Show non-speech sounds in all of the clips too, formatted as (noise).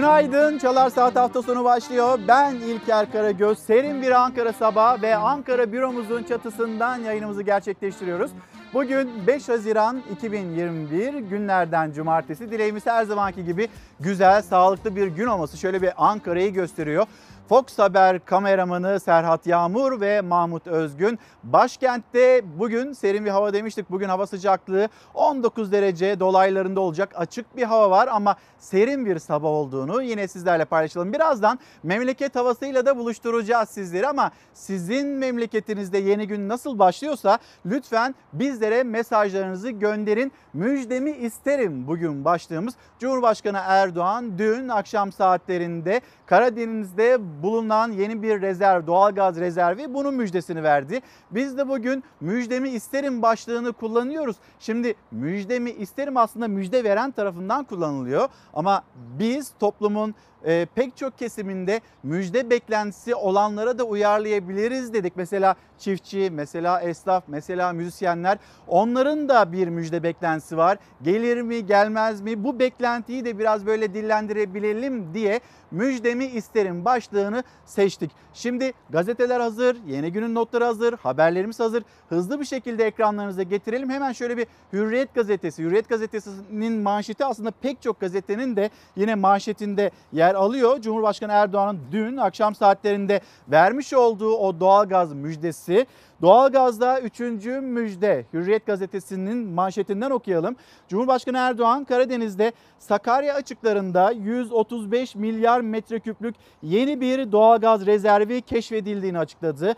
Günaydın. Çalar Saat hafta sonu başlıyor. Ben İlker Karagöz. Serin bir Ankara sabahı ve Ankara büromuzun çatısından yayınımızı gerçekleştiriyoruz. Bugün 5 Haziran 2021 günlerden cumartesi. Dileğimiz her zamanki gibi güzel, sağlıklı bir gün olması. Şöyle bir Ankara'yı gösteriyor. Fox Haber kameramanı Serhat Yağmur ve Mahmut Özgün. Başkentte bugün serin bir hava demiştik. Bugün hava sıcaklığı 19 derece dolaylarında olacak. Açık bir hava var ama serin bir sabah olduğunu yine sizlerle paylaşalım. Birazdan memleket havasıyla da buluşturacağız sizleri ama sizin memleketinizde yeni gün nasıl başlıyorsa lütfen bizlere mesajlarınızı gönderin. Müjdemi isterim bugün başlığımız. Cumhurbaşkanı Erdoğan dün akşam saatlerinde Karadeniz'de bulunan yeni bir rezerv, doğalgaz rezervi bunun müjdesini verdi. Biz de bugün müjdemi isterim başlığını kullanıyoruz. Şimdi müjdemi isterim aslında müjde veren tarafından kullanılıyor. Ama biz toplumun e, pek çok kesiminde müjde beklentisi olanlara da uyarlayabiliriz dedik. Mesela çiftçi, mesela esnaf, mesela müzisyenler onların da bir müjde beklentisi var. Gelir mi gelmez mi bu beklentiyi de biraz böyle dillendirebilelim diye müjdemi isterim başlığını seçtik. Şimdi gazeteler hazır, yeni günün notları hazır, haberlerimiz hazır. Hızlı bir şekilde ekranlarınıza getirelim. Hemen şöyle bir Hürriyet gazetesi. Hürriyet gazetesinin manşeti aslında pek çok gazetenin de yine manşetinde yer alıyor. Cumhurbaşkanı Erdoğan'ın dün akşam saatlerinde vermiş olduğu o doğalgaz müjdesi Doğalgazda üçüncü müjde Hürriyet gazetesinin manşetinden okuyalım. Cumhurbaşkanı Erdoğan Karadeniz'de Sakarya açıklarında 135 milyar metreküplük yeni bir doğalgaz rezervi keşfedildiğini açıkladı.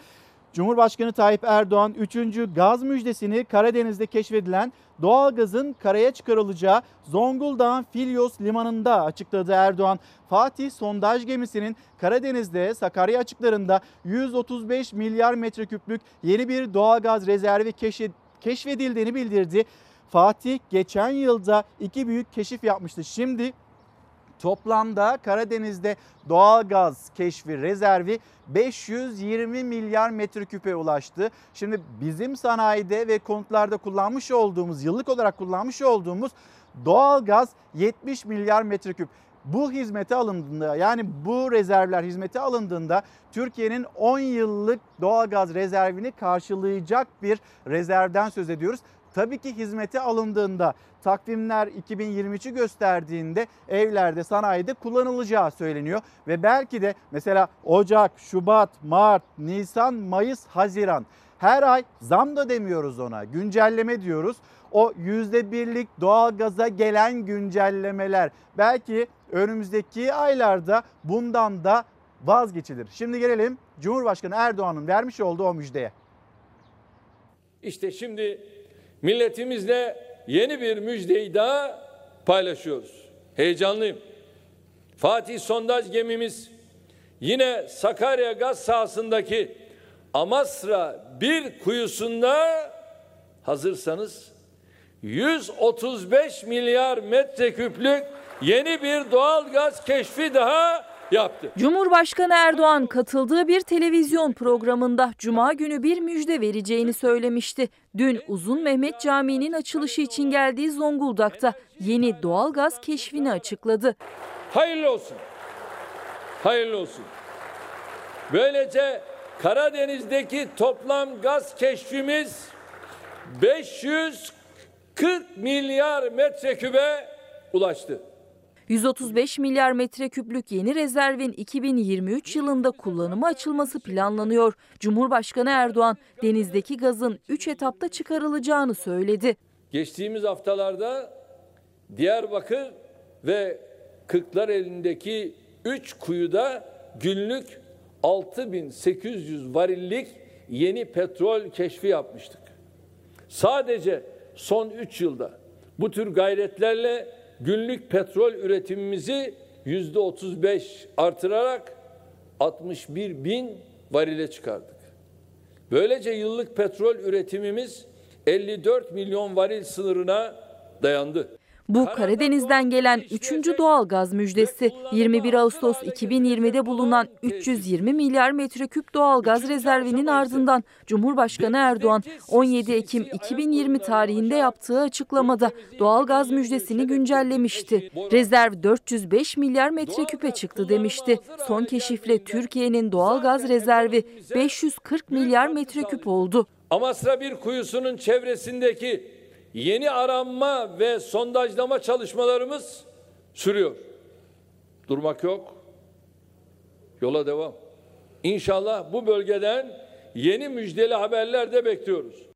Cumhurbaşkanı Tayyip Erdoğan 3. gaz müjdesini Karadeniz'de keşfedilen doğalgazın karaya çıkarılacağı Zonguldak'ın Filyos limanında açıkladı Erdoğan. Fatih sondaj gemisinin Karadeniz'de Sakarya açıklarında 135 milyar metreküplük yeni bir doğalgaz rezervi keşfedildiğini bildirdi. Fatih geçen yılda iki büyük keşif yapmıştı. Şimdi Toplamda Karadeniz'de doğal gaz keşfi rezervi 520 milyar metreküpe ulaştı. Şimdi bizim sanayide ve konutlarda kullanmış olduğumuz, yıllık olarak kullanmış olduğumuz doğal gaz 70 milyar metreküp. Bu hizmete alındığında yani bu rezervler hizmete alındığında Türkiye'nin 10 yıllık doğalgaz rezervini karşılayacak bir rezervden söz ediyoruz. Tabii ki hizmete alındığında takvimler 2023'ü gösterdiğinde evlerde, sanayide kullanılacağı söyleniyor. Ve belki de mesela Ocak, Şubat, Mart, Nisan, Mayıs, Haziran her ay zam da demiyoruz ona güncelleme diyoruz. O yüzde birlik doğalgaza gelen güncellemeler belki önümüzdeki aylarda bundan da vazgeçilir. Şimdi gelelim Cumhurbaşkanı Erdoğan'ın vermiş olduğu o müjdeye. İşte şimdi milletimizle yeni bir müjdeyi daha paylaşıyoruz. Heyecanlıyım. Fatih sondaj gemimiz yine Sakarya gaz sahasındaki Amasra bir kuyusunda hazırsanız 135 milyar metreküplük yeni bir doğal gaz keşfi daha yaptı. Cumhurbaşkanı Erdoğan katıldığı bir televizyon programında cuma günü bir müjde vereceğini söylemişti. Dün Uzun Mehmet Camii'nin açılışı için geldiği Zonguldak'ta yeni doğalgaz keşfini açıkladı. Hayırlı olsun. Hayırlı olsun. Böylece Karadeniz'deki toplam gaz keşfimiz 540 milyar metrekübe ulaştı. 135 milyar metreküplük yeni rezervin 2023 yılında kullanıma açılması planlanıyor. Cumhurbaşkanı Erdoğan denizdeki gazın 3 etapta çıkarılacağını söyledi. Geçtiğimiz haftalarda Diyarbakır ve Kırklar elindeki 3 kuyuda günlük 6800 varillik yeni petrol keşfi yapmıştık. Sadece son 3 yılda bu tür gayretlerle günlük petrol üretimimizi yüzde 35 artırarak 61 bin varile çıkardık. Böylece yıllık petrol üretimimiz 54 milyon varil sınırına dayandı. Bu Karadeniz'den gelen 3. doğal gaz müjdesi. 21 Ağustos 2020'de bulunan 320 milyar metreküp doğal gaz rezervinin ardından Cumhurbaşkanı Erdoğan 17 Ekim 2020 tarihinde yaptığı açıklamada doğal gaz müjdesini güncellemişti. Rezerv 405 milyar metreküpe çıktı demişti. Son keşifle Türkiye'nin doğal gaz rezervi 540 milyar metreküp oldu. Amasra bir kuyusunun çevresindeki yeni aranma ve sondajlama çalışmalarımız sürüyor. Durmak yok. Yola devam. İnşallah bu bölgeden yeni müjdeli haberler de bekliyoruz.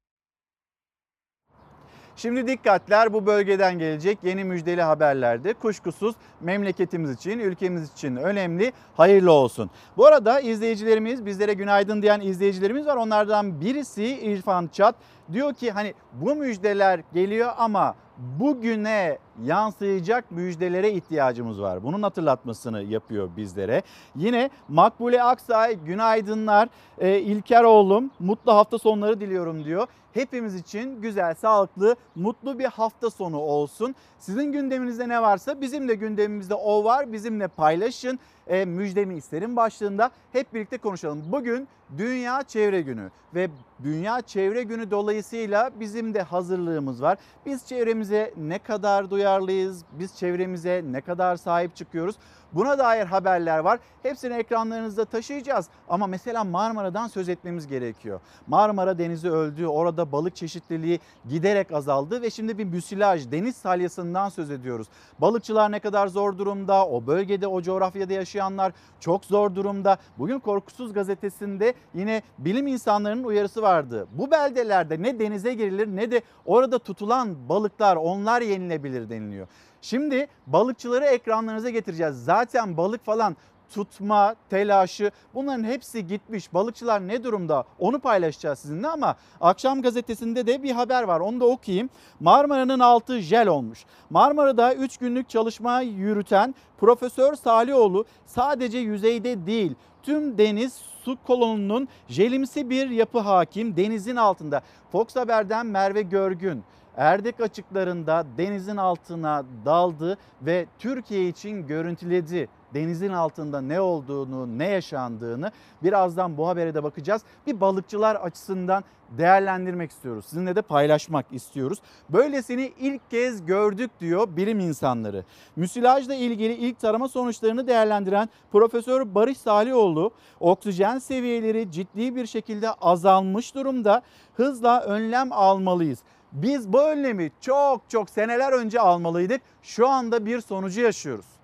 Şimdi dikkatler bu bölgeden gelecek yeni müjdeli haberlerde kuşkusuz memleketimiz için, ülkemiz için önemli. Hayırlı olsun. Bu arada izleyicilerimiz, bizlere günaydın diyen izleyicilerimiz var. Onlardan birisi İrfan Çat diyor ki hani bu müjdeler geliyor ama bugüne yansıyacak müjdelere ihtiyacımız var. Bunun hatırlatmasını yapıyor bizlere. Yine Makbule Aksay günaydınlar. Ee, İlker oğlum mutlu hafta sonları diliyorum diyor. Hepimiz için güzel, sağlıklı, mutlu bir hafta sonu olsun. Sizin gündeminizde ne varsa bizim de gündemimizde o var. Bizimle paylaşın. E, müjdemi isterim başlığında hep birlikte konuşalım. Bugün Dünya Çevre Günü ve Dünya Çevre Günü dolayısıyla bizim de hazırlığımız var. Biz çevremize ne kadar duyarlıyız, biz çevremize ne kadar sahip çıkıyoruz buna dair haberler var. Hepsini ekranlarınızda taşıyacağız ama mesela Marmara'dan söz etmemiz gerekiyor. Marmara Denizi öldü, orada balık çeşitliliği giderek azaldı ve şimdi bir müsilaj, deniz salyasından söz ediyoruz. Balıkçılar ne kadar zor durumda, o bölgede, o coğrafyada yaşayanlar çok zor durumda. Bugün Korkusuz Gazetesi'nde yine bilim insanlarının uyarısı vardı. Bu beldelerde ne denize girilir ne de orada tutulan balıklar onlar yenilebilir deniliyor. Şimdi balıkçıları ekranlarınıza getireceğiz. Zaten balık falan tutma, telaşı bunların hepsi gitmiş. Balıkçılar ne durumda onu paylaşacağız sizinle ama akşam gazetesinde de bir haber var onu da okuyayım. Marmara'nın altı jel olmuş. Marmara'da 3 günlük çalışma yürüten Profesör Salioğlu sadece yüzeyde değil tüm deniz su kolonunun jelimsi bir yapı hakim denizin altında. Fox Haber'den Merve Görgün Erdek açıklarında denizin altına daldı ve Türkiye için görüntüledi denizin altında ne olduğunu, ne yaşandığını birazdan bu habere de bakacağız. Bir balıkçılar açısından değerlendirmek istiyoruz. Sizinle de paylaşmak istiyoruz. Böylesini ilk kez gördük diyor bilim insanları. Müsilajla ilgili ilk tarama sonuçlarını değerlendiren Profesör Barış Salioğlu oksijen seviyeleri ciddi bir şekilde azalmış durumda. Hızla önlem almalıyız. Biz bu önlemi çok çok seneler önce almalıydık. Şu anda bir sonucu yaşıyoruz.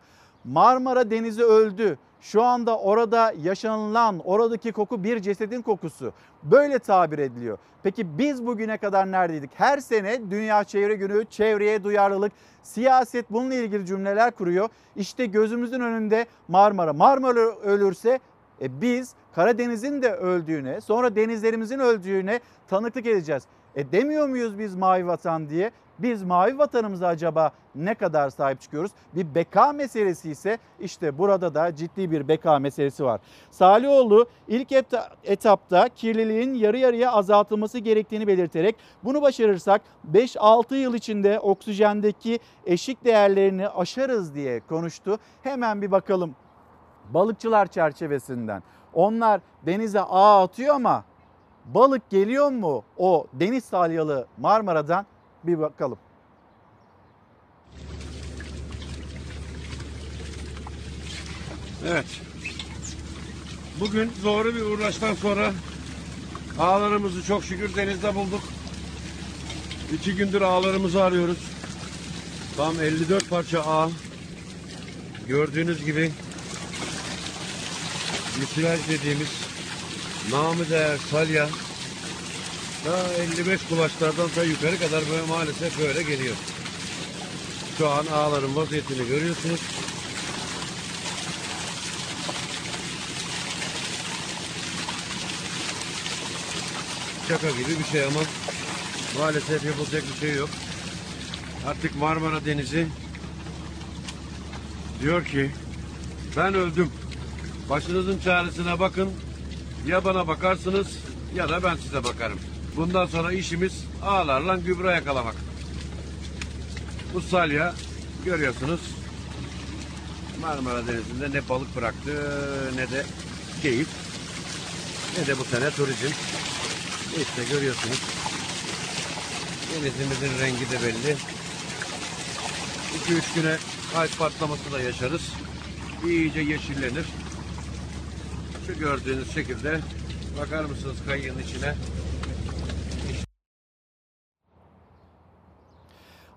Marmara Denizi öldü. Şu anda orada yaşanılan oradaki koku bir cesedin kokusu. Böyle tabir ediliyor. Peki biz bugüne kadar neredeydik? Her sene Dünya Çevre Günü, çevreye duyarlılık, siyaset bununla ilgili cümleler kuruyor. İşte gözümüzün önünde Marmara. Marmara ölürse e biz Karadeniz'in de öldüğüne, sonra denizlerimizin öldüğüne tanıklık edeceğiz. E demiyor muyuz biz mavi vatan diye? Biz mavi vatanımıza acaba ne kadar sahip çıkıyoruz? Bir beka meselesi ise işte burada da ciddi bir beka meselesi var. Salioğlu ilk etapta kirliliğin yarı yarıya azaltılması gerektiğini belirterek bunu başarırsak 5-6 yıl içinde oksijendeki eşik değerlerini aşarız diye konuştu. Hemen bir bakalım balıkçılar çerçevesinden. Onlar denize ağ atıyor ama balık geliyor mu o deniz salyalı Marmara'dan bir bakalım. Evet. Bugün doğru bir uğraştan sonra ağlarımızı çok şükür denizde bulduk. İki gündür ağlarımızı arıyoruz. Tam 54 parça ağ. Gördüğünüz gibi müsilaj dediğimiz namı değer salya daha 55 kulaçlardan da yukarı kadar böyle maalesef böyle geliyor. Şu an ağların vaziyetini görüyorsunuz. Şaka gibi bir şey ama maalesef yapılacak bir şey yok. Artık Marmara Denizi diyor ki ben öldüm. Başınızın çaresine bakın. Ya bana bakarsınız ya da ben size bakarım. Bundan sonra işimiz ağlarla gübre yakalamak. Bu salya görüyorsunuz Marmara Denizi'nde ne balık bıraktı ne de keyif ne de bu sene turizm. İşte görüyorsunuz. Denizimizin rengi de belli. 2-3 güne kalp patlaması da yaşarız. İyice yeşillenir. Şu gördüğünüz şekilde bakar mısınız kayığın içine?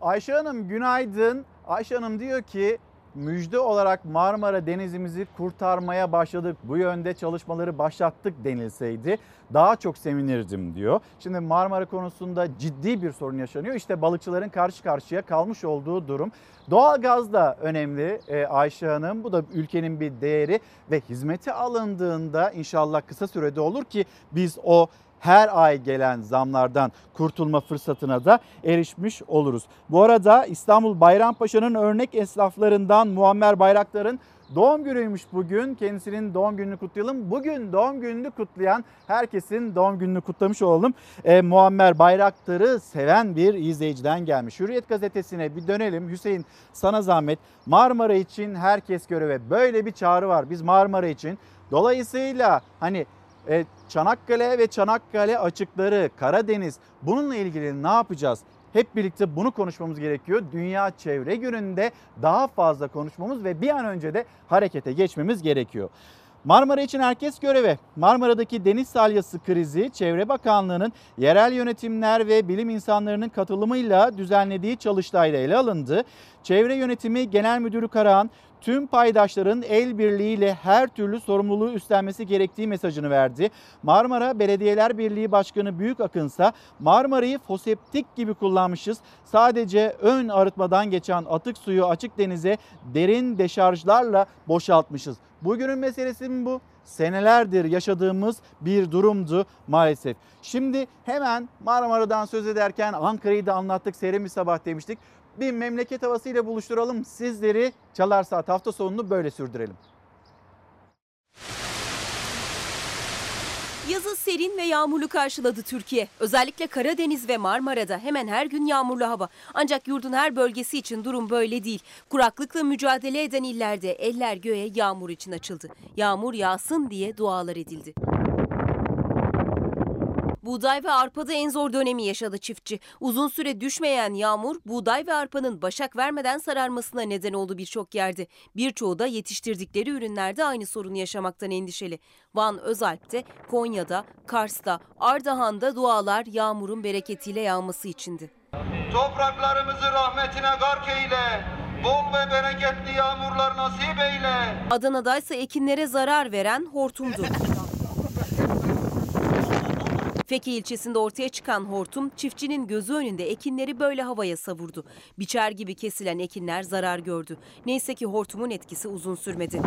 Ayşe Hanım günaydın. Ayşe Hanım diyor ki müjde olarak Marmara Denizimizi kurtarmaya başladık. Bu yönde çalışmaları başlattık denilseydi daha çok sevinirdim diyor. Şimdi Marmara konusunda ciddi bir sorun yaşanıyor. İşte balıkçıların karşı karşıya kalmış olduğu durum. Doğalgaz da önemli e, Ayşe Hanım. Bu da ülkenin bir değeri ve hizmete alındığında inşallah kısa sürede olur ki biz o her ay gelen zamlardan kurtulma fırsatına da erişmiş oluruz. Bu arada İstanbul Bayrampaşa'nın örnek esnaflarından Muammer Bayraktar'ın doğum günüymüş bugün. Kendisinin doğum gününü kutlayalım. Bugün doğum gününü kutlayan herkesin doğum gününü kutlamış olalım. E, Muammer Bayraktar'ı seven bir izleyiciden gelmiş. Hürriyet gazetesine bir dönelim. Hüseyin sana zahmet. Marmara için herkes göreve. Böyle bir çağrı var. Biz Marmara için. Dolayısıyla hani e, Çanakkale ve Çanakkale açıkları, Karadeniz bununla ilgili ne yapacağız? Hep birlikte bunu konuşmamız gerekiyor. Dünya Çevre Günü'nde daha fazla konuşmamız ve bir an önce de harekete geçmemiz gerekiyor. Marmara için herkes göreve. Marmara'daki deniz salyası krizi Çevre Bakanlığı'nın yerel yönetimler ve bilim insanlarının katılımıyla düzenlediği çalıştayla ele alındı. Çevre Yönetimi Genel Müdürü Karahan tüm paydaşların el birliğiyle her türlü sorumluluğu üstlenmesi gerektiği mesajını verdi. Marmara Belediyeler Birliği Başkanı Büyük Akınsa Marmara'yı foseptik gibi kullanmışız. Sadece ön arıtmadan geçen atık suyu açık denize derin deşarjlarla boşaltmışız. Bugünün meselesi mi bu? Senelerdir yaşadığımız bir durumdu maalesef. Şimdi hemen Marmara'dan söz ederken Ankara'yı da anlattık. Serin bir sabah demiştik bir memleket havasıyla buluşturalım sizleri. Çalar Saat hafta sonunu böyle sürdürelim. Yazı serin ve yağmurlu karşıladı Türkiye. Özellikle Karadeniz ve Marmara'da hemen her gün yağmurlu hava. Ancak yurdun her bölgesi için durum böyle değil. Kuraklıkla mücadele eden illerde eller göğe yağmur için açıldı. Yağmur yağsın diye dualar edildi. Buğday ve arpada en zor dönemi yaşadı çiftçi. Uzun süre düşmeyen yağmur buğday ve arpanın başak vermeden sararmasına neden oldu birçok yerde. Birçoğu da yetiştirdikleri ürünlerde aynı sorunu yaşamaktan endişeli. Van Özalp'te, Konya'da, Kars'ta, Ardahan'da dualar yağmurun bereketiyle yağması içindi. Topraklarımızı rahmetine gark eyle. Bol ve bereketli yağmurlar nasip eyle. Adana'da ise ekinlere zarar veren hortumdu. (laughs) Feke ilçesinde ortaya çıkan hortum çiftçinin gözü önünde ekinleri böyle havaya savurdu. Biçer gibi kesilen ekinler zarar gördü. Neyse ki hortumun etkisi uzun sürmedi.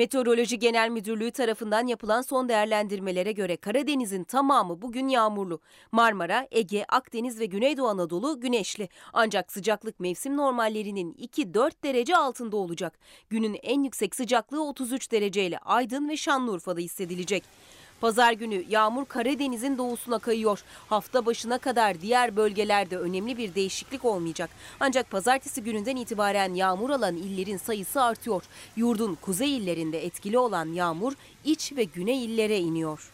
Meteoroloji Genel Müdürlüğü tarafından yapılan son değerlendirmelere göre Karadeniz'in tamamı bugün yağmurlu. Marmara, Ege, Akdeniz ve Güneydoğu Anadolu güneşli. Ancak sıcaklık mevsim normallerinin 2-4 derece altında olacak. Günün en yüksek sıcaklığı 33 dereceyle Aydın ve Şanlıurfa'da hissedilecek. Pazar günü yağmur Karadeniz'in doğusuna kayıyor. Hafta başına kadar diğer bölgelerde önemli bir değişiklik olmayacak. Ancak pazartesi gününden itibaren yağmur alan illerin sayısı artıyor. Yurdun kuzey illerinde etkili olan yağmur iç ve güney illere iniyor.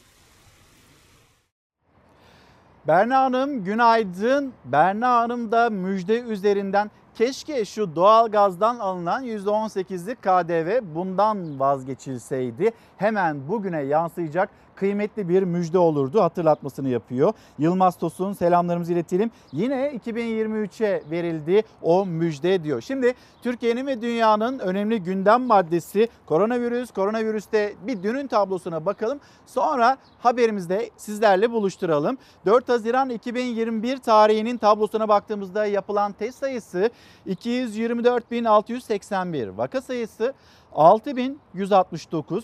Berna Hanım günaydın. Berna Hanım da müjde üzerinden keşke şu doğalgazdan alınan %18'lik KDV bundan vazgeçilseydi. Hemen bugüne yansıyacak kıymetli bir müjde olurdu hatırlatmasını yapıyor. Yılmaz Tosun selamlarımızı iletelim. Yine 2023'e verildi o müjde diyor. Şimdi Türkiye'nin ve dünyanın önemli gündem maddesi koronavirüs. Koronavirüste bir dünün tablosuna bakalım. Sonra haberimizde sizlerle buluşturalım. 4 Haziran 2021 tarihinin tablosuna baktığımızda yapılan test sayısı 224.681. Vaka sayısı 6.169.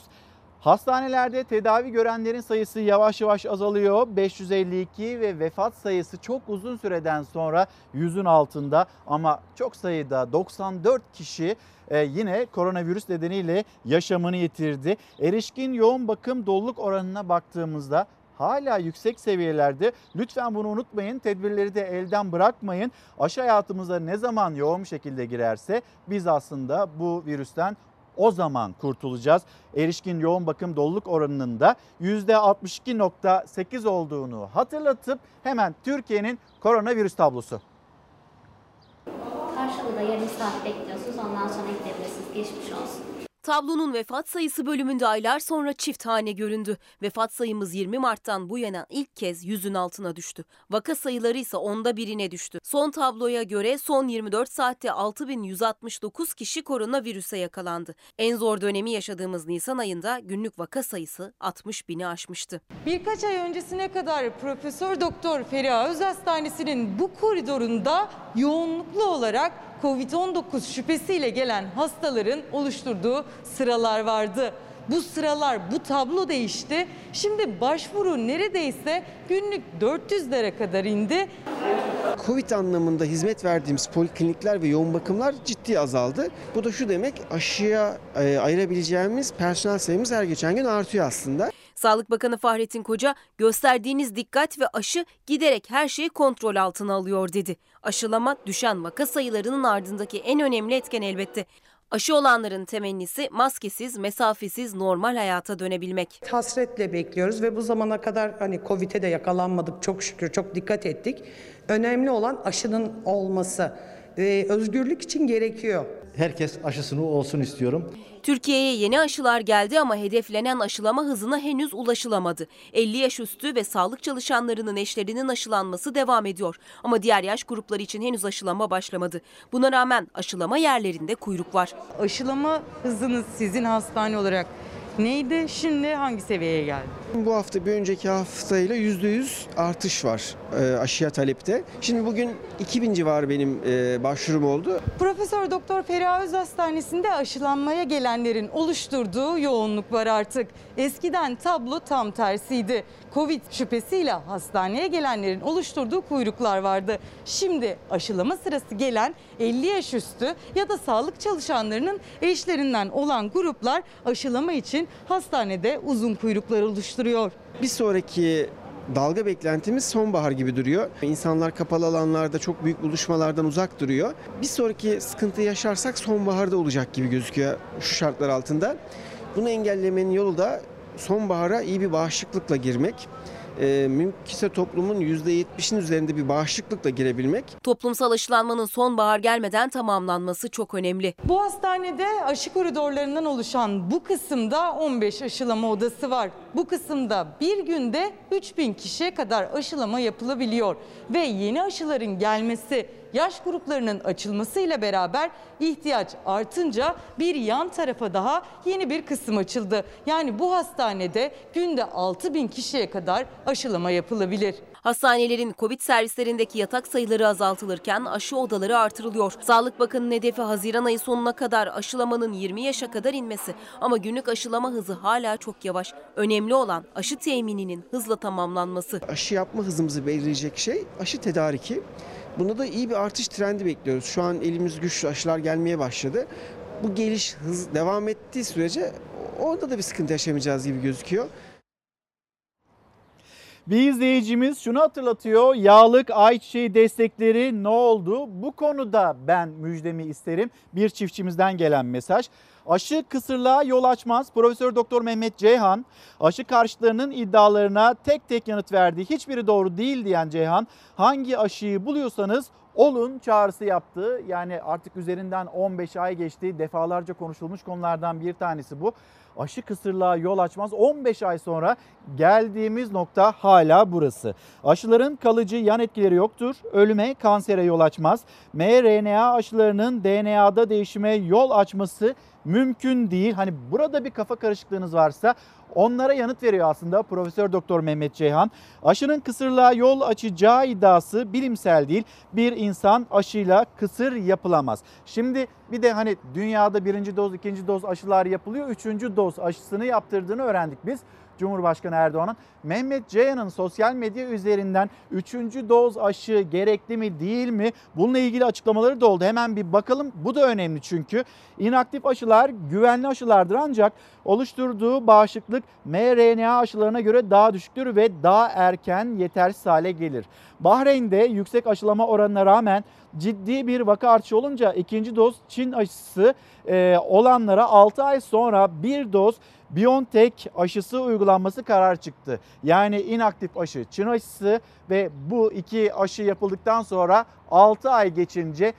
Hastanelerde tedavi görenlerin sayısı yavaş yavaş azalıyor. 552 ve vefat sayısı çok uzun süreden sonra yüzün altında ama çok sayıda 94 kişi e, yine koronavirüs nedeniyle yaşamını yitirdi. Erişkin yoğun bakım doluluk oranına baktığımızda hala yüksek seviyelerde. Lütfen bunu unutmayın. Tedbirleri de elden bırakmayın. Aşı hayatımıza ne zaman yoğun şekilde girerse biz aslında bu virüsten o zaman kurtulacağız. Erişkin yoğun bakım doluluk oranının da %62.8 olduğunu hatırlatıp hemen Türkiye'nin koronavirüs tablosu. Karşılığı da yarım saat bekliyorsunuz. Ondan sonra gidebilirsiniz. Geçmiş olsun. Tablonun vefat sayısı bölümünde aylar sonra çift hane göründü. Vefat sayımız 20 Mart'tan bu yana ilk kez yüzün altına düştü. Vaka sayıları ise onda birine düştü. Son tabloya göre son 24 saatte 6169 kişi koronavirüse yakalandı. En zor dönemi yaşadığımız Nisan ayında günlük vaka sayısı 60 bini aşmıştı. Birkaç ay öncesine kadar Profesör Doktor Feriha Öz Hastanesi'nin bu koridorunda yoğunluklu olarak Covid-19 şüphesiyle gelen hastaların oluşturduğu sıralar vardı. Bu sıralar, bu tablo değişti. Şimdi başvuru neredeyse günlük 400'lere kadar indi. Covid anlamında hizmet verdiğimiz poliklinikler ve yoğun bakımlar ciddi azaldı. Bu da şu demek aşıya e, ayırabileceğimiz personel sayımız her geçen gün artıyor aslında. Sağlık Bakanı Fahrettin Koca gösterdiğiniz dikkat ve aşı giderek her şeyi kontrol altına alıyor dedi. Aşılama düşen vaka sayılarının ardındaki en önemli etken elbette. Aşı olanların temennisi maskesiz, mesafesiz normal hayata dönebilmek. hasretle bekliyoruz ve bu zamana kadar hani Covid'e de yakalanmadık çok şükür çok dikkat ettik. Önemli olan aşının olması. Ee, özgürlük için gerekiyor. Herkes aşısını olsun istiyorum. Türkiye'ye yeni aşılar geldi ama hedeflenen aşılama hızına henüz ulaşılamadı. 50 yaş üstü ve sağlık çalışanlarının eşlerinin aşılanması devam ediyor. Ama diğer yaş grupları için henüz aşılama başlamadı. Buna rağmen aşılama yerlerinde kuyruk var. Aşılama hızınız sizin hastane olarak neydi? Şimdi hangi seviyeye geldi? Bu hafta bir önceki haftayla %100 artış var e, aşıya talepte. Şimdi bugün 2000 civarı benim e, başvurum oldu. Profesör Doktor Feriha Hastanesi'nde aşılanmaya gelenlerin oluşturduğu yoğunluk var artık. Eskiden tablo tam tersiydi. Covid şüphesiyle hastaneye gelenlerin oluşturduğu kuyruklar vardı. Şimdi aşılama sırası gelen 50 yaş üstü ya da sağlık çalışanlarının eşlerinden olan gruplar aşılama için hastanede uzun kuyruklar oluşturuyor. Bir sonraki dalga beklentimiz sonbahar gibi duruyor. İnsanlar kapalı alanlarda çok büyük buluşmalardan uzak duruyor. Bir sonraki sıkıntı yaşarsak sonbaharda olacak gibi gözüküyor şu şartlar altında. Bunu engellemenin yolu da sonbahara iyi bir bağışıklıkla girmek. Ee, mümkünse toplumun %70'in üzerinde bir bağışıklıkla girebilmek. Toplumsal aşılanmanın sonbahar gelmeden tamamlanması çok önemli. Bu hastanede aşı koridorlarından oluşan bu kısımda 15 aşılama odası var. Bu kısımda bir günde 3000 kişiye kadar aşılama yapılabiliyor. Ve yeni aşıların gelmesi, yaş gruplarının açılmasıyla beraber ihtiyaç artınca bir yan tarafa daha yeni bir kısım açıldı. Yani bu hastanede günde 6000 kişiye kadar aşılama yapılabilir. Hastanelerin Covid servislerindeki yatak sayıları azaltılırken aşı odaları artırılıyor. Sağlık Bakanı'nın hedefi Haziran ayı sonuna kadar aşılamanın 20 yaşa kadar inmesi. Ama günlük aşılama hızı hala çok yavaş. Önemli olan aşı temininin hızla tamamlanması. Aşı yapma hızımızı belirleyecek şey aşı tedariki. Bunda da iyi bir artış trendi bekliyoruz. Şu an elimiz güçlü aşılar gelmeye başladı. Bu geliş hız devam ettiği sürece orada da bir sıkıntı yaşamayacağız gibi gözüküyor. Bir izleyicimiz şunu hatırlatıyor. Yağlık ayçiçeği destekleri ne oldu? Bu konuda ben müjdemi isterim. Bir çiftçimizden gelen mesaj. Aşı kısırlığa yol açmaz. Profesör Doktor Mehmet Ceyhan aşı karşıtlarının iddialarına tek tek yanıt verdi. Hiçbiri doğru değil diyen Ceyhan hangi aşıyı buluyorsanız olun çağrısı yaptı. Yani artık üzerinden 15 ay geçti. Defalarca konuşulmuş konulardan bir tanesi bu. Aşı kısırlığa yol açmaz. 15 ay sonra geldiğimiz nokta hala burası. Aşıların kalıcı yan etkileri yoktur. Ölüme, kansere yol açmaz. mRNA aşılarının DNA'da değişime yol açması mümkün değil. Hani burada bir kafa karışıklığınız varsa onlara yanıt veriyor aslında Profesör Doktor Mehmet Ceyhan. Aşının kısırlığa yol açacağı iddiası bilimsel değil. Bir insan aşıyla kısır yapılamaz. Şimdi bir de hani dünyada birinci doz, ikinci doz aşılar yapılıyor. Üçüncü doz aşısını yaptırdığını öğrendik biz. Cumhurbaşkanı Erdoğan'ın. Mehmet Ceyhan'ın sosyal medya üzerinden 3. doz aşı gerekli mi değil mi? Bununla ilgili açıklamaları da oldu. Hemen bir bakalım. Bu da önemli çünkü. İnaktif aşılar güvenli aşılardır ancak oluşturduğu bağışıklık mRNA aşılarına göre daha düşüktür ve daha erken yetersiz hale gelir. Bahreyn'de yüksek aşılama oranına rağmen ciddi bir vaka artışı olunca ikinci doz Çin aşısı olanlara 6 ay sonra bir doz BioNTech aşısı uygulanması karar çıktı. Yani inaktif aşı Çin aşısı ve bu iki aşı yapıldıktan sonra 6 ay geçince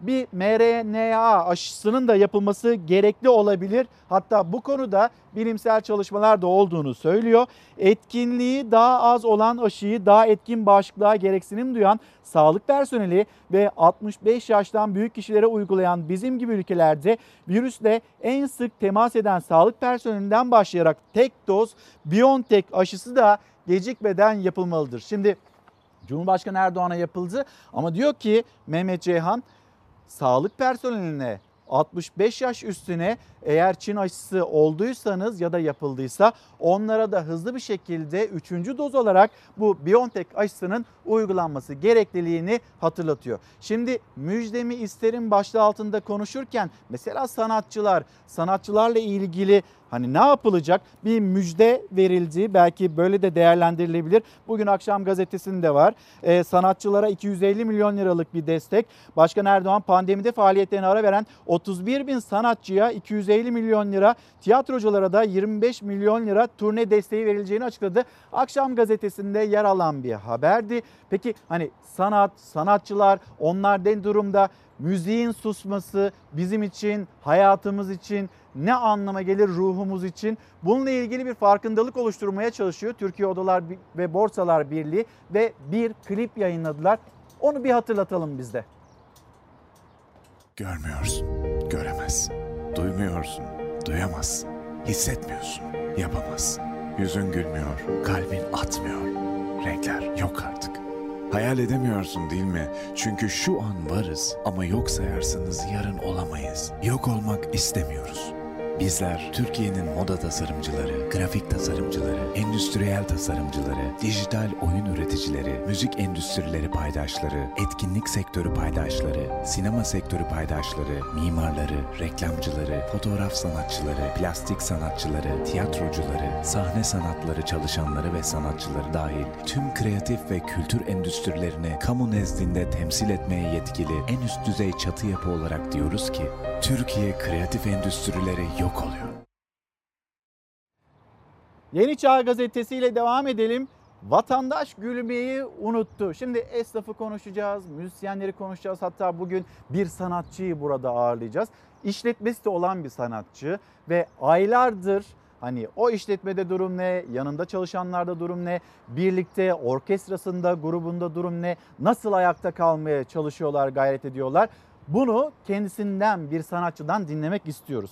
bir mRNA aşısının da yapılması gerekli olabilir. Hatta bu konuda bilimsel çalışmalar da olduğunu söylüyor. Etkinliği daha az olan aşıyı daha etkin bağışıklığa gereksinim duyan sağlık personeli ve 65 yaştan büyük kişilere uygulayan bizim gibi ülkelerde virüsle en sık temas eden sağlık personelinden başlayarak tek doz BioNTech aşısı da gecikmeden yapılmalıdır. Şimdi Cumhurbaşkanı Erdoğan'a yapıldı ama diyor ki Mehmet Ceyhan sağlık personeline 65 yaş üstüne eğer Çin aşısı olduysanız ya da yapıldıysa onlara da hızlı bir şekilde 3. doz olarak bu BioNTech aşısının uygulanması gerekliliğini hatırlatıyor. Şimdi müjdemi isterim başlığı altında konuşurken mesela sanatçılar, sanatçılarla ilgili Hani ne yapılacak? Bir müjde verildi. Belki böyle de değerlendirilebilir. Bugün akşam gazetesinde var. Ee, sanatçılara 250 milyon liralık bir destek. Başkan Erdoğan pandemide faaliyetlerine ara veren 31 bin sanatçıya 250 milyon lira, tiyatroculara da 25 milyon lira turne desteği verileceğini açıkladı. Akşam gazetesinde yer alan bir haberdi. Peki hani sanat, sanatçılar onlar ne durumda? Müziğin susması bizim için, hayatımız için ne anlama gelir ruhumuz için? Bununla ilgili bir farkındalık oluşturmaya çalışıyor Türkiye Odalar ve Borsalar Birliği ve bir klip yayınladılar. Onu bir hatırlatalım bizde. Görmüyorsun, göremezsin. Duymuyorsun, duyamazsın. Hissetmiyorsun, yapamazsın. Yüzün gülmüyor, kalbin atmıyor. Renkler yok artık. Hayal edemiyorsun değil mi? Çünkü şu an varız ama yok sayarsanız yarın olamayız. Yok olmak istemiyoruz. Bizler Türkiye'nin moda tasarımcıları, grafik tasarımcıları, endüstriyel tasarımcıları, dijital oyun üreticileri, müzik endüstrileri paydaşları, etkinlik sektörü paydaşları, sinema sektörü paydaşları, mimarları, reklamcıları, fotoğraf sanatçıları, plastik sanatçıları, tiyatrocuları, sahne sanatları çalışanları ve sanatçıları dahil tüm kreatif ve kültür endüstrilerini kamu nezdinde temsil etmeye yetkili en üst düzey çatı yapı olarak diyoruz ki Türkiye kreatif endüstrileri yok oluyor. Yeni Çağ Gazetesi ile devam edelim. Vatandaş gülmeyi unuttu. Şimdi esnafı konuşacağız, müzisyenleri konuşacağız. Hatta bugün bir sanatçıyı burada ağırlayacağız. İşletmesi de olan bir sanatçı ve aylardır Hani o işletmede durum ne, yanında çalışanlarda durum ne, birlikte orkestrasında, grubunda durum ne, nasıl ayakta kalmaya çalışıyorlar, gayret ediyorlar. Bunu kendisinden bir sanatçıdan dinlemek istiyoruz.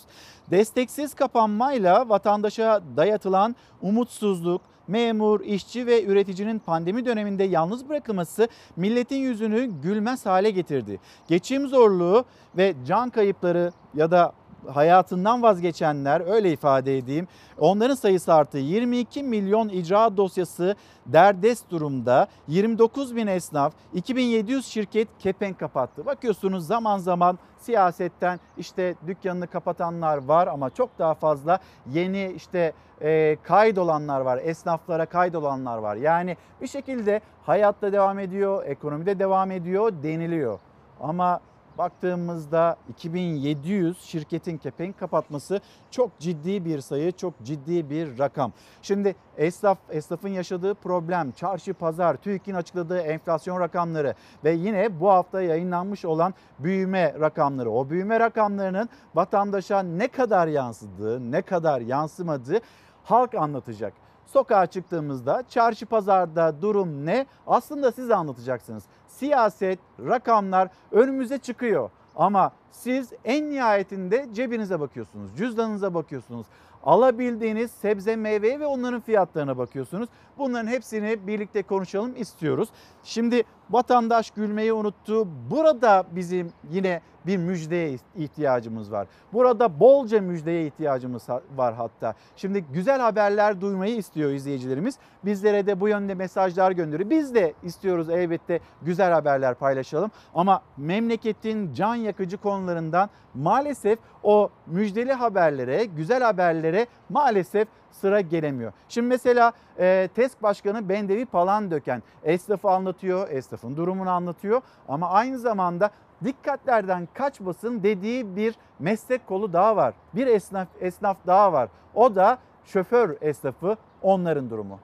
Desteksiz kapanmayla vatandaşa dayatılan umutsuzluk, memur, işçi ve üreticinin pandemi döneminde yalnız bırakılması milletin yüzünü gülmez hale getirdi. Geçim zorluğu ve can kayıpları ya da hayatından vazgeçenler öyle ifade edeyim. Onların sayısı arttı. 22 milyon icra dosyası derdest durumda. 29 bin esnaf, 2700 şirket kepenk kapattı. Bakıyorsunuz zaman zaman siyasetten işte dükkanını kapatanlar var ama çok daha fazla yeni işte e, kaydolanlar var. Esnaflara kaydolanlar var. Yani bir şekilde hayatta devam ediyor, ekonomide devam ediyor deniliyor. Ama baktığımızda 2700 şirketin kepenk kapatması çok ciddi bir sayı, çok ciddi bir rakam. Şimdi esnaf esnafın yaşadığı problem, çarşı pazar, TÜİK'in açıkladığı enflasyon rakamları ve yine bu hafta yayınlanmış olan büyüme rakamları. O büyüme rakamlarının vatandaşa ne kadar yansıdığı, ne kadar yansımadığı halk anlatacak sokağa çıktığımızda çarşı pazarda durum ne? Aslında siz anlatacaksınız. Siyaset, rakamlar önümüze çıkıyor. Ama siz en nihayetinde cebinize bakıyorsunuz, cüzdanınıza bakıyorsunuz. Alabildiğiniz sebze, meyve ve onların fiyatlarına bakıyorsunuz. Bunların hepsini birlikte konuşalım istiyoruz. Şimdi vatandaş gülmeyi unuttu. Burada bizim yine bir müjdeye ihtiyacımız var. Burada bolca müjdeye ihtiyacımız var hatta. Şimdi güzel haberler duymayı istiyor izleyicilerimiz. Bizlere de bu yönde mesajlar gönderiyor. Biz de istiyoruz elbette güzel haberler paylaşalım. Ama memleketin can yakıcı konularından maalesef o müjdeli haberlere, güzel haberlere maalesef sıra gelemiyor. Şimdi mesela e, TESK Başkanı Bendevi Palandöken esnafı anlatıyor, esnafın durumunu anlatıyor ama aynı zamanda dikkatlerden kaçmasın dediği bir meslek kolu daha var. Bir esnaf esnaf daha var. O da şoför esnafı onların durumu.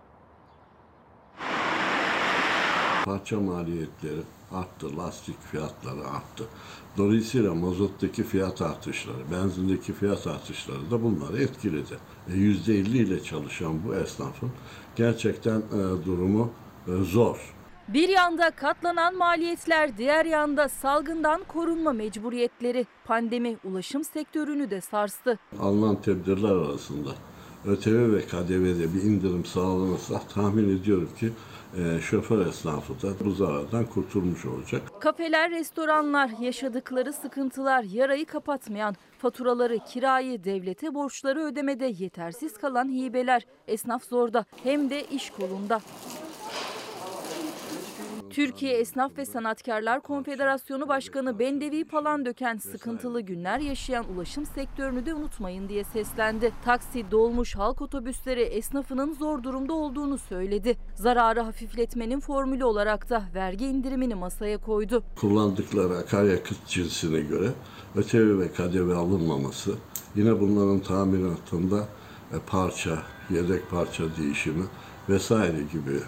Parça maliyetleri arttı, lastik fiyatları arttı. Dolayısıyla mazottaki fiyat artışları, benzindeki fiyat artışları da bunları etkiledi. E, %50 ile çalışan bu esnafın gerçekten e, durumu e, zor. Bir yanda katlanan maliyetler, diğer yanda salgından korunma mecburiyetleri. Pandemi ulaşım sektörünü de sarstı. Alınan tedbirler arasında ÖTV ve KDV'de bir indirim sağlanırsa tahmin ediyorum ki e, şoför esnafı da bu zarardan kurtulmuş olacak. Kafeler, restoranlar, yaşadıkları sıkıntılar, yarayı kapatmayan, faturaları, kirayı, devlete borçları ödemede yetersiz kalan hibeler. Esnaf zorda hem de iş kolunda. Türkiye Esnaf ve Sanatkarlar Konfederasyonu Başkanı Bendevi Palandöken sıkıntılı günler yaşayan ulaşım sektörünü de unutmayın diye seslendi. Taksi, dolmuş, halk otobüsleri esnafının zor durumda olduğunu söyledi. Zararı hafifletmenin formülü olarak da vergi indirimini masaya koydu. Kullandıkları akaryakıt cinsine göre ÖTV ve KDV alınmaması, yine bunların tamiratında e, parça, yedek parça değişimi vesaire gibi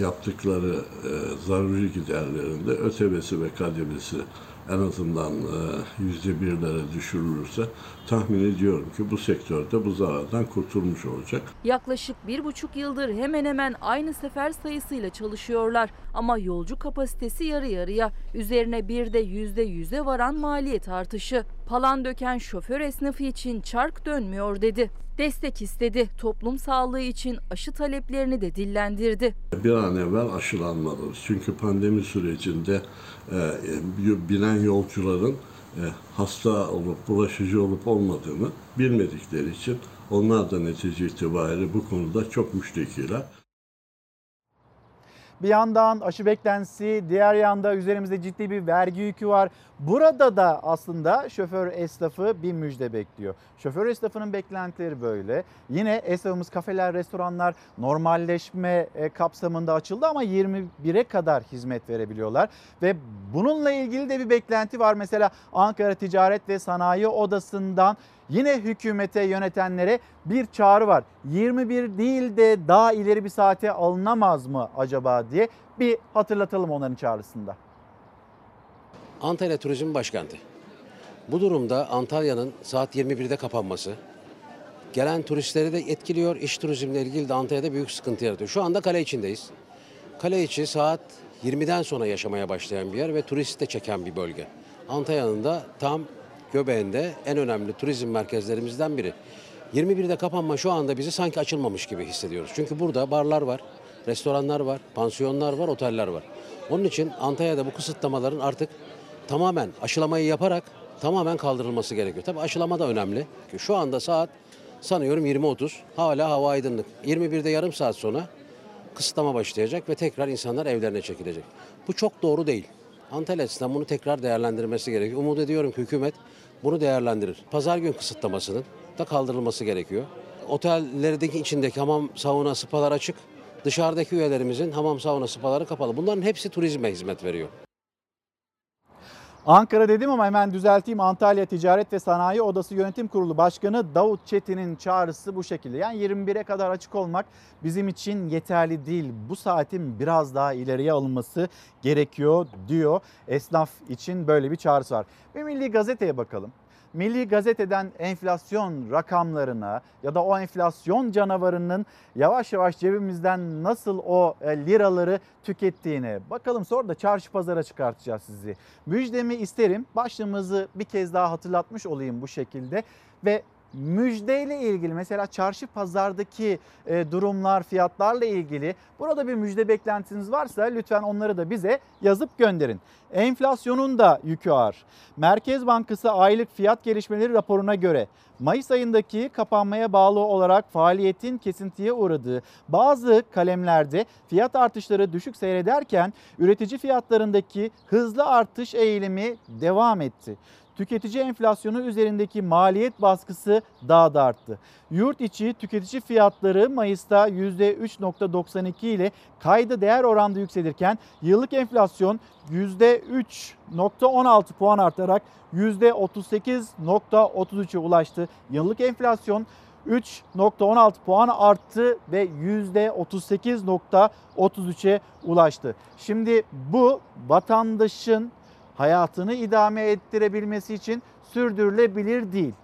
yaptıkları e, zaruri giderlerinde ÖTV'si ve KDV'si en azından yüzde birlere düşürülürse tahmin ediyorum ki bu sektörde bu zarardan kurtulmuş olacak. Yaklaşık bir buçuk yıldır hemen hemen aynı sefer sayısıyla çalışıyorlar. Ama yolcu kapasitesi yarı yarıya. Üzerine bir de yüzde yüze varan maliyet artışı. Palan döken şoför esnafı için çark dönmüyor dedi. Destek istedi. Toplum sağlığı için aşı taleplerini de dillendirdi. Bir an evvel aşılanmalıyız. Çünkü pandemi sürecinde e, binen yolcuların e, hasta olup bulaşıcı olup olmadığını bilmedikleri için onlar da netice itibariyle bu konuda çok müştekiler. Bir yandan aşı beklentisi, diğer yanda üzerimizde ciddi bir vergi yükü var. Burada da aslında şoför esnafı bir müjde bekliyor. Şoför esnafının beklentileri böyle. Yine esnafımız kafeler, restoranlar normalleşme e, kapsamında açıldı ama 21'e kadar hizmet verebiliyorlar. Ve bununla ilgili de bir beklenti var. Mesela Ankara Ticaret ve Sanayi Odası'ndan Yine hükümete yönetenlere bir çağrı var. 21 değil de daha ileri bir saate alınamaz mı acaba diye bir hatırlatalım onların çağrısında. Antalya Turizm Başkenti. Bu durumda Antalya'nın saat 21'de kapanması gelen turistleri de etkiliyor. İş turizmle ilgili de Antalya'da büyük sıkıntı yaratıyor. Şu anda kale içindeyiz. Kale içi saat 20'den sonra yaşamaya başlayan bir yer ve turist de çeken bir bölge. Antalya'nın da tam göbeğinde en önemli turizm merkezlerimizden biri. 21'de kapanma şu anda bizi sanki açılmamış gibi hissediyoruz. Çünkü burada barlar var, restoranlar var, pansiyonlar var, oteller var. Onun için Antalya'da bu kısıtlamaların artık tamamen aşılamayı yaparak tamamen kaldırılması gerekiyor. Tabii aşılama da önemli. Şu anda saat sanıyorum 20.30 hala hava aydınlık. 21'de yarım saat sonra kısıtlama başlayacak ve tekrar insanlar evlerine çekilecek. Bu çok doğru değil. Antalya açısından bunu tekrar değerlendirmesi gerekiyor. Umut ediyorum ki hükümet bunu değerlendirir. Pazar gün kısıtlamasının da kaldırılması gerekiyor. Otellerdeki içindeki hamam, sauna, spalar açık. Dışarıdaki üyelerimizin hamam, sauna, spaları kapalı. Bunların hepsi turizme hizmet veriyor. Ankara dedim ama hemen düzelteyim. Antalya Ticaret ve Sanayi Odası Yönetim Kurulu Başkanı Davut Çetin'in çağrısı bu şekilde. Yani 21'e kadar açık olmak bizim için yeterli değil. Bu saatin biraz daha ileriye alınması gerekiyor diyor. Esnaf için böyle bir çağrısı var. Bir Milli Gazete'ye bakalım. Milli Gazete'den enflasyon rakamlarına ya da o enflasyon canavarının yavaş yavaş cebimizden nasıl o e, liraları tükettiğine bakalım. Sonra da çarşı pazara çıkartacağız sizi. Müjdemi isterim. Başlığımızı bir kez daha hatırlatmış olayım bu şekilde. Ve müjdeyle ilgili mesela çarşı pazardaki e, durumlar, fiyatlarla ilgili burada bir müjde beklentiniz varsa lütfen onları da bize yazıp gönderin. Enflasyonun da yükü ağır. Merkez Bankası aylık fiyat gelişmeleri raporuna göre Mayıs ayındaki kapanmaya bağlı olarak faaliyetin kesintiye uğradığı bazı kalemlerde fiyat artışları düşük seyrederken üretici fiyatlarındaki hızlı artış eğilimi devam etti. Tüketici enflasyonu üzerindeki maliyet baskısı daha da arttı. Yurt içi tüketici fiyatları Mayıs'ta %3.92 ile kayda değer oranda yükselirken yıllık enflasyon %3.16 puan artarak %38.33'e ulaştı. Yıllık enflasyon 3.16 puan arttı ve %38.33'e ulaştı. Şimdi bu vatandaşın hayatını idame ettirebilmesi için sürdürülebilir değil.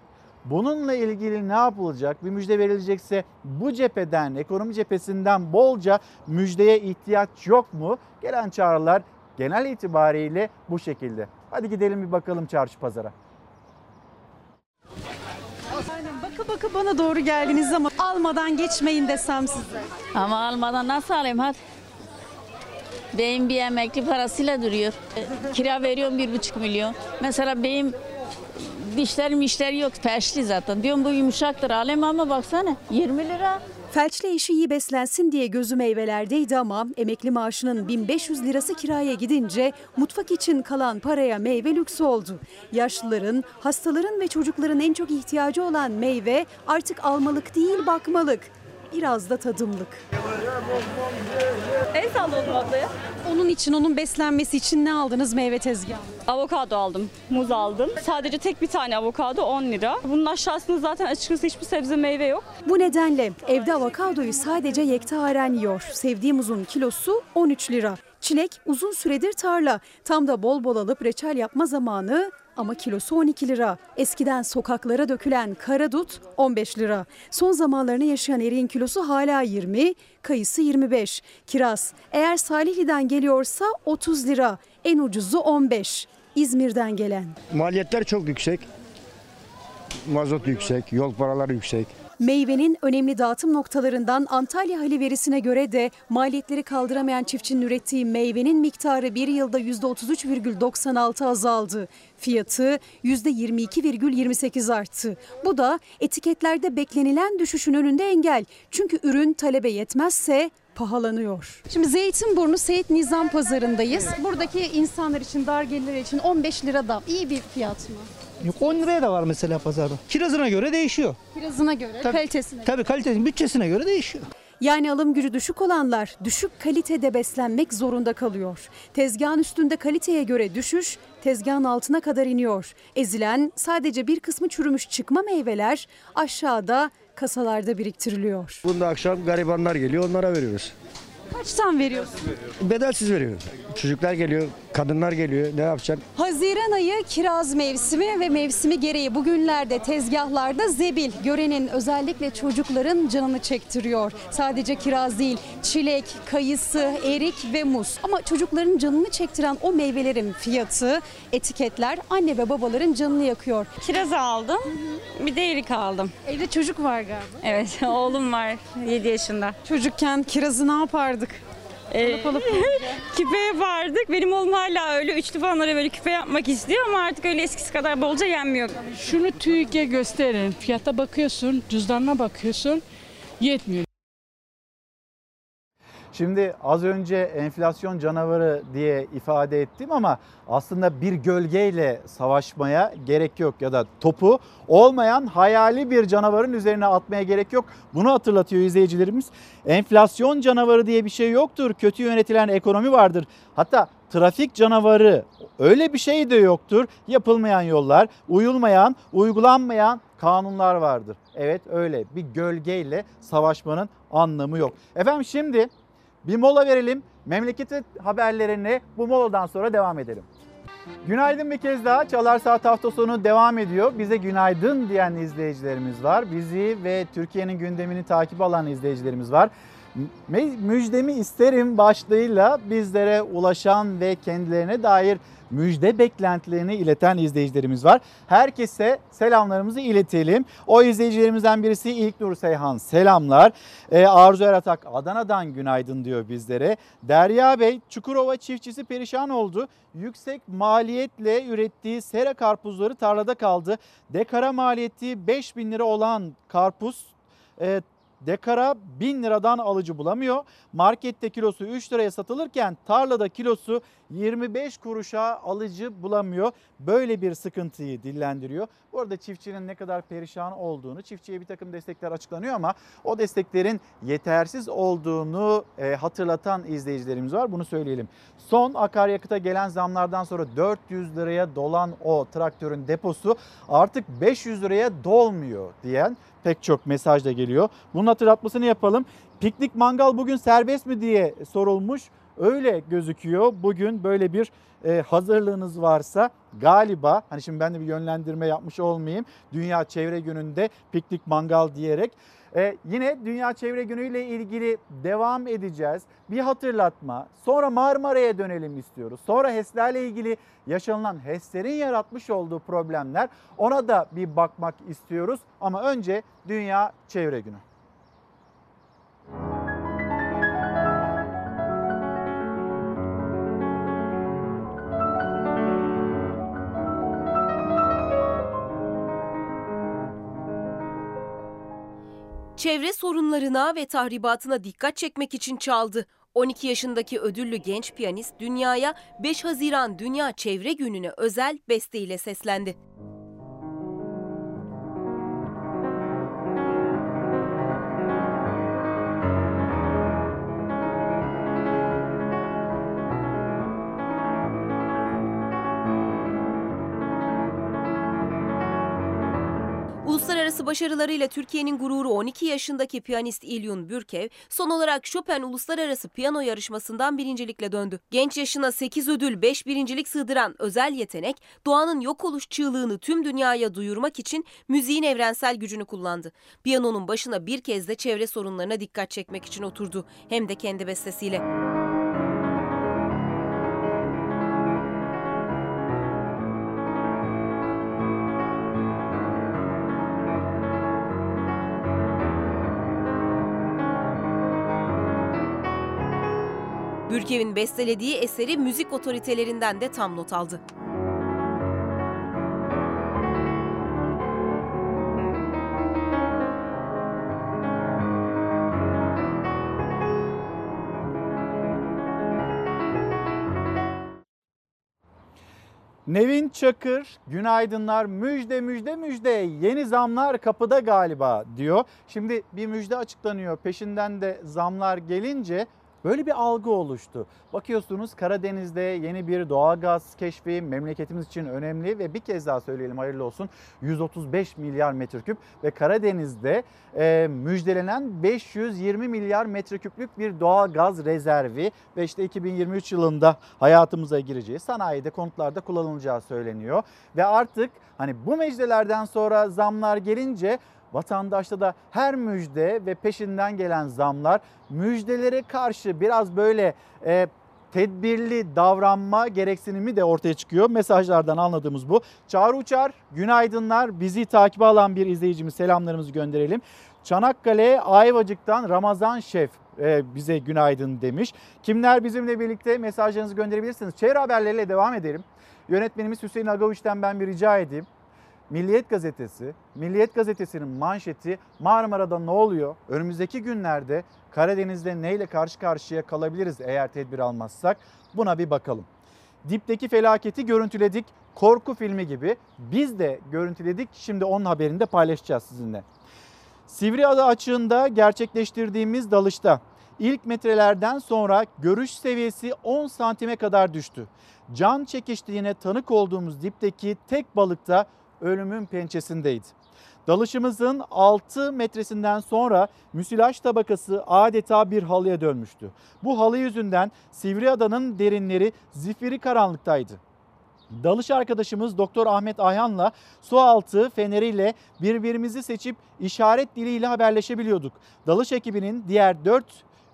Bununla ilgili ne yapılacak? Bir müjde verilecekse bu cepheden, ekonomi cephesinden bolca müjdeye ihtiyaç yok mu? Gelen çağrılar genel itibariyle bu şekilde. Hadi gidelim bir bakalım çarşı pazara. Bakı bakı bana doğru geldiniz ama almadan geçmeyin desem size. Ama almadan nasıl alayım hadi. Benim bir emekli parasıyla duruyor. Kira veriyorum bir buçuk milyon. Mesela benim dişlerim işleri yok. Peşli zaten. Diyorum bu yumuşaktır alayım ama baksana 20 lira. Felçli eşi iyi beslensin diye gözü meyvelerdeydi ama emekli maaşının 1500 lirası kiraya gidince mutfak için kalan paraya meyve lüks oldu. Yaşlıların, hastaların ve çocukların en çok ihtiyacı olan meyve artık almalık değil bakmalık. Biraz da tadımlık. En sağlıklı ablaya. Onun için, onun beslenmesi için ne aldınız meyve tezgahı? Avokado aldım, muz aldım. Sadece tek bir tane avokado 10 lira. Bunun aşağısında zaten açıkçası hiçbir sebze meyve yok. Bu nedenle evde avokadoyu sadece yektaren yiyor. Sevdiğim uzun kilosu 13 lira. Çilek uzun süredir tarla. Tam da bol bol alıp reçel yapma zamanı ama kilosu 12 lira. Eskiden sokaklara dökülen karadut 15 lira. Son zamanlarını yaşayan eriğin kilosu hala 20, kayısı 25. Kiraz eğer Salihli'den geliyorsa 30 lira. En ucuzu 15. İzmir'den gelen. Maliyetler çok yüksek. Mazot yüksek, yol paraları yüksek. Meyvenin önemli dağıtım noktalarından Antalya Haliverisi'ne göre de maliyetleri kaldıramayan çiftçinin ürettiği meyvenin miktarı bir yılda %33,96 azaldı. Fiyatı %22,28 arttı. Bu da etiketlerde beklenilen düşüşün önünde engel. Çünkü ürün talebe yetmezse pahalanıyor. Şimdi Zeytinburnu Seyit Nizam Pazarı'ndayız. Buradaki insanlar için, dar gelirler için 15 lira da iyi bir fiyat mı? Yok 10 liraya da var mesela pazarda. Kirazına göre değişiyor. Kirazına göre, Tabii. kalitesine Tabii kalitesinin bütçesine göre değişiyor. Yani alım gücü düşük olanlar düşük kalitede beslenmek zorunda kalıyor. Tezgahın üstünde kaliteye göre düşüş, tezgahın altına kadar iniyor. Ezilen sadece bir kısmı çürümüş çıkma meyveler aşağıda kasalarda biriktiriliyor. Bunda akşam garibanlar geliyor onlara veriyoruz. Kaçtan veriyorsun? Bedelsiz veriyoruz. Çocuklar geliyor, kadınlar geliyor. Ne yapacaksın? Haziran ayı kiraz mevsimi ve mevsimi gereği bugünlerde tezgahlarda zebil görenin özellikle çocukların canını çektiriyor. Sadece kiraz değil çilek, kayısı, erik ve muz. Ama çocukların canını çektiren o meyvelerin fiyatı, etiketler anne ve babaların canını yakıyor. Kiraz aldım, bir de erik aldım. Evde çocuk var galiba. Evet, (laughs) oğlum var 7 yaşında. Çocukken kirazı ne yapardık? Ee, (laughs) küpe yapardık. Benim oğlum hala öyle üçlü falanlara böyle küpe yapmak istiyor ama artık öyle eskisi kadar bolca yenmiyor. Şunu TÜİK'e gösterin. Fiyata bakıyorsun, cüzdanına bakıyorsun. Yetmiyor. Şimdi az önce enflasyon canavarı diye ifade ettim ama aslında bir gölgeyle savaşmaya gerek yok ya da topu olmayan hayali bir canavarın üzerine atmaya gerek yok. Bunu hatırlatıyor izleyicilerimiz. Enflasyon canavarı diye bir şey yoktur. Kötü yönetilen ekonomi vardır. Hatta trafik canavarı öyle bir şey de yoktur. Yapılmayan yollar, uyulmayan, uygulanmayan kanunlar vardır. Evet öyle bir gölgeyle savaşmanın anlamı yok. Efendim şimdi bir mola verelim. Memleketi haberlerine bu moladan sonra devam edelim. Günaydın bir kez daha. Çalar Saat hafta sonu devam ediyor. Bize günaydın diyen izleyicilerimiz var. Bizi ve Türkiye'nin gündemini takip alan izleyicilerimiz var. Müjdemi isterim başlığıyla bizlere ulaşan ve kendilerine dair müjde beklentilerini ileten izleyicilerimiz var. Herkese selamlarımızı iletelim. O izleyicilerimizden birisi İlknur Seyhan selamlar. Ee, Arzu Eratak Adana'dan günaydın diyor bizlere. Derya Bey Çukurova çiftçisi perişan oldu. Yüksek maliyetle ürettiği sera karpuzları tarlada kaldı. Dekara maliyeti 5 bin lira olan karpuz e, dekara 1000 liradan alıcı bulamıyor. Markette kilosu 3 liraya satılırken tarlada kilosu 25 kuruşa alıcı bulamıyor. Böyle bir sıkıntıyı dillendiriyor. Bu arada çiftçinin ne kadar perişan olduğunu, çiftçiye bir takım destekler açıklanıyor ama o desteklerin yetersiz olduğunu e, hatırlatan izleyicilerimiz var. Bunu söyleyelim. Son akaryakıta gelen zamlardan sonra 400 liraya dolan o traktörün deposu artık 500 liraya dolmuyor diyen pek çok mesaj da geliyor. Bunun hatırlatmasını yapalım. Piknik mangal bugün serbest mi diye sorulmuş. Öyle gözüküyor. Bugün böyle bir e, hazırlığınız varsa galiba hani şimdi ben de bir yönlendirme yapmış olmayayım. Dünya Çevre Günü'nde piknik mangal diyerek ee, yine Dünya Çevre Günü ile ilgili devam edeceğiz. Bir hatırlatma. Sonra Marmara'ya dönelim istiyoruz. Sonra HES'lerle ilgili yaşanılan HES'lerin yaratmış olduğu problemler ona da bir bakmak istiyoruz. Ama önce Dünya Çevre Günü. Çevre sorunlarına ve tahribatına dikkat çekmek için çaldı. 12 yaşındaki ödüllü genç piyanist dünyaya 5 Haziran Dünya Çevre Günü'ne özel besteyle seslendi. Başarılarıyla Türkiye'nin gururu 12 yaşındaki piyanist İlyun Bürkev son olarak Chopin Uluslararası Piyano Yarışması'ndan birincilikle döndü. Genç yaşına 8 ödül 5 birincilik sığdıran özel yetenek doğanın yok oluş çığlığını tüm dünyaya duyurmak için müziğin evrensel gücünü kullandı. Piyanonun başına bir kez de çevre sorunlarına dikkat çekmek için oturdu hem de kendi bestesiyle. Bürkev'in bestelediği eseri müzik otoritelerinden de tam not aldı. Nevin Çakır, günaydınlar, müjde müjde müjde, yeni zamlar kapıda galiba diyor. Şimdi bir müjde açıklanıyor, peşinden de zamlar gelince Böyle bir algı oluştu. Bakıyorsunuz Karadeniz'de yeni bir doğalgaz keşfi memleketimiz için önemli ve bir kez daha söyleyelim hayırlı olsun 135 milyar metreküp ve Karadeniz'de e, müjdelenen 520 milyar metreküplük bir doğalgaz rezervi ve işte 2023 yılında hayatımıza gireceği sanayide konutlarda kullanılacağı söyleniyor. Ve artık hani bu müjdelerden sonra zamlar gelince Vatandaşta da her müjde ve peşinden gelen zamlar müjdelere karşı biraz böyle e, tedbirli davranma gereksinimi de ortaya çıkıyor. Mesajlardan anladığımız bu. Çağrı Uçar, günaydınlar. Bizi takibe alan bir izleyicimiz selamlarımızı gönderelim. Çanakkale Ayvacık'tan Ramazan Şef e, bize günaydın demiş. Kimler bizimle birlikte mesajlarınızı gönderebilirsiniz. Çevre haberleriyle devam edelim. Yönetmenimiz Hüseyin Agavuç'tan ben bir rica edeyim. Milliyet Gazetesi, Milliyet Gazetesi'nin manşeti Marmara'da ne oluyor? Önümüzdeki günlerde Karadeniz'de neyle karşı karşıya kalabiliriz eğer tedbir almazsak? Buna bir bakalım. Dipteki felaketi görüntüledik. Korku filmi gibi biz de görüntüledik. Şimdi onun haberini de paylaşacağız sizinle. Sivriada açığında gerçekleştirdiğimiz dalışta ilk metrelerden sonra görüş seviyesi 10 santime kadar düştü. Can çekiştiğine tanık olduğumuz dipteki tek balıkta ölümün pençesindeydi. Dalışımızın 6 metresinden sonra müsilaj tabakası adeta bir halıya dönmüştü. Bu halı yüzünden Sivriada'nın derinleri zifiri karanlıktaydı. Dalış arkadaşımız Doktor Ahmet Ayhan'la su altı feneriyle birbirimizi seçip işaret diliyle haberleşebiliyorduk. Dalış ekibinin diğer 4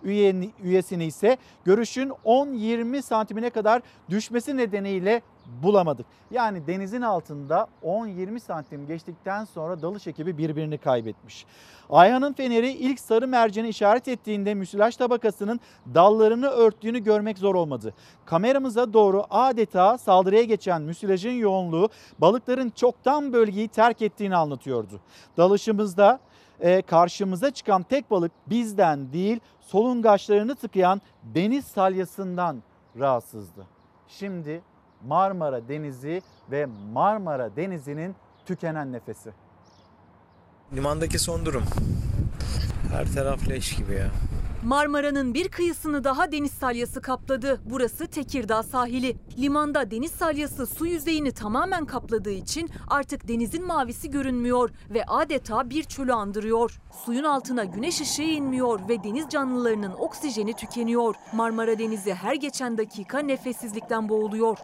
üyeni- üyesini ise görüşün 10-20 santimine kadar düşmesi nedeniyle bulamadık. Yani denizin altında 10-20 santim geçtikten sonra dalış ekibi birbirini kaybetmiş. Ayhan'ın feneri ilk sarı merceni işaret ettiğinde müsilaj tabakasının dallarını örttüğünü görmek zor olmadı. Kameramıza doğru adeta saldırıya geçen müsilajın yoğunluğu balıkların çoktan bölgeyi terk ettiğini anlatıyordu. Dalışımızda e, karşımıza çıkan tek balık bizden değil solungaçlarını tıkayan deniz salyasından rahatsızdı. Şimdi Marmara Denizi ve Marmara Denizi'nin tükenen nefesi. Limandaki son durum. Her taraf leş gibi ya. Marmara'nın bir kıyısını daha deniz salyası kapladı. Burası Tekirdağ sahili. Limanda deniz salyası su yüzeyini tamamen kapladığı için artık denizin mavisi görünmüyor ve adeta bir çölü andırıyor. Suyun altına güneş ışığı inmiyor ve deniz canlılarının oksijeni tükeniyor. Marmara Denizi her geçen dakika nefessizlikten boğuluyor.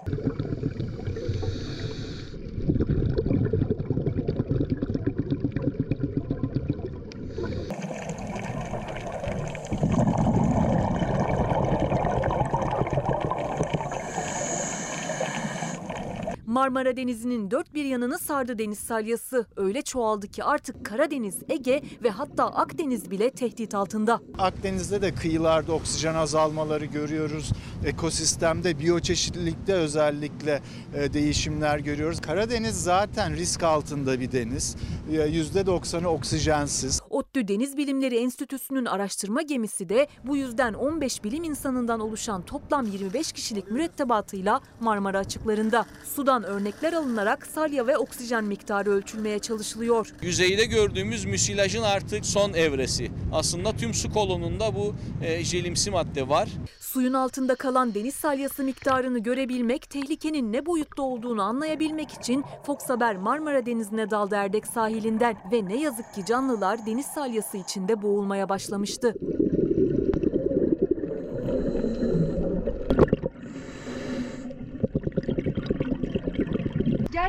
Marmara Denizi'nin dört bir yanını sardı deniz salyası. Öyle çoğaldı ki artık Karadeniz, Ege ve hatta Akdeniz bile tehdit altında. Akdeniz'de de kıyılarda oksijen azalmaları görüyoruz. Ekosistemde, biyoçeşitlilikte özellikle e, değişimler görüyoruz. Karadeniz zaten risk altında bir deniz. E, %90'ı oksijensiz. ODTÜ Deniz Bilimleri Enstitüsü'nün araştırma gemisi de bu yüzden 15 bilim insanından oluşan toplam 25 kişilik mürettebatıyla Marmara açıklarında. Sudan örnekler alınarak salya ve oksijen miktarı ölçülmeye çalışılıyor. Yüzeyde gördüğümüz müsilajın artık son evresi. Aslında tüm su kolonunda bu e, jelimsi madde var. Suyun altında kalan deniz salyası miktarını görebilmek, tehlikenin ne boyutta olduğunu anlayabilmek için Fox Haber Marmara Denizi'ne daldı Erdek sahilinden ve ne yazık ki canlılar deniz salyası içinde boğulmaya başlamıştı.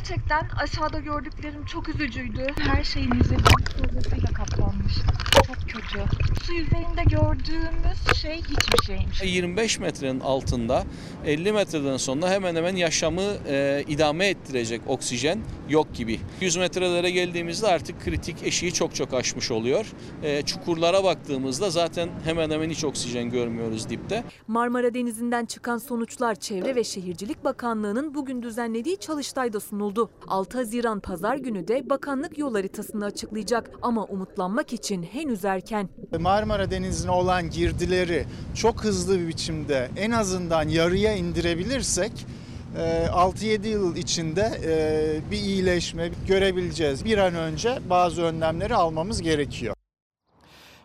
Gerçekten aşağıda gördüklerim çok üzücüydü. Her şeyin yüzeyi tuğlasıyla kaplanmış. Çok kötü. Su yüzeyinde gördüğümüz şey hiçbir şeymiş. 25 metrenin altında 50 metreden sonra hemen hemen yaşamı e, idame ettirecek oksijen yok gibi. 100 metrelere geldiğimizde artık kritik eşiği çok çok aşmış oluyor. E, çukurlara baktığımızda zaten hemen hemen hiç oksijen görmüyoruz dipte. Marmara Denizi'nden çıkan sonuçlar Çevre ve Şehircilik Bakanlığı'nın bugün düzenlediği çalıştayda sunuldu. 6 Haziran pazar günü de bakanlık yol haritasını açıklayacak ama umutlanmak için henüz erken. Marmara Denizi'ne olan girdileri çok hızlı bir biçimde en azından yarıya indirebilirsek e, 6-7 yıl içinde e, bir iyileşme görebileceğiz. Bir an önce bazı önlemleri almamız gerekiyor.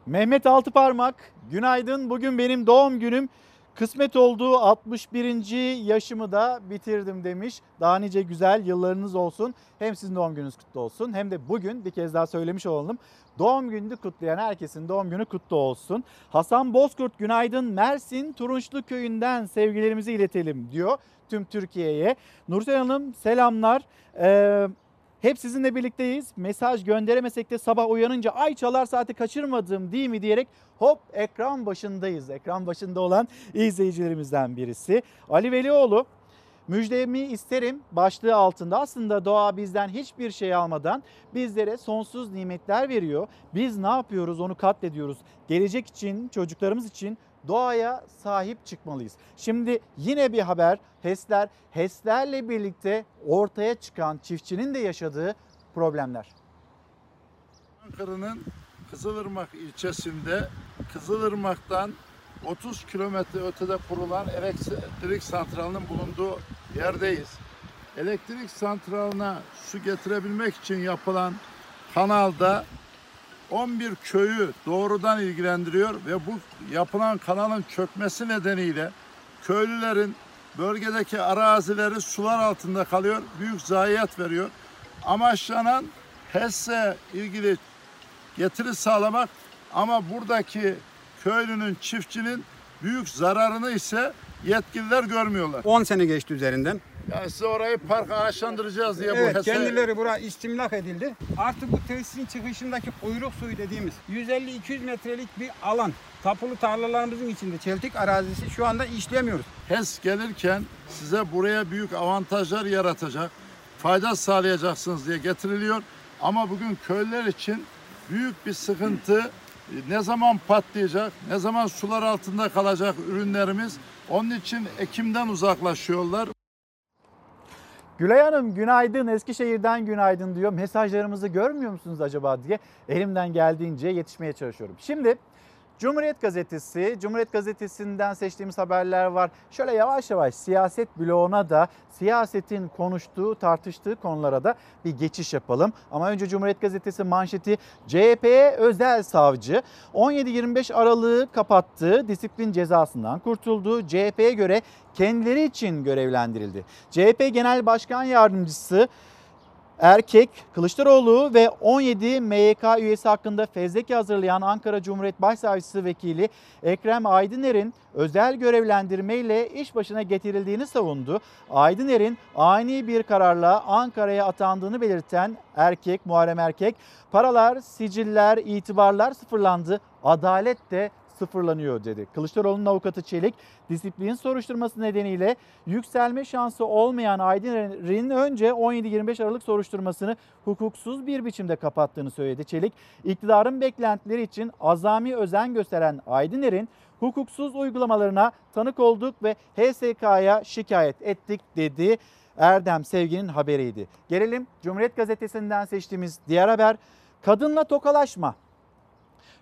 Mehmet Altıparmak, günaydın. Bugün benim doğum günüm. Kısmet olduğu 61. yaşımı da bitirdim demiş. Daha nice güzel yıllarınız olsun. Hem sizin doğum gününüz kutlu olsun hem de bugün bir kez daha söylemiş olalım. Doğum gününü kutlayan herkesin doğum günü kutlu olsun. Hasan Bozkurt günaydın Mersin Turunçlu köyünden sevgilerimizi iletelim diyor tüm Türkiye'ye. Nursel Hanım selamlar. Ee, hep sizinle birlikteyiz. Mesaj gönderemesek de sabah uyanınca ay çalar saati kaçırmadım değil mi diyerek hop ekran başındayız. Ekran başında olan izleyicilerimizden birisi. Ali Velioğlu Müjdemi isterim başlığı altında aslında doğa bizden hiçbir şey almadan bizlere sonsuz nimetler veriyor. Biz ne yapıyoruz onu katlediyoruz. Gelecek için çocuklarımız için doğaya sahip çıkmalıyız. Şimdi yine bir haber HES'ler, HES'lerle birlikte ortaya çıkan çiftçinin de yaşadığı problemler. Ankara'nın Kızılırmak ilçesinde Kızılırmak'tan 30 kilometre ötede kurulan elektrik santralının bulunduğu yerdeyiz. Elektrik santraline su getirebilmek için yapılan kanalda 11 köyü doğrudan ilgilendiriyor ve bu yapılan kanalın çökmesi nedeniyle köylülerin bölgedeki arazileri sular altında kalıyor, büyük zayiat veriyor. Amaçlanan HES'e ilgili getiri sağlamak ama buradaki köylünün, çiftçinin büyük zararını ise yetkililer görmüyorlar. 10 sene geçti üzerinden. Yani size orayı park ağaçlandıracağız diye bu Evet, hesap. kendileri bura istimlak edildi. Artık bu tesisin çıkışındaki kuyruk suyu dediğimiz 150-200 metrelik bir alan. Tapulu tarlalarımızın içinde çeltik arazisi şu anda işlemiyoruz. HES gelirken size buraya büyük avantajlar yaratacak, fayda sağlayacaksınız diye getiriliyor. Ama bugün köylüler için büyük bir sıkıntı. Ne zaman patlayacak, ne zaman sular altında kalacak ürünlerimiz. Onun için Ekim'den uzaklaşıyorlar. Gülay Hanım günaydın Eskişehir'den günaydın diyor. Mesajlarımızı görmüyor musunuz acaba diye elimden geldiğince yetişmeye çalışıyorum. Şimdi Cumhuriyet Gazetesi, Cumhuriyet Gazetesi'nden seçtiğimiz haberler var. Şöyle yavaş yavaş siyaset bloğuna da siyasetin konuştuğu, tartıştığı konulara da bir geçiş yapalım. Ama önce Cumhuriyet Gazetesi manşeti CHP'ye özel savcı 17-25 Aralık'ı kapattığı disiplin cezasından kurtulduğu CHP'ye göre kendileri için görevlendirildi. CHP Genel Başkan Yardımcısı Erkek, Kılıçdaroğlu ve 17 MYK üyesi hakkında fezleke hazırlayan Ankara Cumhuriyet Başsavcısı Vekili Ekrem Aydıner'in özel görevlendirmeyle iş başına getirildiğini savundu. Aydıner'in ani bir kararla Ankara'ya atandığını belirten Erkek, Muharrem Erkek, paralar, siciller, itibarlar sıfırlandı, adalet de sıfırlanıyor dedi. Kılıçdaroğlu'nun avukatı Çelik disiplin soruşturması nedeniyle yükselme şansı olmayan Aydın'ın önce 17-25 Aralık soruşturmasını hukuksuz bir biçimde kapattığını söyledi. Çelik iktidarın beklentileri için azami özen gösteren Aydıner'in hukuksuz uygulamalarına tanık olduk ve HSK'ya şikayet ettik dedi. Erdem Sevgi'nin haberiydi. Gelelim Cumhuriyet Gazetesi'nden seçtiğimiz diğer haber. Kadınla tokalaşma.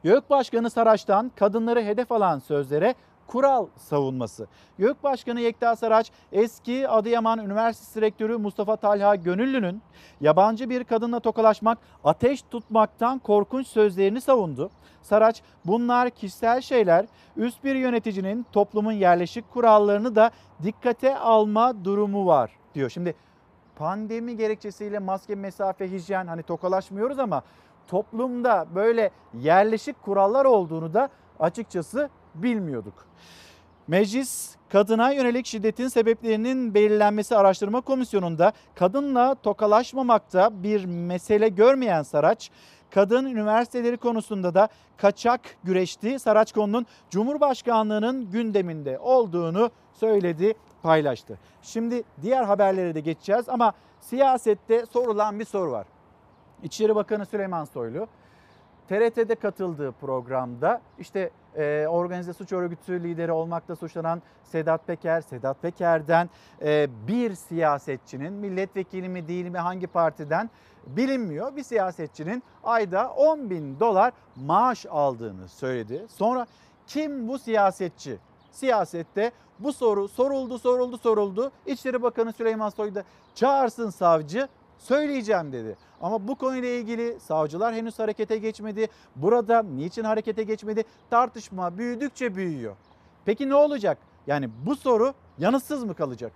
YÖK Başkanı Saraç'tan kadınları hedef alan sözlere kural savunması. YÖK Başkanı Yekta Saraç eski Adıyaman Üniversitesi Rektörü Mustafa Talha Gönüllü'nün yabancı bir kadınla tokalaşmak ateş tutmaktan korkunç sözlerini savundu. Saraç bunlar kişisel şeyler üst bir yöneticinin toplumun yerleşik kurallarını da dikkate alma durumu var diyor. Şimdi pandemi gerekçesiyle maske, mesafe, hijyen hani tokalaşmıyoruz ama toplumda böyle yerleşik kurallar olduğunu da açıkçası bilmiyorduk. Meclis kadına yönelik şiddetin sebeplerinin belirlenmesi araştırma komisyonunda kadınla tokalaşmamakta bir mesele görmeyen Saraç, kadın üniversiteleri konusunda da kaçak güreşti. Saraçkonu'nun Cumhurbaşkanlığının gündeminde olduğunu söyledi, paylaştı. Şimdi diğer haberlere de geçeceğiz ama siyasette sorulan bir soru var. İçişleri Bakanı Süleyman Soylu TRT'de katıldığı programda işte e, organize suç örgütü lideri olmakta suçlanan Sedat Peker, Sedat Peker'den e, bir siyasetçinin milletvekili mi değil mi hangi partiden bilinmiyor bir siyasetçinin ayda 10 bin dolar maaş aldığını söyledi. Sonra kim bu siyasetçi? Siyasette bu soru soruldu soruldu soruldu. İçişleri Bakanı Süleyman Soylu da çağırsın savcı söyleyeceğim dedi. Ama bu konuyla ilgili savcılar henüz harekete geçmedi. Burada niçin harekete geçmedi? Tartışma büyüdükçe büyüyor. Peki ne olacak? Yani bu soru yanıtsız mı kalacak?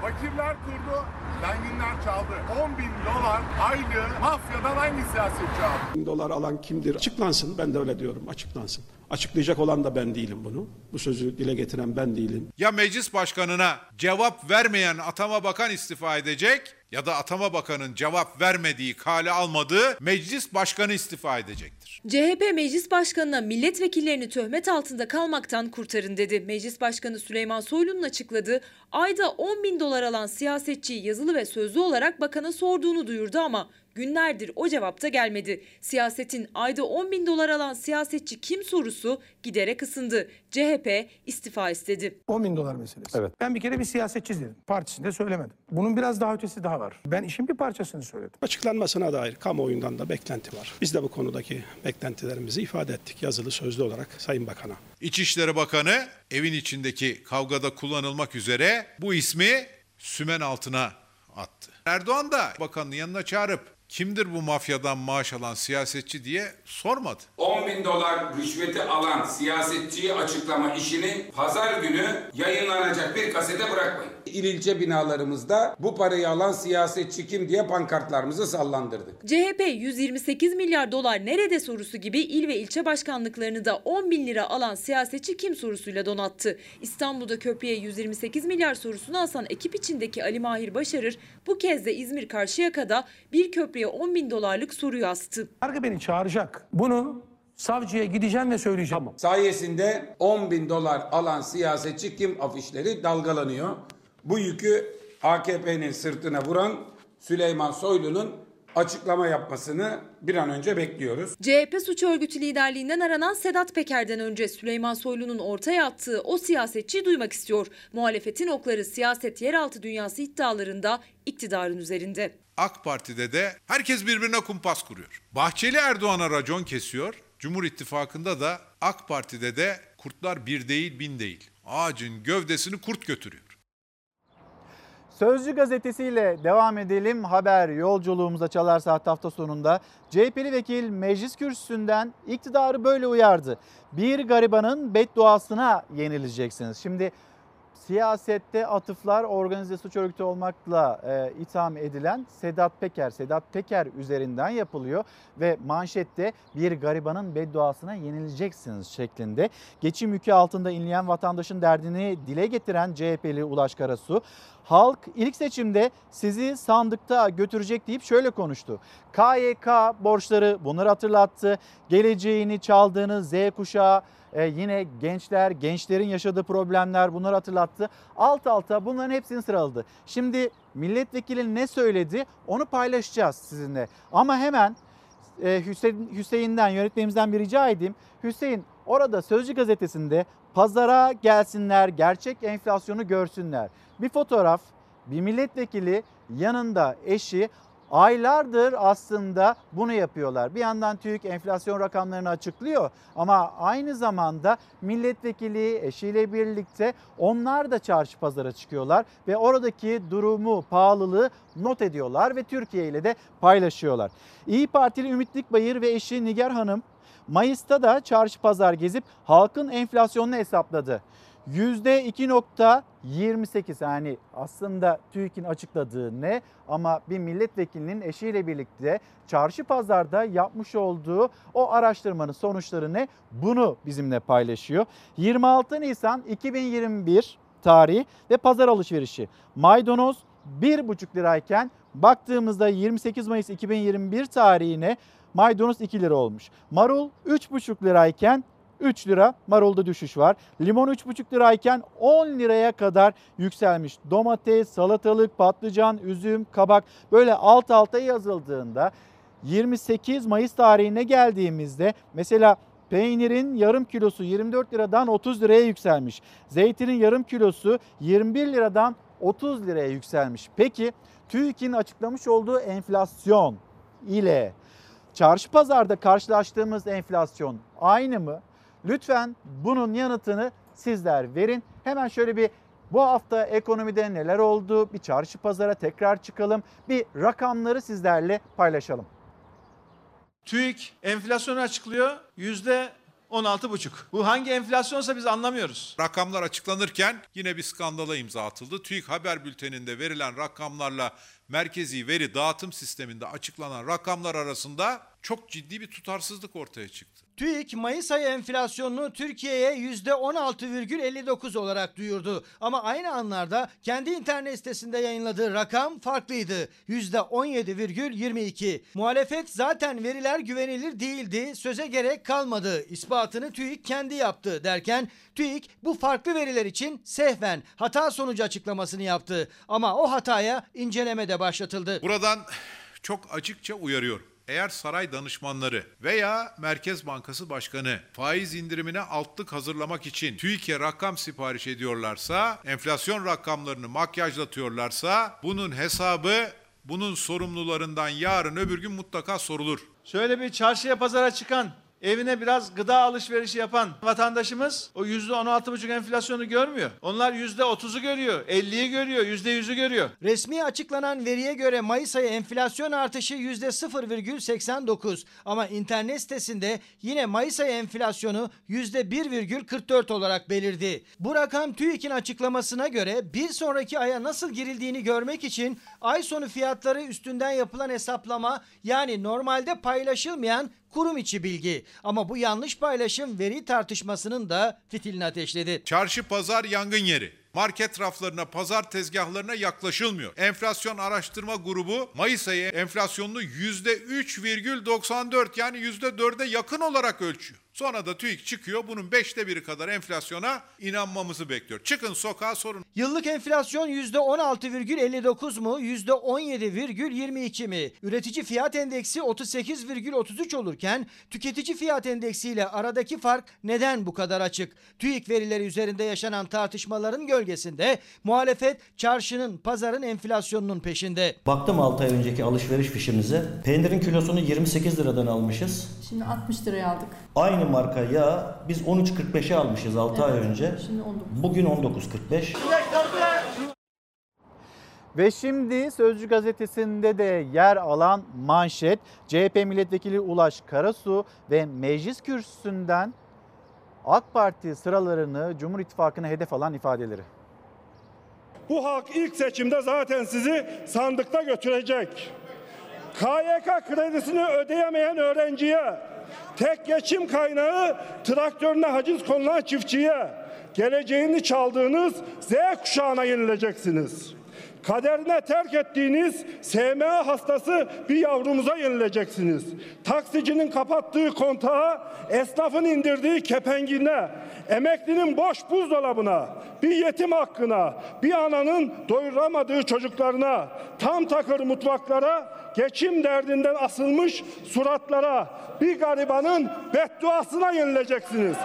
Fakirler kurdu, zenginler çaldı. 10 bin dolar aylığı mafyadan hangi siyasetçi aldı? Bin dolar alan kimdir? Açıklansın. Ben de öyle diyorum. Açıklansın. Açıklayacak olan da ben değilim bunu. Bu sözü dile getiren ben değilim. Ya meclis başkanına cevap vermeyen atama bakan istifa edecek ya da atama bakanın cevap vermediği, kale almadığı meclis başkanı istifa edecektir. CHP Meclis Başkanı'na milletvekillerini töhmet altında kalmaktan kurtarın dedi. Meclis Başkanı Süleyman Soylu'nun açıkladığı ayda 10 bin dolar alan siyasetçiyi yazılı ve sözlü olarak bakana sorduğunu duyurdu ama günlerdir o cevapta gelmedi. Siyasetin ayda 10 bin dolar alan siyasetçi kim sorusu giderek ısındı. CHP istifa istedi. 10 bin dolar meselesi. Evet. Ben bir kere bir siyasetçi dedim. Partisinde söylemedim. Bunun biraz daha ötesi daha var. Ben işin bir parçasını söyledim. Açıklanmasına dair kamuoyundan da beklenti var. Biz de bu konudaki beklentilerimizi ifade ettik yazılı sözlü olarak Sayın Bakan'a. İçişleri Bakanı evin içindeki kavgada kullanılmak üzere bu ismi sümen altına attı. Erdoğan da bakanın yanına çağırıp kimdir bu mafyadan maaş alan siyasetçi diye sormadı. 10 bin dolar rüşveti alan siyasetçiyi açıklama işini pazar günü yayınlanacak bir kasete bırakmayın. İl ilçe binalarımızda bu parayı alan siyasetçi kim diye pankartlarımızı sallandırdık. CHP 128 milyar dolar nerede sorusu gibi il ve ilçe başkanlıklarını da 10 bin lira alan siyasetçi kim sorusuyla donattı. İstanbul'da köprüye 128 milyar sorusunu asan ekip içindeki Ali Mahir Başarır bu kez de İzmir Karşıyaka'da bir köprüye 10 bin dolarlık soruyu astı. Yargı beni çağıracak. Bunu savcıya gideceğim ve söyleyeceğim. Sayesinde 10 bin dolar alan siyasetçi kim afişleri dalgalanıyor. Bu yükü AKP'nin sırtına vuran Süleyman Soylu'nun açıklama yapmasını bir an önce bekliyoruz. CHP suç örgütü liderliğinden aranan Sedat Peker'den önce Süleyman Soylu'nun ortaya attığı o siyasetçiyi duymak istiyor. Muhalefetin okları siyaset yeraltı dünyası iddialarında iktidarın üzerinde. AK Parti'de de herkes birbirine kumpas kuruyor. Bahçeli Erdoğan'a racon kesiyor. Cumhur İttifakı'nda da AK Parti'de de kurtlar bir değil bin değil. Ağacın gövdesini kurt götürüyor. Sözcü gazetesiyle devam edelim. Haber yolculuğumuza Çalar Saat hafta sonunda CHP'li vekil meclis kürsüsünden iktidarı böyle uyardı. Bir garibanın bedduasına yenileceksiniz. Şimdi siyasette atıflar organize suç örgütü olmakla e, itham edilen Sedat Peker, Sedat Peker üzerinden yapılıyor ve manşette bir garibanın bedduasına yenileceksiniz şeklinde. Geçim yükü altında inleyen vatandaşın derdini dile getiren CHP'li Ulaş Karasu, halk ilk seçimde sizi sandıkta götürecek deyip şöyle konuştu. KYK borçları bunları hatırlattı. Geleceğini çaldığınız Z kuşağı ee, yine gençler, gençlerin yaşadığı problemler bunları hatırlattı. Alt alta bunların hepsini sıraladı. Şimdi milletvekili ne söyledi onu paylaşacağız sizinle. Ama hemen e, Hüseyin, Hüseyin'den yönetmenimizden bir rica edeyim. Hüseyin orada Sözcü gazetesinde pazara gelsinler, gerçek enflasyonu görsünler. Bir fotoğraf, bir milletvekili yanında eşi aylardır aslında bunu yapıyorlar. Bir yandan TÜİK enflasyon rakamlarını açıklıyor ama aynı zamanda milletvekili eşiyle birlikte onlar da çarşı pazara çıkıyorlar ve oradaki durumu, pahalılığı not ediyorlar ve Türkiye ile de paylaşıyorlar. İyi Partili Ümit Dikbayır ve eşi Nigar Hanım Mayıs'ta da çarşı pazar gezip halkın enflasyonunu hesapladı. %2.28 yani aslında TÜİK'in açıkladığı ne ama bir milletvekilinin eşiyle birlikte çarşı pazarda yapmış olduğu o araştırmanın sonuçları ne bunu bizimle paylaşıyor. 26 Nisan 2021 tarihi ve pazar alışverişi maydanoz 1,5 lirayken baktığımızda 28 Mayıs 2021 tarihine maydanoz 2 lira olmuş. Marul 3,5 lirayken 3 lira marulda düşüş var. Limon 3,5 lirayken 10 liraya kadar yükselmiş. Domates, salatalık, patlıcan, üzüm, kabak böyle alt alta yazıldığında 28 Mayıs tarihine geldiğimizde mesela Peynirin yarım kilosu 24 liradan 30 liraya yükselmiş. Zeytinin yarım kilosu 21 liradan 30 liraya yükselmiş. Peki TÜİK'in açıklamış olduğu enflasyon ile çarşı pazarda karşılaştığımız enflasyon aynı mı? Lütfen bunun yanıtını sizler verin. Hemen şöyle bir bu hafta ekonomide neler oldu? Bir çarşı pazara tekrar çıkalım. Bir rakamları sizlerle paylaşalım. TÜİK enflasyonu açıklıyor. Yüzde 16,5. Bu hangi enflasyonsa biz anlamıyoruz. Rakamlar açıklanırken yine bir skandala imza atıldı. TÜİK haber bülteninde verilen rakamlarla merkezi veri dağıtım sisteminde açıklanan rakamlar arasında çok ciddi bir tutarsızlık ortaya çıktı. TÜİK Mayıs ayı enflasyonunu Türkiye'ye %16,59 olarak duyurdu. Ama aynı anlarda kendi internet sitesinde yayınladığı rakam farklıydı. %17,22. Muhalefet zaten veriler güvenilir değildi, söze gerek kalmadı. İspatını TÜİK kendi yaptı derken TÜİK bu farklı veriler için sehven hata sonucu açıklamasını yaptı. Ama o hataya inceleme de başlatıldı. Buradan çok açıkça uyarıyorum. Eğer saray danışmanları veya Merkez Bankası Başkanı faiz indirimine altlık hazırlamak için TÜİK'e rakam sipariş ediyorlarsa, enflasyon rakamlarını makyajlatıyorlarsa bunun hesabı bunun sorumlularından yarın öbür gün mutlaka sorulur. Şöyle bir çarşıya pazara çıkan evine biraz gıda alışverişi yapan vatandaşımız o yüzde on altı buçuk enflasyonu görmüyor. Onlar yüzde otuzu görüyor, 50'yi görüyor, yüzde yüzü görüyor. Resmi açıklanan veriye göre Mayıs ayı enflasyon artışı %0,89 ama internet sitesinde yine Mayıs ayı enflasyonu %1,44 olarak belirdi. Bu rakam TÜİK'in açıklamasına göre bir sonraki aya nasıl girildiğini görmek için ay sonu fiyatları üstünden yapılan hesaplama yani normalde paylaşılmayan kurum içi bilgi. Ama bu yanlış paylaşım veri tartışmasının da fitilini ateşledi. Çarşı pazar yangın yeri. Market raflarına, pazar tezgahlarına yaklaşılmıyor. Enflasyon Araştırma Grubu Mayıs ayı enflasyonunu %3,94 yani %4'e yakın olarak ölçüyor. Sonra da TÜİK çıkıyor bunun beşte biri kadar enflasyona inanmamızı bekliyor. Çıkın sokağa sorun. Yıllık enflasyon %16,59 mu, %17,22 mi? Üretici fiyat endeksi 38,33 olurken tüketici fiyat endeksiyle aradaki fark neden bu kadar açık? TÜİK verileri üzerinde yaşanan tartışmaların gölgesinde muhalefet çarşının, pazarın enflasyonunun peşinde. Baktım 6 ay önceki alışveriş fişimize. Peynirin kilosunu 28 liradan almışız. Şimdi 60 liraya aldık. Aynı marka yağ biz 13.45'e almışız 6 ay önce. Şimdi 19. Bugün 19.45. Ve şimdi Sözcü gazetesinde de yer alan manşet CHP milletvekili Ulaş Karasu ve meclis kürsüsünden AK Parti sıralarını Cumhur İttifakı'na hedef alan ifadeleri. Bu halk ilk seçimde zaten sizi sandıkta götürecek. KYK kredisini ödeyemeyen öğrenciye, tek geçim kaynağı traktörüne haciz konulan çiftçiye, geleceğini çaldığınız Z kuşağına yenileceksiniz. Kaderine terk ettiğiniz SMA hastası bir yavrumuza yenileceksiniz. Taksicinin kapattığı kontağa, esnafın indirdiği kepengine, emeklinin boş buzdolabına, bir yetim hakkına, bir ananın doyuramadığı çocuklarına, tam takır mutfaklara, geçim derdinden asılmış suratlara, bir garibanın bedduasına yenileceksiniz.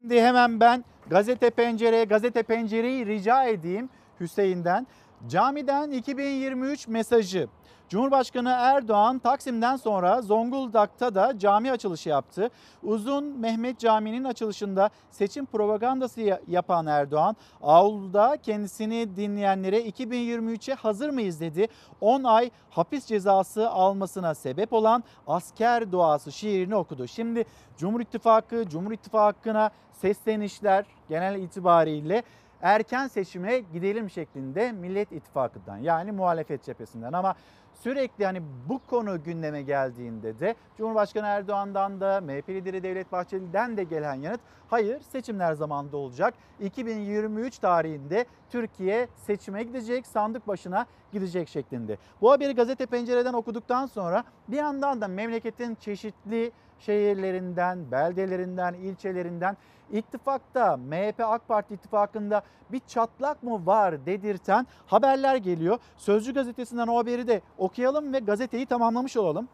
Şimdi hemen ben gazete pencereye, gazete pencereyi rica edeyim Hüseyin'den. Camiden 2023 mesajı. Cumhurbaşkanı Erdoğan Taksim'den sonra Zonguldak'ta da cami açılışı yaptı. Uzun Mehmet Camii'nin açılışında seçim propagandası ya- yapan Erdoğan, avluda kendisini dinleyenlere 2023'e hazır mıyız dedi. 10 ay hapis cezası almasına sebep olan asker duası şiirini okudu. Şimdi Cumhur İttifakı, Cumhur İttifakı'na seslenişler genel itibariyle erken seçime gidelim şeklinde Millet İttifakı'ndan yani muhalefet cephesinden ama sürekli hani bu konu gündeme geldiğinde de Cumhurbaşkanı Erdoğan'dan da MHP lideri Devlet Bahçeli'den de gelen yanıt hayır seçimler zamanında olacak. 2023 tarihinde Türkiye seçime gidecek, sandık başına gidecek şeklinde. Bu haberi gazete pencereden okuduktan sonra bir yandan da memleketin çeşitli şehirlerinden, beldelerinden, ilçelerinden ittifakta MHP AK Parti ittifakında bir çatlak mı var dedirten haberler geliyor. Sözcü gazetesinden o haberi de okuyalım ve gazeteyi tamamlamış olalım.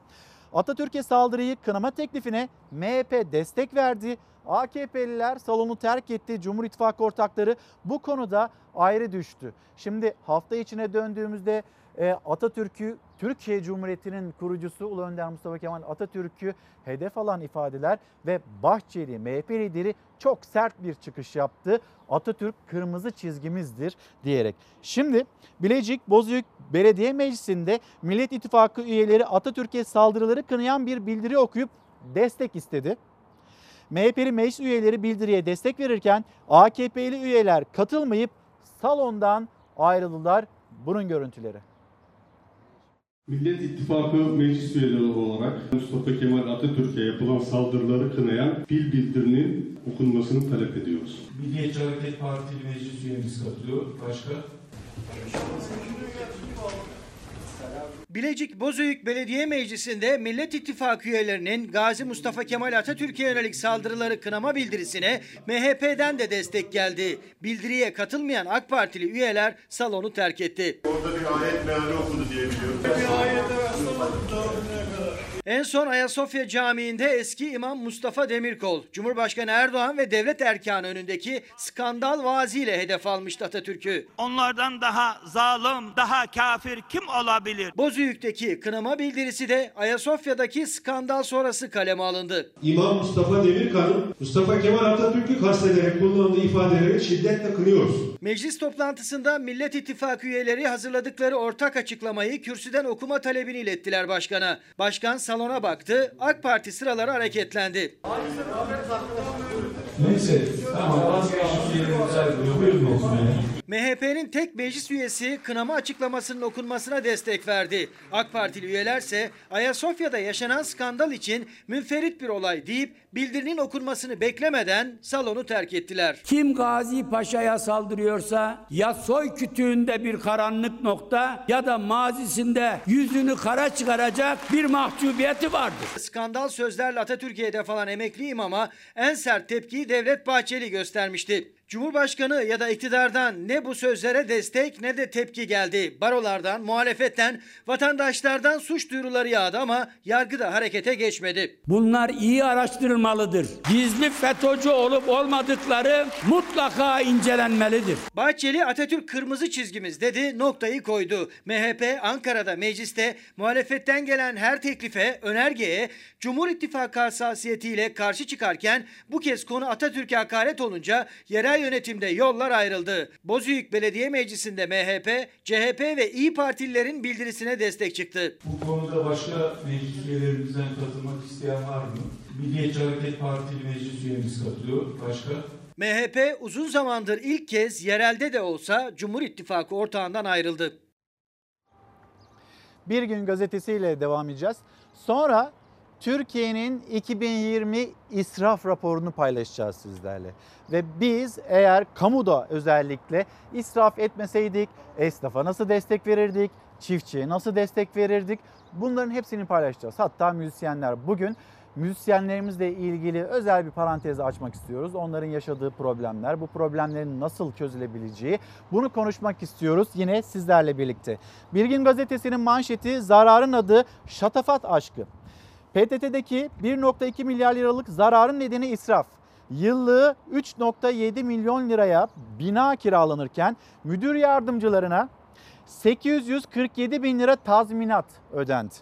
Atatürk'e saldırıyı kınama teklifine MHP destek verdi. AKP'liler salonu terk etti. Cumhur İttifakı ortakları bu konuda ayrı düştü. Şimdi hafta içine döndüğümüzde e, Atatürk'ü Türkiye Cumhuriyeti'nin kurucusu Ulu Önder Mustafa Kemal Atatürk'ü hedef alan ifadeler ve Bahçeli MHP lideri çok sert bir çıkış yaptı. Atatürk kırmızı çizgimizdir diyerek. Şimdi Bilecik Bozüyük Belediye Meclisi'nde Millet İttifakı üyeleri Atatürk'e saldırıları kınayan bir bildiri okuyup destek istedi. MHP'li meclis üyeleri bildiriye destek verirken AKP'li üyeler katılmayıp salondan ayrıldılar. Bunun görüntüleri. Millet İttifakı meclis üyeleri olarak Mustafa Kemal Atatürk'e yapılan saldırıları kınayan bil bildirinin okunmasını talep ediyoruz. Milliyetçi Hareket Partili meclis üyemiz katılıyor. Başka? Bilecik Bozüyük Belediye Meclisi'nde Millet İttifakı üyelerinin Gazi Mustafa Kemal Atatürk'e yönelik saldırıları kınama bildirisine MHP'den de destek geldi. Bildiriye katılmayan AK Partili üyeler salonu terk etti. Orada bir ayet meali okudu diye biliyorum. Bir ayet En son Ayasofya Camii'nde eski imam Mustafa Demirkol, Cumhurbaşkanı Erdoğan ve devlet erkanı önündeki skandal vaaziyle hedef almıştı Atatürk'ü. Onlardan daha zalim, daha kafir kim olabilir? Bozüyük'teki kınama bildirisi de Ayasofya'daki skandal sonrası kaleme alındı. İmam Mustafa Demirkan'ın Mustafa Kemal Atatürk'ü kastederek kullandığı ifadeleri şiddetle kınıyoruz. Meclis toplantısında Millet İttifakı üyeleri hazırladıkları ortak açıklamayı kürsüden okuma talebini ilettiler başkana. Başkan salona baktı, AK Parti sıraları hareketlendi. Neyse tamam vazgeçmiş yerimize ayrılıyor. Buyurun olsun yani. MHP'nin tek meclis üyesi kınama açıklamasının okunmasına destek verdi. AK Partili üyelerse Ayasofya'da yaşanan skandal için münferit bir olay deyip bildirinin okunmasını beklemeden salonu terk ettiler. Kim Gazi Paşa'ya saldırıyorsa ya soy kütüğünde bir karanlık nokta ya da mazisinde yüzünü kara çıkaracak bir mahcubiyeti vardır. Skandal sözlerle Atatürk'e hedef alan emekli imama en sert tepkiyi Devlet Bahçeli göstermişti. Cumhurbaşkanı ya da iktidardan ne bu sözlere destek ne de tepki geldi. Barolardan, muhalefetten, vatandaşlardan suç duyuruları yağdı ama yargıda harekete geçmedi. Bunlar iyi araştırılmalıdır. Gizli FETÖ'cü olup olmadıkları mutlaka incelenmelidir. Bahçeli Atatürk kırmızı çizgimiz dedi, noktayı koydu. MHP Ankara'da mecliste muhalefetten gelen her teklife, önergeye Cumhur İttifakı hassasiyetiyle karşı çıkarken bu kez konu Atatürk'e hakaret olunca yerel yönetimde yollar ayrıldı. Bozüyük Belediye Meclisi'nde MHP, CHP ve İyi Partililerin bildirisine destek çıktı. Bu konuda başka meclis üyelerimizden katılmak isteyen var mı? Milliyetçi Hareket Partili meclis üyemiz katılıyor. Başka? MHP uzun zamandır ilk kez yerelde de olsa Cumhur İttifakı ortağından ayrıldı. Bir gün gazetesiyle devam edeceğiz. Sonra Türkiye'nin 2020 israf raporunu paylaşacağız sizlerle. Ve biz eğer kamuda özellikle israf etmeseydik esnafa nasıl destek verirdik, çiftçiye nasıl destek verirdik bunların hepsini paylaşacağız. Hatta müzisyenler bugün müzisyenlerimizle ilgili özel bir parantezi açmak istiyoruz. Onların yaşadığı problemler, bu problemlerin nasıl çözülebileceği bunu konuşmak istiyoruz yine sizlerle birlikte. Bir Gün Gazetesi'nin manşeti zararın adı şatafat aşkı. PTT'deki 1.2 milyar liralık zararın nedeni israf. Yıllığı 3.7 milyon liraya bina kiralanırken müdür yardımcılarına 847 bin lira tazminat ödendi.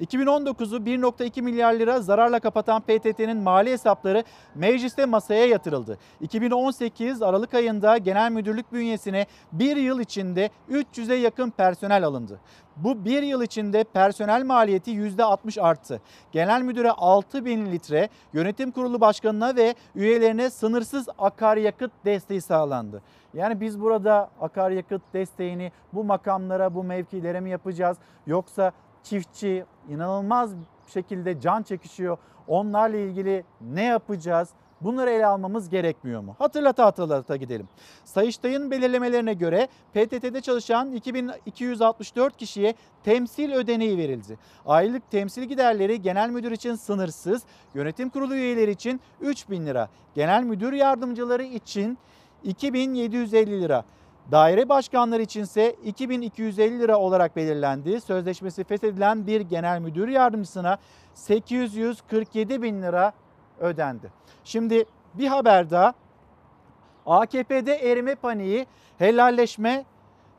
2019'u 1.2 milyar lira zararla kapatan PTT'nin mali hesapları mecliste masaya yatırıldı. 2018 Aralık ayında genel müdürlük bünyesine bir yıl içinde 300'e yakın personel alındı. Bu bir yıl içinde personel maliyeti %60 arttı. Genel müdüre 6 bin litre, yönetim kurulu başkanına ve üyelerine sınırsız akaryakıt desteği sağlandı. Yani biz burada akaryakıt desteğini bu makamlara, bu mevkilere mi yapacağız? Yoksa çiftçi inanılmaz şekilde can çekişiyor. Onlarla ilgili ne yapacağız? Bunları ele almamız gerekmiyor mu? Hatırlata hatırlata gidelim. Sayıştay'ın belirlemelerine göre PTT'de çalışan 2264 kişiye temsil ödeneği verildi. Aylık temsil giderleri genel müdür için sınırsız, yönetim kurulu üyeleri için 3000 lira, genel müdür yardımcıları için 2750 lira. Daire başkanları içinse 2250 lira olarak belirlendi. Sözleşmesi feshedilen bir genel müdür yardımcısına 847 bin lira ödendi. Şimdi bir haber daha. AKP'de erime paniği helalleşme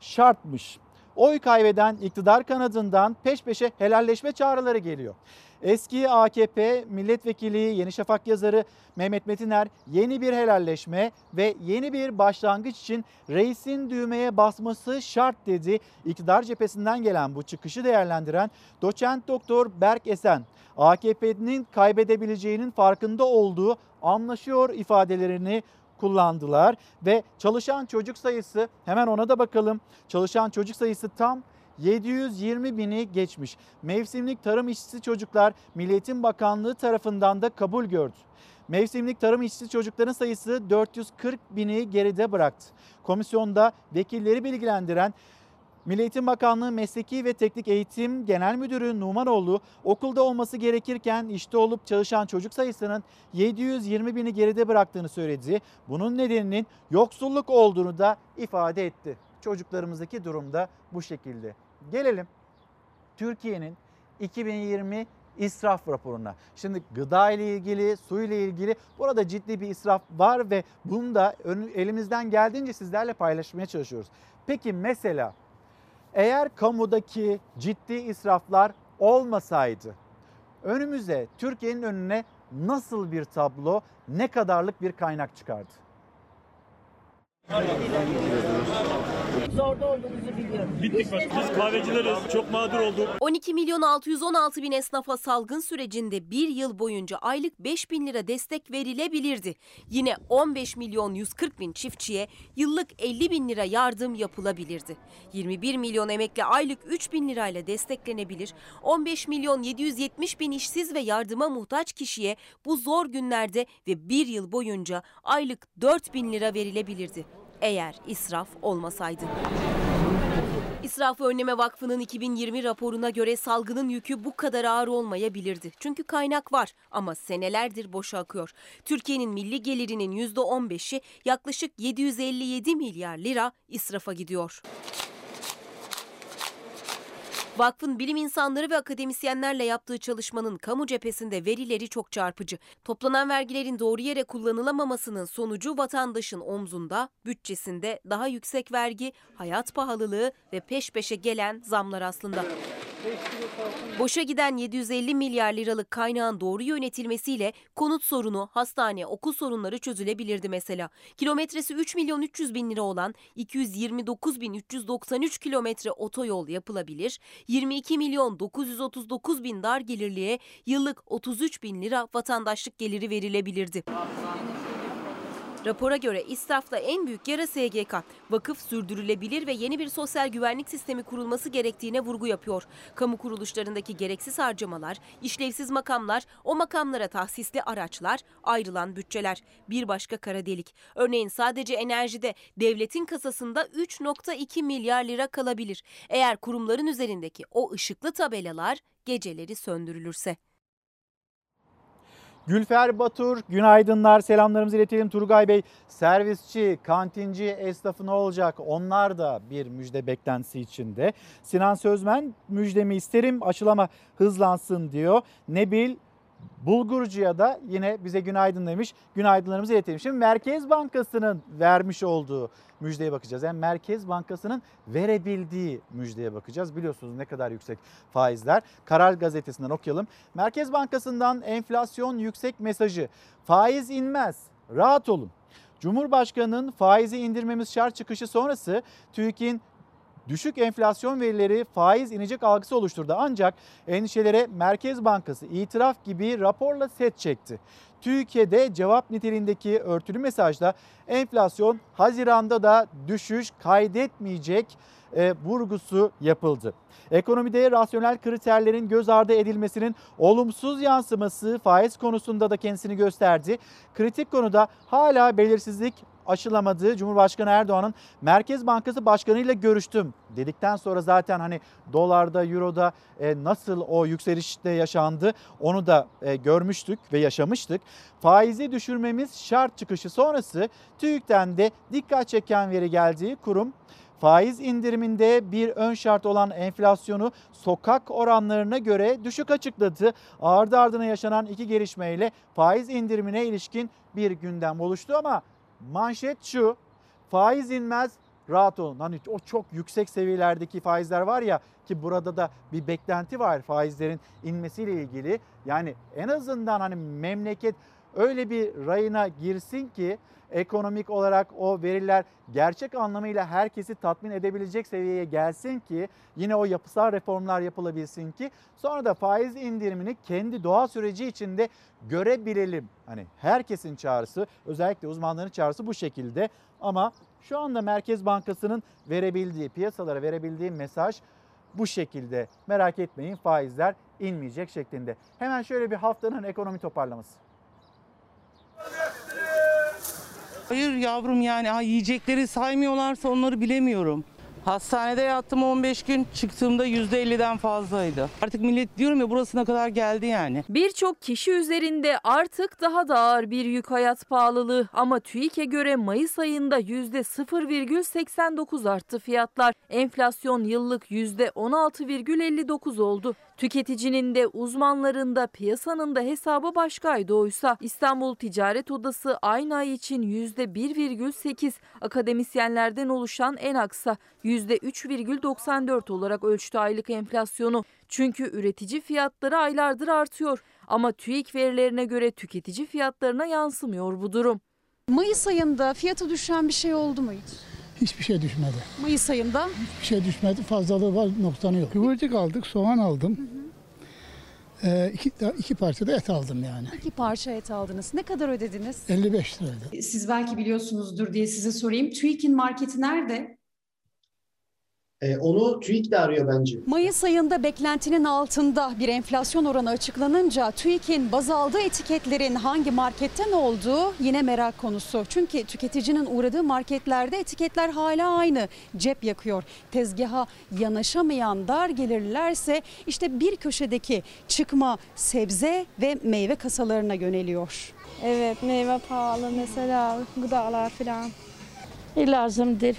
şartmış. Oy kaybeden iktidar kanadından peş peşe helalleşme çağrıları geliyor. Eski AKP milletvekili Yeni Şafak yazarı Mehmet Metiner yeni bir helalleşme ve yeni bir başlangıç için reisin düğmeye basması şart dedi. İktidar cephesinden gelen bu çıkışı değerlendiren doçent doktor Berk Esen AKP'nin kaybedebileceğinin farkında olduğu anlaşıyor ifadelerini kullandılar ve çalışan çocuk sayısı hemen ona da bakalım. Çalışan çocuk sayısı tam 720 bini geçmiş. Mevsimlik tarım işçisi çocuklar Milli Eğitim Bakanlığı tarafından da kabul gördü. Mevsimlik tarım işçisi çocukların sayısı 440 bini geride bıraktı. Komisyonda vekilleri bilgilendiren Milli Bakanlığı Mesleki ve Teknik Eğitim Genel Müdürü Numanoğlu okulda olması gerekirken işte olup çalışan çocuk sayısının 720 bini geride bıraktığını söyledi. Bunun nedeninin yoksulluk olduğunu da ifade etti. Çocuklarımızdaki durumda bu şekilde. Gelelim Türkiye'nin 2020 israf raporuna. Şimdi gıda ile ilgili, su ile ilgili burada ciddi bir israf var ve bunu da elimizden geldiğince sizlerle paylaşmaya çalışıyoruz. Peki mesela eğer kamudaki ciddi israflar olmasaydı önümüze Türkiye'nin önüne nasıl bir tablo, ne kadarlık bir kaynak çıkardı? Zorda olduğumuzu biliyorum. Bittik. Biz kahvecileriz. Çok mağdur olduk. 12 milyon 616 bin esnafa salgın sürecinde bir yıl boyunca aylık 5 bin lira destek verilebilirdi. Yine 15 milyon 140 bin çiftçiye yıllık 50 bin lira yardım yapılabilirdi. 21 milyon emekli aylık 3 bin lirayla desteklenebilir. 15 milyon 770 bin işsiz ve yardıma muhtaç kişiye bu zor günlerde ve bir yıl boyunca aylık 4 bin lira verilebilirdi eğer israf olmasaydı. İsrafı Önleme Vakfı'nın 2020 raporuna göre salgının yükü bu kadar ağır olmayabilirdi. Çünkü kaynak var ama senelerdir boşa akıyor. Türkiye'nin milli gelirinin %15'i yaklaşık 757 milyar lira israfa gidiyor. Vakfın bilim insanları ve akademisyenlerle yaptığı çalışmanın kamu cephesinde verileri çok çarpıcı. Toplanan vergilerin doğru yere kullanılamamasının sonucu vatandaşın omzunda, bütçesinde daha yüksek vergi, hayat pahalılığı ve peş peşe gelen zamlar aslında. Boşa giden 750 milyar liralık kaynağın doğru yönetilmesiyle konut sorunu, hastane, okul sorunları çözülebilirdi mesela. Kilometresi 3 milyon 300 bin lira olan 229 bin 393 kilometre otoyol yapılabilir. 22 milyon 939 bin dar gelirliye yıllık 33 bin lira vatandaşlık geliri verilebilirdi. Rapora göre israfta en büyük yara SGK. Vakıf sürdürülebilir ve yeni bir sosyal güvenlik sistemi kurulması gerektiğine vurgu yapıyor. Kamu kuruluşlarındaki gereksiz harcamalar, işlevsiz makamlar, o makamlara tahsisli araçlar, ayrılan bütçeler. Bir başka kara delik. Örneğin sadece enerjide devletin kasasında 3.2 milyar lira kalabilir. Eğer kurumların üzerindeki o ışıklı tabelalar geceleri söndürülürse. Gülfer Batur, günaydınlar, selamlarımızı iletelim. Turgay Bey, servisçi, kantinci esnafı ne olacak? Onlar da bir müjde beklentisi içinde. Sinan Sözmen, müjdemi isterim, aşılama hızlansın diyor. Nebil Bulgurcu'ya da yine bize günaydın demiş. Günaydınlarımızı iletelim. Şimdi Merkez Bankası'nın vermiş olduğu müjdeye bakacağız. Yani Merkez Bankası'nın verebildiği müjdeye bakacağız. Biliyorsunuz ne kadar yüksek faizler. Karar gazetesinden okuyalım. Merkez Bankası'ndan enflasyon yüksek mesajı. Faiz inmez. Rahat olun. Cumhurbaşkanının faizi indirmemiz şart çıkışı sonrası TÜİK'in düşük enflasyon verileri faiz inecek algısı oluşturdu. Ancak endişelere Merkez Bankası itiraf gibi raporla set çekti. TÜİK'e cevap niteliğindeki örtülü mesajda enflasyon Haziran'da da düşüş kaydetmeyecek e, vurgusu yapıldı. Ekonomide rasyonel kriterlerin göz ardı edilmesinin olumsuz yansıması faiz konusunda da kendisini gösterdi. Kritik konuda hala belirsizlik aşılamadığı Cumhurbaşkanı Erdoğan'ın Merkez Bankası Başkanı ile görüştüm dedikten sonra zaten hani dolarda, euroda e, nasıl o yükselişte yaşandı onu da e, görmüştük ve yaşamıştık. Faizi düşürmemiz şart çıkışı sonrası TÜİK'ten de dikkat çeken veri geldiği kurum faiz indiriminde bir ön şart olan enflasyonu sokak oranlarına göre düşük açıkladı. Ardı ardına yaşanan iki gelişmeyle faiz indirimine ilişkin bir gündem oluştu ama manşet şu. Faiz inmez rahat olun. Hani o çok yüksek seviyelerdeki faizler var ya ki burada da bir beklenti var faizlerin inmesiyle ilgili. Yani en azından hani memleket öyle bir rayına girsin ki ekonomik olarak o veriler gerçek anlamıyla herkesi tatmin edebilecek seviyeye gelsin ki yine o yapısal reformlar yapılabilsin ki sonra da faiz indirimini kendi doğa süreci içinde görebilelim. Hani herkesin çağrısı özellikle uzmanların çağrısı bu şekilde ama şu anda Merkez Bankası'nın verebildiği piyasalara verebildiği mesaj bu şekilde merak etmeyin faizler inmeyecek şeklinde. Hemen şöyle bir haftanın ekonomi toparlaması. Hayır yavrum yani ha, yiyecekleri saymıyorlarsa onları bilemiyorum. Hastanede yattım 15 gün çıktığımda %50'den fazlaydı. Artık millet diyorum ya burasına kadar geldi yani. Birçok kişi üzerinde artık daha da ağır bir yük hayat pahalılığı ama TÜİK'e göre Mayıs ayında %0,89 arttı fiyatlar. Enflasyon yıllık %16,59 oldu. Tüketicinin de uzmanların da piyasanın da hesabı başkaydı oysa. İstanbul Ticaret Odası aynı ay için %1,8 akademisyenlerden oluşan en aksa %3,94 olarak ölçtü aylık enflasyonu. Çünkü üretici fiyatları aylardır artıyor. Ama TÜİK verilerine göre tüketici fiyatlarına yansımıyor bu durum. Mayıs ayında fiyatı düşen bir şey oldu mu hiç? Hiçbir şey düşmedi. Mayıs ayında Hiçbir şey düşmedi. Fazlalığı var, noksanı yok. Kıvırcık aldık, soğan aldım. Ee, iki, iki parça da et aldım yani. iki parça et aldınız. Ne kadar ödediniz? 55 liraydı. Siz belki biliyorsunuzdur diye size sorayım. TÜİK'in marketi nerede? Ee, onu TÜİK de arıyor bence. Mayıs ayında beklentinin altında bir enflasyon oranı açıklanınca TÜİK'in baz aldığı etiketlerin hangi marketten olduğu yine merak konusu. Çünkü tüketicinin uğradığı marketlerde etiketler hala aynı. Cep yakıyor. Tezgaha yanaşamayan dar gelirlilerse işte bir köşedeki çıkma sebze ve meyve kasalarına yöneliyor. Evet meyve pahalı mesela gıdalar filan. Lazımdır.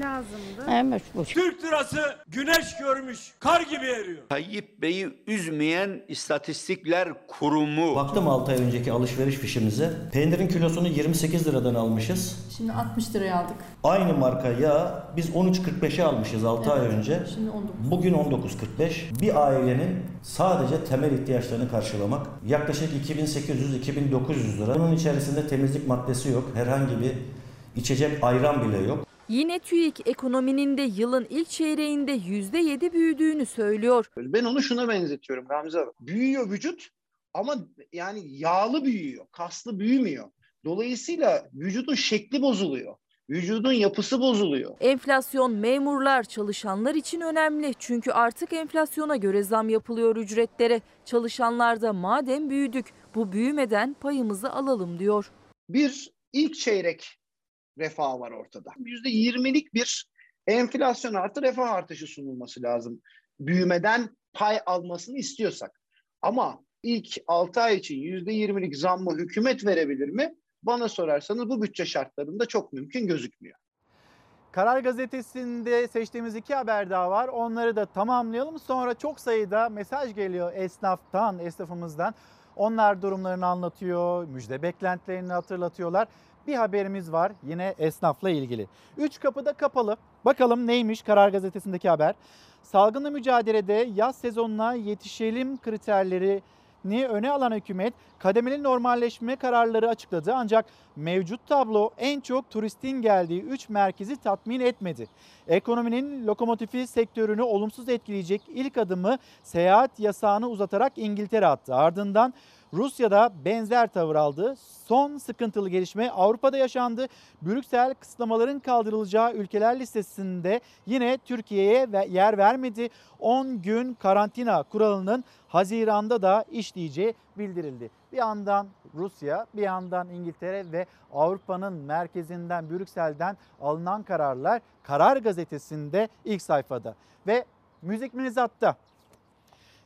Lazımdı. Evet bu. Türk lirası güneş görmüş kar gibi eriyor. Tayyip Bey'i üzmeyen istatistikler kurumu. Baktım 6 ay önceki alışveriş fişimize. Peynirin kilosunu 28 liradan almışız. Şimdi 60 liraya aldık. Aynı marka yağ biz 13.45'e almışız 6 ay Evet, önce. şimdi 19. Bugün 19.45. Bir ailenin sadece temel ihtiyaçlarını karşılamak yaklaşık 2800-2900 lira. Bunun içerisinde temizlik maddesi yok. Herhangi bir içecek ayran bile yok. Yine TÜİK ekonominin de yılın ilk çeyreğinde %7 büyüdüğünü söylüyor. Ben onu şuna benzetiyorum Gamze abi. Büyüyor vücut ama yani yağlı büyüyor, kaslı büyümüyor. Dolayısıyla vücudun şekli bozuluyor. Vücudun yapısı bozuluyor. Enflasyon memurlar, çalışanlar için önemli. Çünkü artık enflasyona göre zam yapılıyor ücretlere. Çalışanlar da madem büyüdük bu büyümeden payımızı alalım diyor. Bir ilk çeyrek refah var ortada. %20'lik bir enflasyon artı refah artışı sunulması lazım. Büyümeden pay almasını istiyorsak. Ama ilk 6 ay için %20'lik zammı hükümet verebilir mi? Bana sorarsanız bu bütçe şartlarında çok mümkün gözükmüyor. Karar Gazetesi'nde seçtiğimiz iki haber daha var. Onları da tamamlayalım. Sonra çok sayıda mesaj geliyor esnaftan, esnafımızdan. Onlar durumlarını anlatıyor, müjde beklentilerini hatırlatıyorlar. Bir haberimiz var yine esnafla ilgili. Üç kapıda kapalı. Bakalım neymiş Karar Gazetesi'ndeki haber. Salgınla mücadelede yaz sezonuna yetişelim kriterleri ni öne alan hükümet kademeli normalleşme kararları açıkladı ancak mevcut tablo en çok turistin geldiği 3 merkezi tatmin etmedi. Ekonominin lokomotifi sektörünü olumsuz etkileyecek ilk adımı seyahat yasağını uzatarak İngiltere attı. Ardından Rusya'da benzer tavır aldı. Son sıkıntılı gelişme Avrupa'da yaşandı. Brüksel kısıtlamaların kaldırılacağı ülkeler listesinde yine Türkiye'ye yer vermedi. 10 gün karantina kuralının Haziran'da da işleyeceği bildirildi. Bir yandan Rusya, bir yandan İngiltere ve Avrupa'nın merkezinden Brüksel'den alınan kararlar Karar Gazetesi'nde ilk sayfada ve müzik minizatta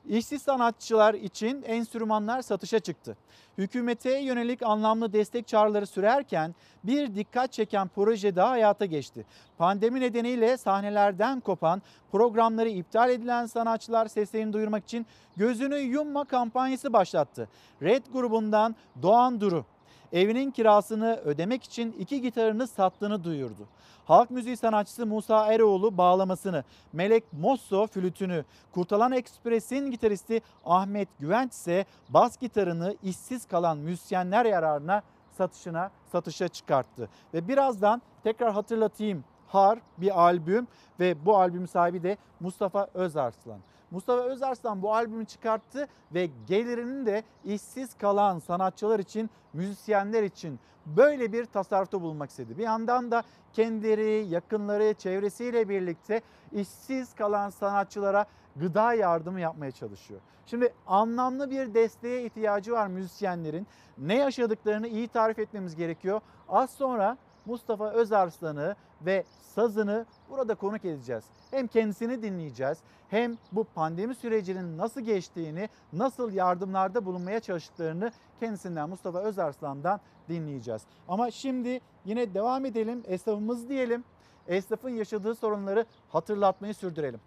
İşsiz sanatçılar için enstrümanlar satışa çıktı. Hükümete yönelik anlamlı destek çağrıları sürerken bir dikkat çeken proje daha hayata geçti. Pandemi nedeniyle sahnelerden kopan, programları iptal edilen sanatçılar seslerini duyurmak için gözünü yumma kampanyası başlattı. Red grubundan Doğan Duru evinin kirasını ödemek için iki gitarını sattığını duyurdu. Halk müziği sanatçısı Musa Eroğlu bağlamasını, Melek Mosso flütünü, Kurtalan Ekspres'in gitaristi Ahmet Güvenç ise bas gitarını işsiz kalan müzisyenler yararına satışına satışa çıkarttı. Ve birazdan tekrar hatırlatayım Har bir albüm ve bu albüm sahibi de Mustafa Özarslan. Mustafa Özarslan bu albümü çıkarttı ve gelirinin de işsiz kalan sanatçılar için, müzisyenler için böyle bir tasarrufta bulunmak istedi. Bir yandan da kendileri, yakınları, çevresiyle birlikte işsiz kalan sanatçılara gıda yardımı yapmaya çalışıyor. Şimdi anlamlı bir desteğe ihtiyacı var müzisyenlerin. Ne yaşadıklarını iyi tarif etmemiz gerekiyor. Az sonra Mustafa Özarslan'ı ve sazını burada konuk edeceğiz. Hem kendisini dinleyeceğiz hem bu pandemi sürecinin nasıl geçtiğini, nasıl yardımlarda bulunmaya çalıştıklarını kendisinden Mustafa Özarslan'dan dinleyeceğiz. Ama şimdi yine devam edelim, esnafımız diyelim. Esnafın yaşadığı sorunları hatırlatmayı sürdürelim.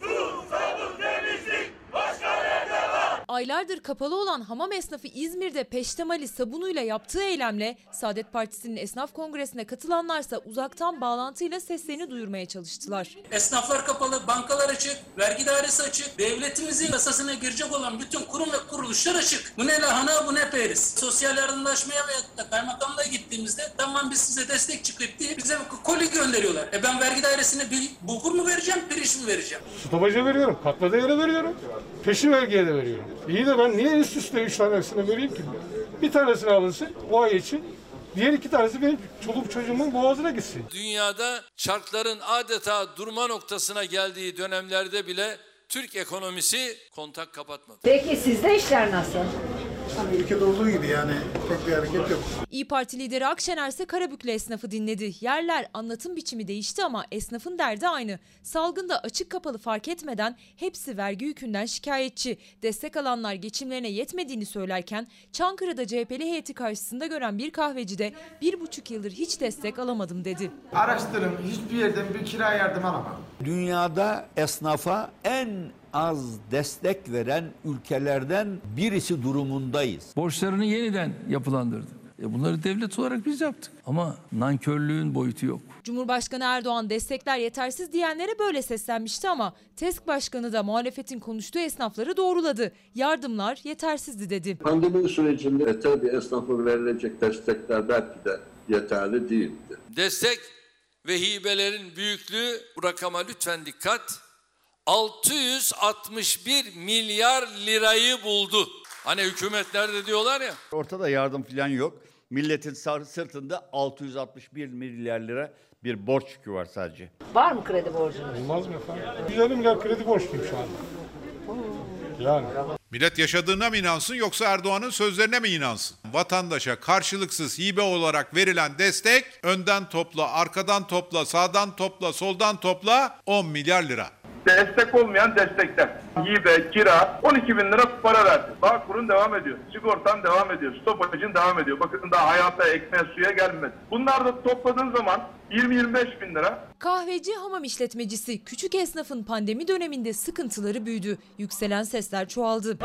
Su, sabun, deniz, Aylardır kapalı olan hamam esnafı İzmir'de peştemali sabunuyla yaptığı eylemle Saadet Partisi'nin esnaf kongresine katılanlarsa uzaktan bağlantıyla seslerini duyurmaya çalıştılar. Esnaflar kapalı, bankalar açık, vergi dairesi açık, devletimizin yasasına girecek olan bütün kurum ve kuruluşlar açık. Bu ne lahana, bu ne periz. Sosyal yardımlaşmaya ve kaymakamlığa gittiğimizde tamam biz size destek çıkıp diye bize koli gönderiyorlar. E ben vergi dairesine bir bulgur mu vereceğim, pirinç mi vereceğim? Stopajı veriyorum, katladığı yere veriyorum. Peşin vergiye de veriyorum. İyi de ben niye üst üste üç tanesini vereyim ki? Bir tanesini alınsın o ay için. Diğer iki tanesi benim çoluk çocuğumun boğazına gitsin. Dünyada şartların adeta durma noktasına geldiği dönemlerde bile Türk ekonomisi kontak kapatmadı. Peki sizde işler nasıl? Hani ülkede olduğu gibi yani pek bir hareket yok. İyi Parti lideri Akşener ise Karabüklü esnafı dinledi. Yerler anlatım biçimi değişti ama esnafın derdi aynı. Salgında açık kapalı fark etmeden hepsi vergi yükünden şikayetçi. Destek alanlar geçimlerine yetmediğini söylerken Çankırı'da CHP'li heyeti karşısında gören bir kahveci de bir buçuk yıldır hiç destek alamadım dedi. Araştırın hiçbir yerden bir kira yardım alamam. Dünyada esnafa en az destek veren ülkelerden birisi durumundayız. Borçlarını yeniden yapılandırdı. E bunları devlet olarak biz yaptık. Ama nankörlüğün boyutu yok. Cumhurbaşkanı Erdoğan destekler yetersiz diyenlere böyle seslenmişti ama TESK Başkanı da muhalefetin konuştuğu esnafları doğruladı. Yardımlar yetersizdi dedi. Pandemi sürecinde e, tabii esnafa verilecek destekler belki de yeterli değildi. Destek ve hibelerin büyüklüğü bu rakama lütfen dikkat. 661 milyar lirayı buldu. Hani hükümetlerde diyorlar ya. Ortada yardım falan yok. Milletin sırtında 661 milyar lira bir borç yükü var sadece. Var mı kredi borcunuz? Olmaz mı efendim? 150 milyar kredi borçluyum şu anda. Yani. Millet yaşadığına mı inansın yoksa Erdoğan'ın sözlerine mi inansın? Vatandaşa karşılıksız hibe olarak verilen destek önden topla, arkadan topla, sağdan topla, soldan topla 10 milyar lira. Destek olmayan destekler. Hibe, kira 12 bin lira para verdi. Bağkur'un devam ediyor. Sigortan devam ediyor. Stopajın devam ediyor. Bakın daha hayata ekmeğe suya gelmedi. Bunlar da topladığın zaman 20-25 bin lira. Kahveci hamam işletmecisi küçük esnafın pandemi döneminde sıkıntıları büyüdü. Yükselen sesler çoğaldı.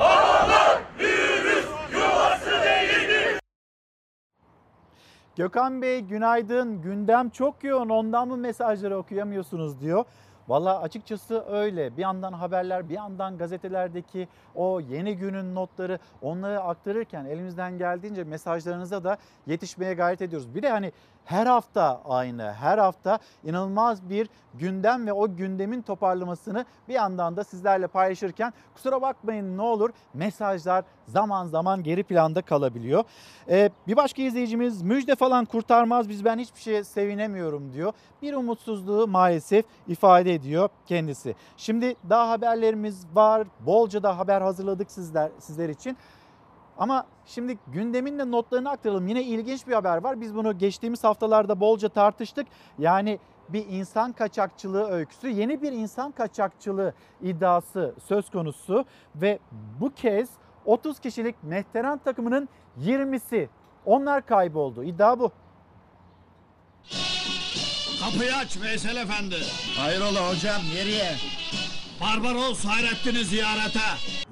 Gökhan Bey günaydın. Gündem çok yoğun. Ondan mı mesajları okuyamıyorsunuz diyor. Valla açıkçası öyle. Bir yandan haberler, bir yandan gazetelerdeki o yeni günün notları onları aktarırken elimizden geldiğince mesajlarınıza da yetişmeye gayret ediyoruz. Bir de hani her hafta aynı, her hafta inanılmaz bir gündem ve o gündemin toparlamasını bir yandan da sizlerle paylaşırken kusura bakmayın ne olur mesajlar zaman zaman geri planda kalabiliyor. Ee, bir başka izleyicimiz müjde falan kurtarmaz biz ben hiçbir şeye sevinemiyorum diyor. Bir umutsuzluğu maalesef ifade ediyor kendisi. Şimdi daha haberlerimiz var. Bolca da haber hazırladık sizler sizler için. Ama şimdi gündemin de notlarını aktaralım. Yine ilginç bir haber var. Biz bunu geçtiğimiz haftalarda bolca tartıştık. Yani bir insan kaçakçılığı öyküsü, yeni bir insan kaçakçılığı iddiası söz konusu ve bu kez 30 kişilik Mehteran takımının 20'si onlar kayboldu. İddia bu. Kapıyı aç Veysel Efendi. Hayrola hocam nereye? Barbaros Hayrettin'i ziyarete.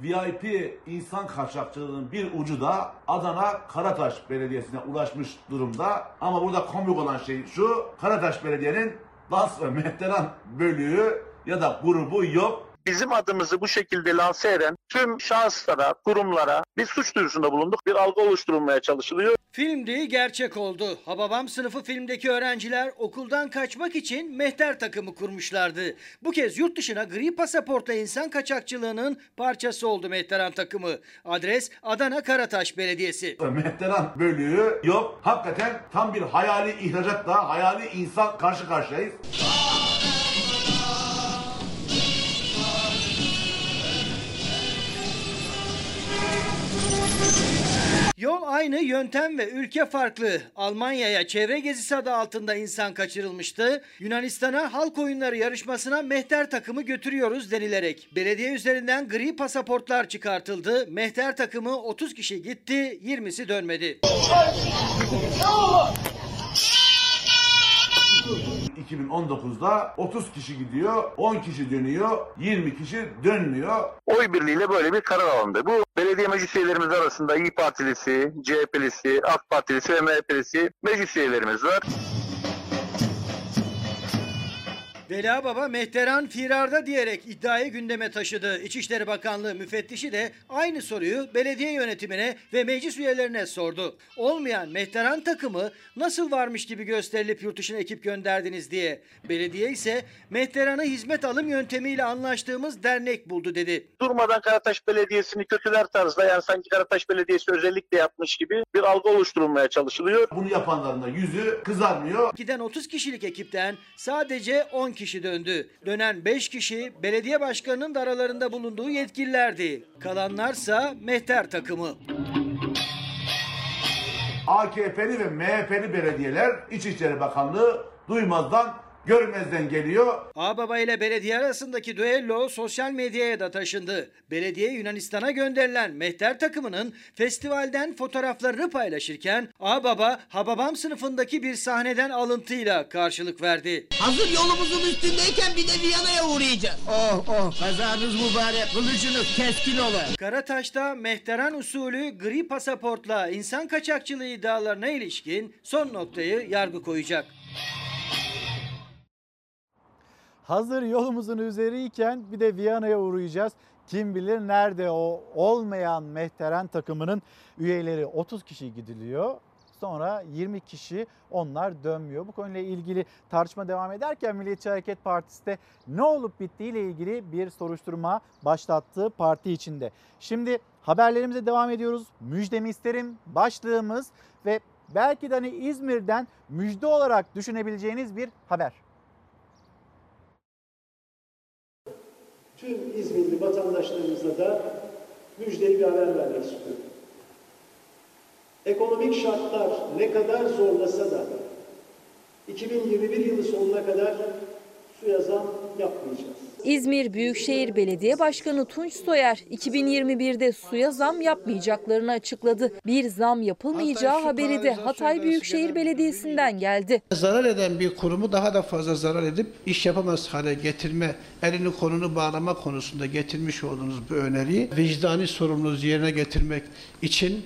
VIP insan kaçakçılığının bir ucu da Adana Karataş Belediyesi'ne ulaşmış durumda. Ama burada komik olan şey şu, Karataş Belediye'nin DAS ve Mehteran bölüğü ya da grubu yok. Bizim adımızı bu şekilde lanse eden tüm şahıslara, kurumlara bir suç duyurusunda bulunduk. Bir algı oluşturulmaya çalışılıyor. Film değil gerçek oldu. Hababam sınıfı filmdeki öğrenciler okuldan kaçmak için mehter takımı kurmuşlardı. Bu kez yurt dışına gri pasaportla insan kaçakçılığının parçası oldu mehteran takımı. Adres Adana Karataş Belediyesi. Mehteran bölüğü yok. Hakikaten tam bir hayali ihracatla, hayali insan karşı karşıyayız. Yol aynı, yöntem ve ülke farklı. Almanya'ya çevre gezisi adı altında insan kaçırılmıştı. Yunanistan'a halk oyunları yarışmasına mehter takımı götürüyoruz denilerek. Belediye üzerinden gri pasaportlar çıkartıldı. Mehter takımı 30 kişi gitti, 20'si dönmedi. 2019'da 30 kişi gidiyor, 10 kişi dönüyor, 20 kişi dönmüyor. Oy birliğiyle böyle bir karar alındı. Bu belediye meclis üyelerimiz arasında İyi Partilisi, CHP'lisi, AK Partilisi ve MHP'lisi meclis üyelerimiz var. Vela Baba Mehteran firarda diyerek iddiayı gündeme taşıdı. İçişleri Bakanlığı müfettişi de aynı soruyu belediye yönetimine ve meclis üyelerine sordu. Olmayan Mehteran takımı nasıl varmış gibi gösterilip yurt dışına ekip gönderdiniz diye. Belediye ise Mehteran'ı hizmet alım yöntemiyle anlaştığımız dernek buldu dedi. Durmadan Karataş Belediyesi'ni kötüler tarzda yani sanki Karataş Belediyesi özellikle yapmış gibi bir algı oluşturulmaya çalışılıyor. Bunu yapanların da yüzü kızarmıyor. Giden 30 kişilik ekipten sadece 10 kişi döndü. Dönen 5 kişi belediye başkanının da aralarında bulunduğu yetkililerdi. Kalanlarsa Mehter takımı. AKP'li ve MHP'li belediyeler İçişleri Bakanlığı duymazdan görmezden geliyor. Ağbaba ile belediye arasındaki düello sosyal medyaya da taşındı. Belediye Yunanistan'a gönderilen Mehter takımının festivalden fotoğraflarını paylaşırken Ağbaba Hababam sınıfındaki bir sahneden alıntıyla karşılık verdi. Hazır yolumuzun üstündeyken bir de Viyana'ya uğrayacağız. Oh oh kazanız mübarek kılıcınız keskin ola. Karataş'ta Mehteran usulü gri pasaportla insan kaçakçılığı iddialarına ilişkin son noktayı yargı koyacak. Hazır yolumuzun üzeriyken bir de Viyana'ya uğrayacağız. Kim bilir nerede o olmayan Mehteren takımının üyeleri 30 kişi gidiliyor. Sonra 20 kişi onlar dönmüyor. Bu konuyla ilgili tartışma devam ederken Milliyetçi Hareket Partisi de ne olup bittiğiyle ilgili bir soruşturma başlattığı parti içinde. Şimdi haberlerimize devam ediyoruz. Müjdemi isterim başlığımız ve belki de hani İzmir'den müjde olarak düşünebileceğiniz bir haber. Tüm İzmirli vatandaşlarımıza da müjdeli bir haber vermek istiyorum. Ekonomik şartlar ne kadar zorlasa da 2021 yılı sonuna kadar suya zam yapmayacağız. İzmir Büyükşehir Belediye Başkanı Tunç Soyer 2021'de suya zam yapmayacaklarını açıkladı. Bir zam yapılmayacağı haberi de Hatay Büyükşehir Belediyesi'nden geldi. Zarar eden bir kurumu daha da fazla zarar edip iş yapamaz hale getirme, elini konunu bağlama konusunda getirmiş olduğunuz bu öneriyi vicdani sorumluluğunuzu yerine getirmek için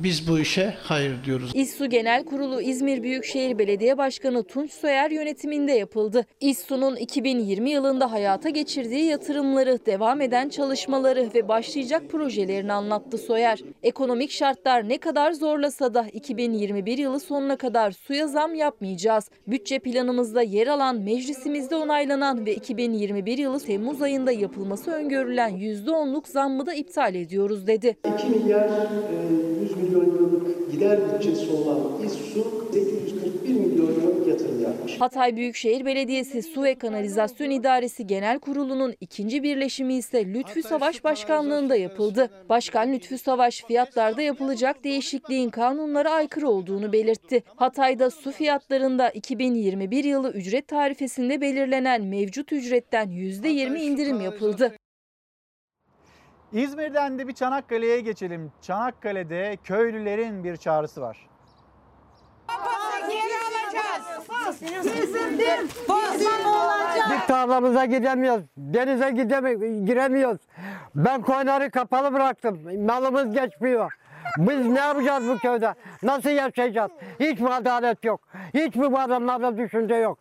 biz bu işe hayır diyoruz. İSSU Genel Kurulu İzmir Büyükşehir Belediye Başkanı Tunç Soyer yönetiminde yapıldı. İSSU'nun 2020 yılında hayata geçirdiği yatırımları, devam eden çalışmaları ve başlayacak projelerini anlattı Soyer. Ekonomik şartlar ne kadar zorlasa da 2021 yılı sonuna kadar suya zam yapmayacağız. Bütçe planımızda yer alan, meclisimizde onaylanan ve 2021 yılı Temmuz ayında yapılması öngörülen %10'luk zammı da iptal ediyoruz dedi. 2 milyar e, 100 milyon liralık gider bütçesi olan İSSU 841 milyon liralık yatırım yapmış. Hatay Büyükşehir Belediyesi Su ve Kanalizasyon İdaresi Genel Kurulu'nun ikinci birleşimi ise Lütfü Savaş Başkanlığında yapıldı. Başkan Lütfü Savaş fiyatlarda yapılacak değişikliğin kanunlara aykırı olduğunu belirtti. Hatay'da su fiyatlarında 2021 yılı ücret tarifesinde belirlenen mevcut ücretten %20 indirim yapıldı. İzmir'den de bir Çanakkale'ye geçelim. Çanakkale'de köylülerin bir çağrısı var. Biz tarlamıza gidemiyoruz. Denize gidemiyoruz, giremiyoruz. Ben koyunları kapalı bıraktım. Malımız geçmiyor. Biz ne yapacağız bu köyde? Nasıl yaşayacağız? Hiç mi adalet yok? Hiç mi bu adamlarda düşünce yok?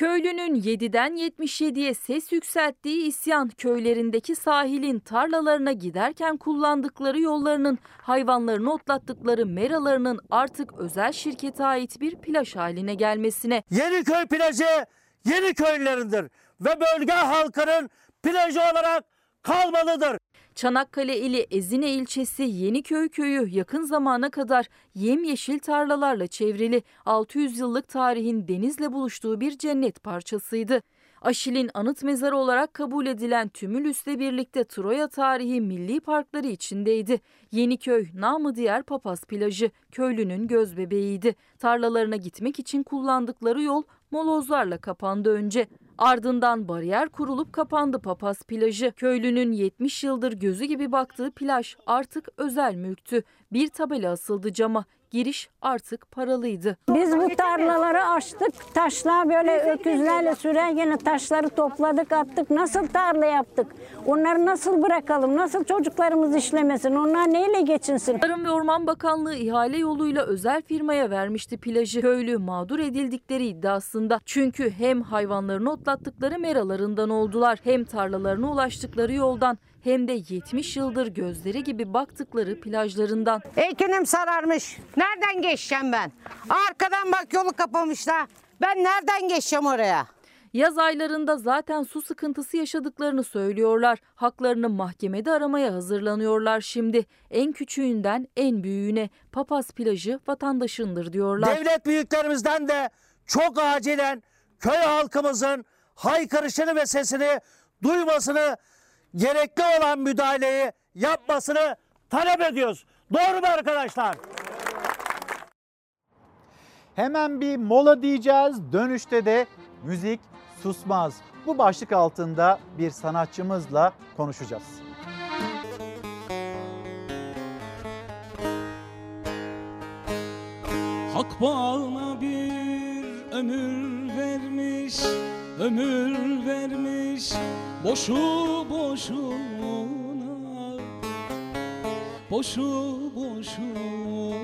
Köylünün 7'den 77'ye ses yükselttiği isyan köylerindeki sahilin tarlalarına giderken kullandıkları yollarının hayvanlarını otlattıkları meralarının artık özel şirkete ait bir plaj haline gelmesine. Yeniköy plajı Yeniköy'lerindir ve bölge halkının plajı olarak kalmalıdır. Çanakkale ili Ezine ilçesi Yeniköy köyü yakın zamana kadar yemyeşil tarlalarla çevrili 600 yıllık tarihin denizle buluştuğu bir cennet parçasıydı. Aşil'in anıt mezarı olarak kabul edilen Tümülüs'le birlikte Troya tarihi milli parkları içindeydi. Yeniköy, namı diğer Papaz plajı, köylünün göz bebeğiydi. Tarlalarına gitmek için kullandıkları yol molozlarla kapandı önce. Ardından bariyer kurulup kapandı Papaz plajı. Köylünün 70 yıldır gözü gibi baktığı plaj artık özel mülktü. Bir tabela asıldı cama. Giriş artık paralıydı. Biz bu tarlaları açtık. Taşlar böyle öküzlerle süreyle taşları topladık attık. Nasıl tarla yaptık? Onları nasıl bırakalım? Nasıl çocuklarımız işlemesin? Onlar neyle geçinsin? Tarım ve Orman Bakanlığı ihale yoluyla özel firmaya vermişti plajı. Köylü mağdur edildikleri iddiasında. Çünkü hem hayvanlarını otlattıkları meralarından oldular hem tarlalarına ulaştıkları yoldan hem de 70 yıldır gözleri gibi baktıkları plajlarından. Ekinim sararmış. Nereden geçeceğim ben? Arkadan bak yolu kapamışlar. Ben nereden geçeceğim oraya? Yaz aylarında zaten su sıkıntısı yaşadıklarını söylüyorlar. Haklarını mahkemede aramaya hazırlanıyorlar şimdi. En küçüğünden en büyüğüne Papaz plajı vatandaşındır diyorlar. Devlet büyüklerimizden de çok acilen köy halkımızın haykırışını ve sesini duymasını, gerekli olan müdahaleyi yapmasını talep ediyoruz. Doğru mu arkadaşlar? Hemen bir mola diyeceğiz. Dönüşte de müzik susmaz. Bu başlık altında bir sanatçımızla konuşacağız. Hak bana bir ömür vermiş, ömür vermiş boşu boşuna, boşu boşuna,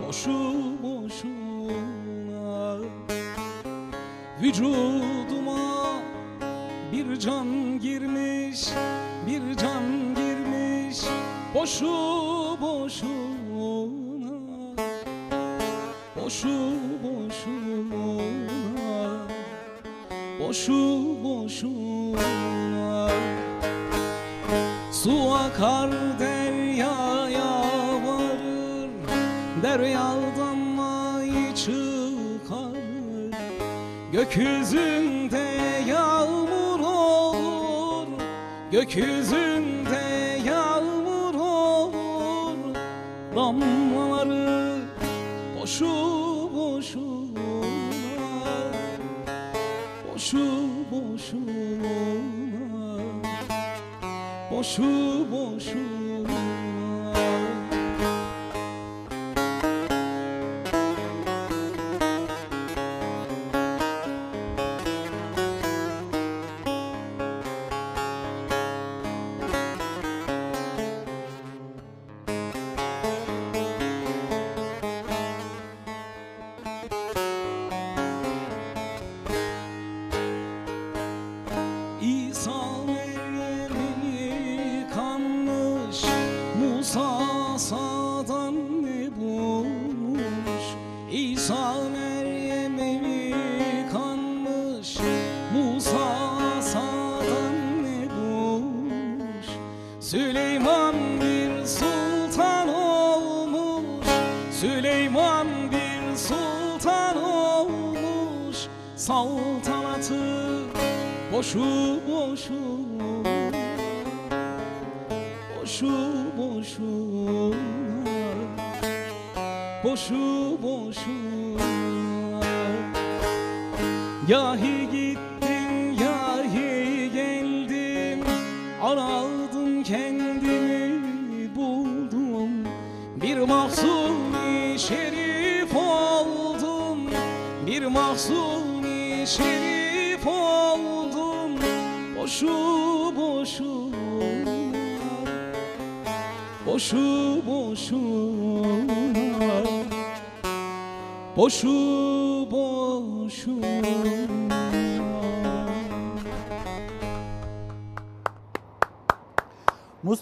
boşu boşuna. Vücuduma bir can girmiş, bir can girmiş boşu boşuna. Boşu Boşu boşuna Su akar deryaya varır Deryadan may çıkar. Gökyüzünde yağmur olur Gökyüzünde Boşu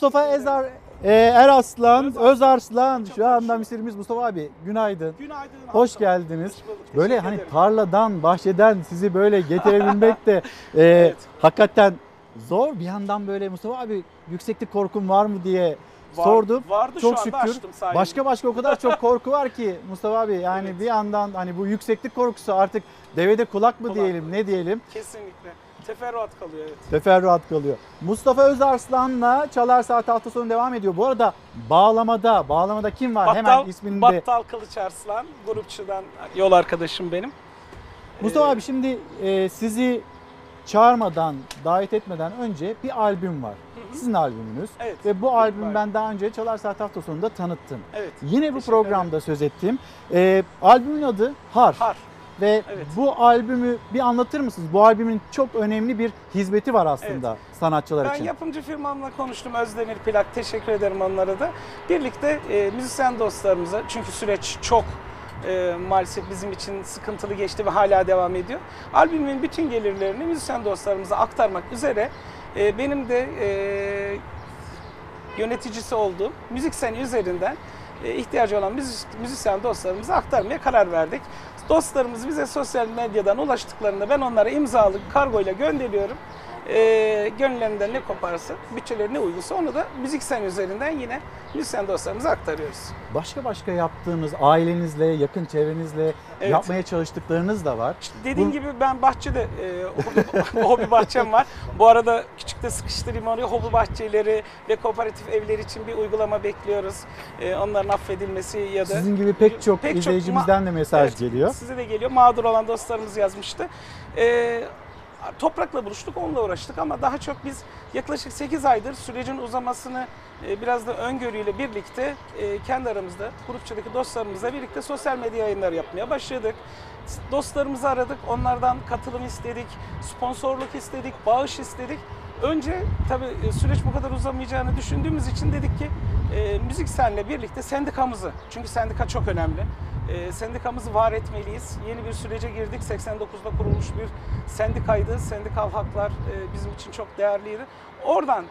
Mustafa Ezer e, Eraslan, Özarslan şu anda misirimiz Mustafa abi günaydın. Günaydın. Hoş geldiniz. Böyle hani tarladan, bahçeden sizi böyle getirebilmek de (laughs) e, hakikaten zor. Bir yandan böyle Mustafa abi yükseklik korkun var mı diye Var- sordum. vardı, şu çok anda şükür. açtım sayende. Başka başka o kadar çok korku var ki Mustafa abi. Yani bir yandan hani bu yükseklik korkusu artık devede kulak mı diyelim, ne diyelim? Kesinlikle. Teferruat kalıyor evet. Teferruat kalıyor. Mustafa Özarslan'la Çalar Saat hafta sonu devam ediyor. Bu arada bağlamada, bağlamada kim var? Hemen ismini de. Battal Kılıç Arslan, grupçudan yol arkadaşım benim. Mustafa abi şimdi e, sizi çağırmadan, davet etmeden önce bir albüm var. Sizin albümünüz. Evet, Ve bu albüm. ben daha önce Çalar Saat hafta sonunda tanıttım. Evet, Yine bu programda söz ettim. Ee, albümün adı Har. Har. Ve bu albümü bir anlatır mısınız? Bu albümün çok önemli bir hizmeti var aslında sanatçılar Ben için. yapımcı firmamla konuştum Özdemir Plak. Teşekkür ederim onlara da. Birlikte e, müzisyen dostlarımıza çünkü süreç çok e, maalesef bizim için sıkıntılı geçti ve hala devam ediyor. Albümün bütün gelirlerini müzisyen dostlarımıza aktarmak üzere e, benim de e, yöneticisi olduğum Müzik Sen üzerinden e, ihtiyacı olan müzis- müzisyen dostlarımıza aktarmaya karar verdik. Dostlarımız bize sosyal medyadan ulaştıklarında ben onlara imzalı kargoyla gönderiyorum. E, gönüllerinden ne koparsa, bütçeleri ne uygunsa onu da Müzik Sen üzerinden yine müzisyen dostlarımıza aktarıyoruz. Başka başka yaptığınız ailenizle, yakın çevrenizle Evet. yapmaya çalıştıklarınız da var. Dediğim Bu- gibi ben bahçede e, hobi, (laughs) hobi bahçem var. Bu arada küçükte sıkıştırayım oraya hobi bahçeleri ve kooperatif evler için bir uygulama bekliyoruz. E, onların affedilmesi ya da Sizin gibi pek çok Pek çok izleyicimizden de mesaj Evet, geliyor. Size de geliyor. Mağdur olan dostlarımız yazmıştı. Ee, toprakla buluştuk, onunla uğraştık ama daha çok biz yaklaşık 8 aydır sürecin uzamasını e, biraz da öngörüyle birlikte e, kendi aramızda, grupçadaki dostlarımızla birlikte sosyal medya yayınları yapmaya başladık. Dostlarımızı aradık, onlardan katılım istedik, sponsorluk istedik, bağış istedik. Önce tabii e, süreç bu kadar uzamayacağını düşündüğümüz için dedik ki e, müzik senle birlikte sendikamızı, çünkü sendika çok önemli. E, sendikamızı var etmeliyiz. Yeni bir sürece girdik. 89'da kurulmuş bir sendikaydı. Sendikal haklar e, bizim için çok değerliydi. Oradan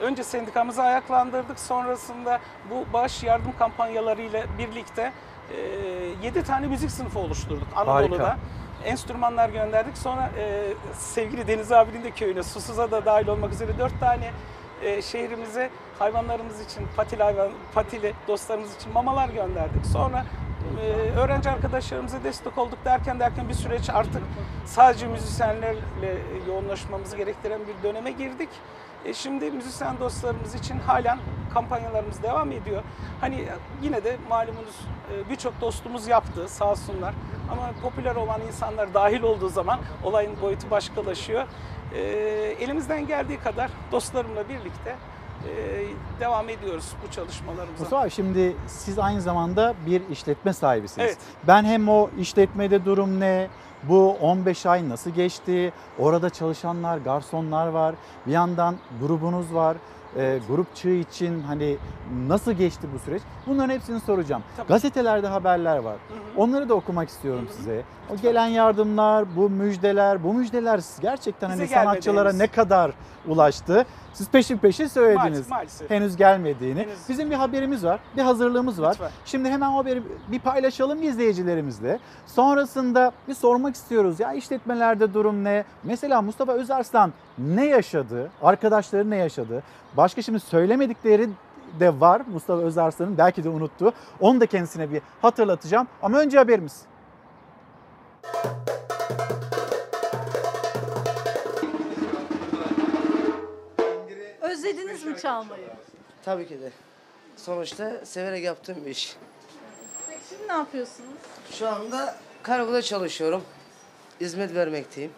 önce sendikamızı ayaklandırdık. Sonrasında bu bağış yardım kampanyalarıyla birlikte e, 7 tane müzik sınıfı oluşturduk Anadolu'da. Harika. Enstrümanlar gönderdik. Sonra e, sevgili Deniz abinin de köyüne, Susuz'a da dahil olmak üzere 4 tane e, şehrimize hayvanlarımız için, patili hayvan, patili dostlarımız için mamalar gönderdik. Sonra e, öğrenci arkadaşlarımıza destek olduk derken derken bir süreç artık sadece müzisyenlerle yoğunlaşmamızı gerektiren bir döneme girdik. E, şimdi müzisyen dostlarımız için halen kampanyalarımız devam ediyor. Hani yine de malumunuz e, birçok dostumuz yaptı sağ olsunlar. Ama popüler olan insanlar dahil olduğu zaman olayın boyutu başkalaşıyor. E, elimizden geldiği kadar dostlarımla birlikte e, devam ediyoruz bu çalışmalarımıza. Mustafa şimdi siz aynı zamanda bir işletme sahibisiniz. Evet. Ben hem o işletmede durum ne, bu 15 ay nasıl geçti, orada çalışanlar, garsonlar var, bir yandan grubunuz var. E, grup çığ için hani nasıl geçti bu süreç? Bunların hepsini soracağım. Gazetelerde haberler var. Onları da okumak istiyorum size. O gelen yardımlar, bu müjdeler, bu müjdeler gerçekten Bize hani sanatçılara ne kadar ulaştı? Siz peşin peşin söylediniz. Maalesef. Henüz gelmediğini. Henüz. Bizim bir haberimiz var, bir hazırlığımız var. Lütfen. Şimdi hemen o haberi bir paylaşalım izleyicilerimizle. Sonrasında bir sormak istiyoruz. Ya işletmelerde durum ne? Mesela Mustafa Özarslan ne yaşadı? Arkadaşları ne yaşadı? Başka şimdi söylemedikleri de var Mustafa Özarslan'ın belki de unuttu. Onu da kendisine bir hatırlatacağım. Ama önce haberimiz. Özlediniz mi çalmayı? Tabii ki de. Sonuçta severek yaptığım bir iş. Peki şimdi ne yapıyorsunuz? Şu anda karakolda çalışıyorum. Hizmet vermekteyim.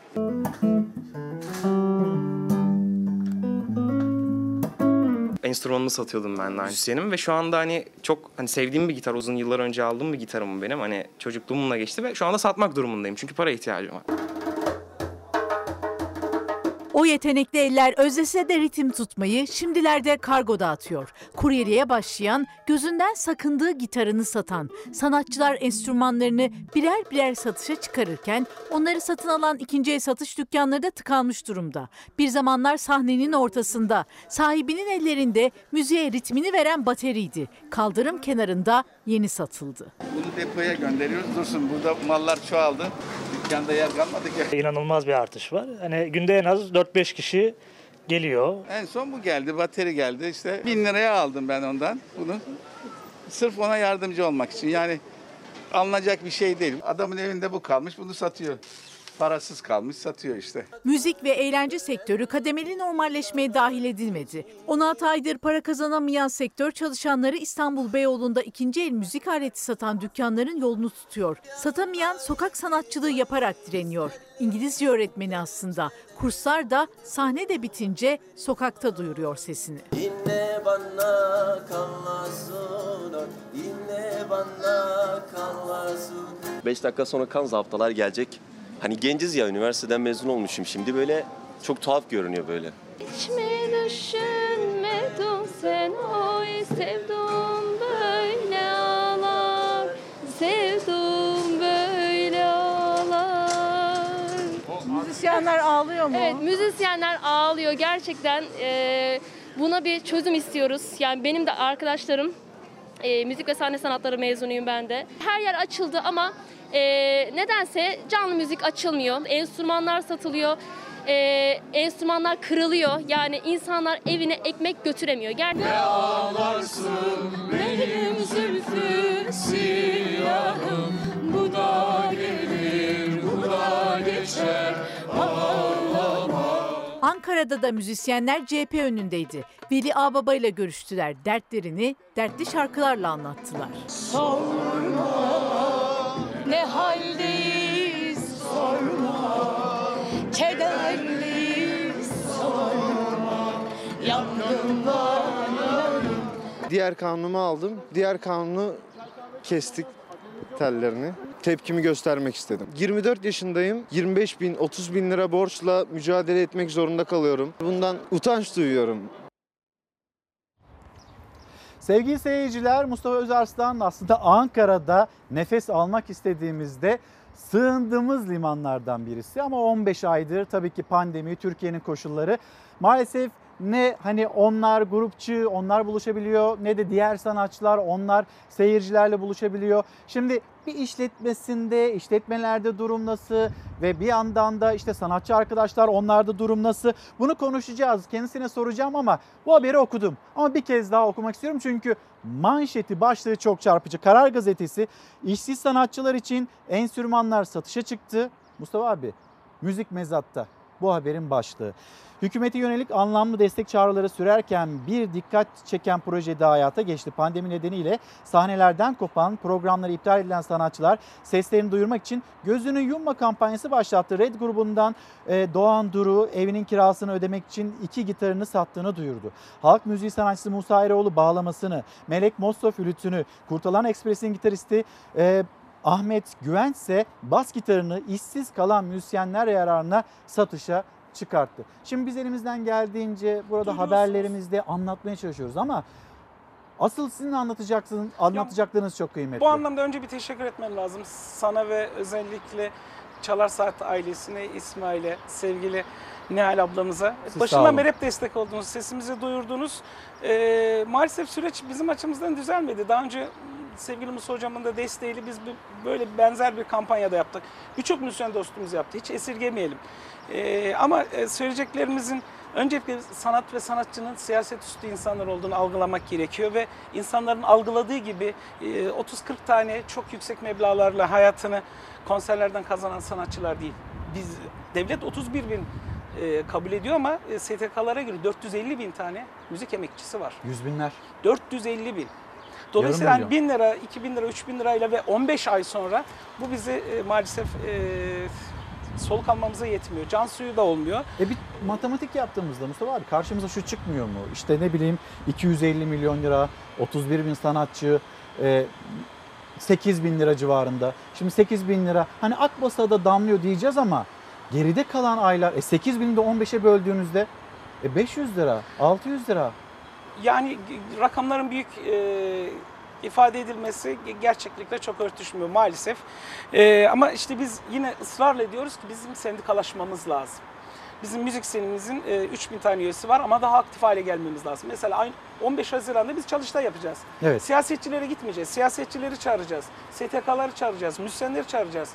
Enstrümanını satıyordum ben de müzisyenim ve şu anda hani çok hani sevdiğim bir gitar uzun yıllar önce aldığım bir gitarım benim hani çocukluğumla geçti ve şu anda satmak durumundayım çünkü para ihtiyacım var. O yetenekli eller özlese de ritim tutmayı şimdilerde kargo dağıtıyor. Kuryeliğe başlayan, gözünden sakındığı gitarını satan, sanatçılar enstrümanlarını birer birer satışa çıkarırken onları satın alan ikinci el satış dükkanları da tıkanmış durumda. Bir zamanlar sahnenin ortasında, sahibinin ellerinde müziğe ritmini veren bateriydi. Kaldırım kenarında yeni satıldı. Bunu depoya gönderiyoruz. Dursun burada mallar çoğaldı. Dükkanda yer kalmadı ki. İnanılmaz bir artış var. Hani günde en az 4-5 kişi geliyor. En son bu geldi. Bateri geldi. İşte bin liraya aldım ben ondan bunu. Sırf ona yardımcı olmak için. Yani alınacak bir şey değil. Adamın evinde bu kalmış. Bunu satıyor. Parasız kalmış satıyor işte. Müzik ve eğlence sektörü kademeli normalleşmeye dahil edilmedi. 16 aydır para kazanamayan sektör çalışanları İstanbul Beyoğlu'nda ikinci el müzik aleti satan dükkanların yolunu tutuyor. Satamayan sokak sanatçılığı yaparak direniyor. İngilizce öğretmeni aslında. Kurslar da sahne de bitince sokakta duyuruyor sesini. Dinle bana kallasın, dinle bana kallasın. 5 dakika sonra kan zaptalar gelecek. Hani genciz ya üniversiteden mezun olmuşum şimdi böyle çok tuhaf görünüyor böyle. Hiç mi düşünmedin sen oy sevdum böyle ağlar Sevdum böyle ağlar Müzisyenler ağlıyor mu? Evet müzisyenler ağlıyor gerçekten e, buna bir çözüm istiyoruz. Yani benim de arkadaşlarım e, müzik ve sahne sanatları mezunuyum ben de. Her yer açıldı ama e, nedense canlı müzik açılmıyor. Enstrümanlar satılıyor. E, enstrümanlar kırılıyor. Yani insanlar evine ekmek götüremiyor. Gerçekten. ağlarsın benim zülfü siyahım Bu da gelir, bu da geçer Ankara'da da müzisyenler CHP önündeydi. Veli Ağbaba ile görüştüler. Dertlerini dertli şarkılarla anlattılar. Sorma ne haldeyiz sorma Kederliyiz sorma yanarım Diğer kanunumu aldım. Diğer kanunu kestik tellerini. Tepkimi göstermek istedim. 24 yaşındayım. 25 bin, 30 bin lira borçla mücadele etmek zorunda kalıyorum. Bundan utanç duyuyorum. Sevgili seyirciler Mustafa Özarslan aslında Ankara'da nefes almak istediğimizde sığındığımız limanlardan birisi. Ama 15 aydır tabii ki pandemi, Türkiye'nin koşulları maalesef ne hani onlar grupçı, onlar buluşabiliyor ne de diğer sanatçılar onlar seyircilerle buluşabiliyor. Şimdi bir işletmesinde, işletmelerde durum nasıl ve bir yandan da işte sanatçı arkadaşlar onlarda durum nasıl? Bunu konuşacağız. Kendisine soracağım ama bu haberi okudum. Ama bir kez daha okumak istiyorum çünkü manşeti başlığı çok çarpıcı. Karar Gazetesi işsiz sanatçılar için enstrümanlar satışa çıktı. Mustafa abi müzik mezatta bu haberin başlığı. Hükümete yönelik anlamlı destek çağrıları sürerken bir dikkat çeken proje de hayata geçti. Pandemi nedeniyle sahnelerden kopan, programları iptal edilen sanatçılar seslerini duyurmak için gözünü yumma kampanyası başlattı. Red grubundan e, Doğan Duru evinin kirasını ödemek için iki gitarını sattığını duyurdu. Halk müziği sanatçısı Musa Eroğlu bağlamasını, Melek Mosso flütünü, Kurtalan Ekspres'in gitaristi e, Ahmet Güvenç ise bas gitarını işsiz kalan müzisyenler yararına satışa çıkarttı. Şimdi biz elimizden geldiğince burada haberlerimizde anlatmaya çalışıyoruz ama asıl sizin anlatacaksınız, anlatacaklarınız çok kıymetli. Bu anlamda önce bir teşekkür etmem lazım. Sana ve özellikle Çalar Saat ailesine, İsmail'e, sevgili Nihal ablamıza. Siz Başından beri hep destek oldunuz, sesimizi duyurdunuz. Ee, maalesef süreç bizim açımızdan düzelmedi. Daha önce sevgili Musa hocamın da desteğiyle biz bir- böyle benzer bir kampanyada yaptık. Birçok müzisyen dostumuz yaptı. Hiç esirgemeyelim. Ee, ama e, söyleyeceklerimizin öncelikle sanat ve sanatçının siyaset üstü insanlar olduğunu algılamak gerekiyor ve insanların algıladığı gibi e, 30-40 tane çok yüksek meblağlarla hayatını konserlerden kazanan sanatçılar değil. Biz devlet 31 bin e, kabul ediyor ama e, STK'lara göre 450 bin tane müzik emekçisi var. Yüz binler. 450 bin. Dolayısıyla hani 1000 lira, 2000 lira, 3000 lirayla ve 15 ay sonra bu bize e, maalesef e, soluk almamıza yetmiyor. Can suyu da olmuyor. E bir matematik yaptığımızda Mustafa abi karşımıza şu çıkmıyor mu? İşte ne bileyim 250 milyon lira, 31 bin sanatçı, e, 8 bin lira civarında. Şimdi 8 bin lira hani Akbasa'da da damlıyor diyeceğiz ama geride kalan aylar e 8 bini de 15'e böldüğünüzde e 500 lira, 600 lira. Yani rakamların büyük e, ifade edilmesi ge- gerçeklikle çok örtüşmüyor maalesef. E, ama işte biz yine ısrarla ediyoruz ki bizim sendikalaşmamız lazım. Bizim müzik senimizin e, 3000 tane üyesi var ama daha aktif hale gelmemiz lazım. Mesela aynı 15 Haziran'da biz çalıştay yapacağız. Evet. Siyasetçilere gitmeyeceğiz. Siyasetçileri çağıracağız. STK'ları çağıracağız. Müzisyenleri çağıracağız.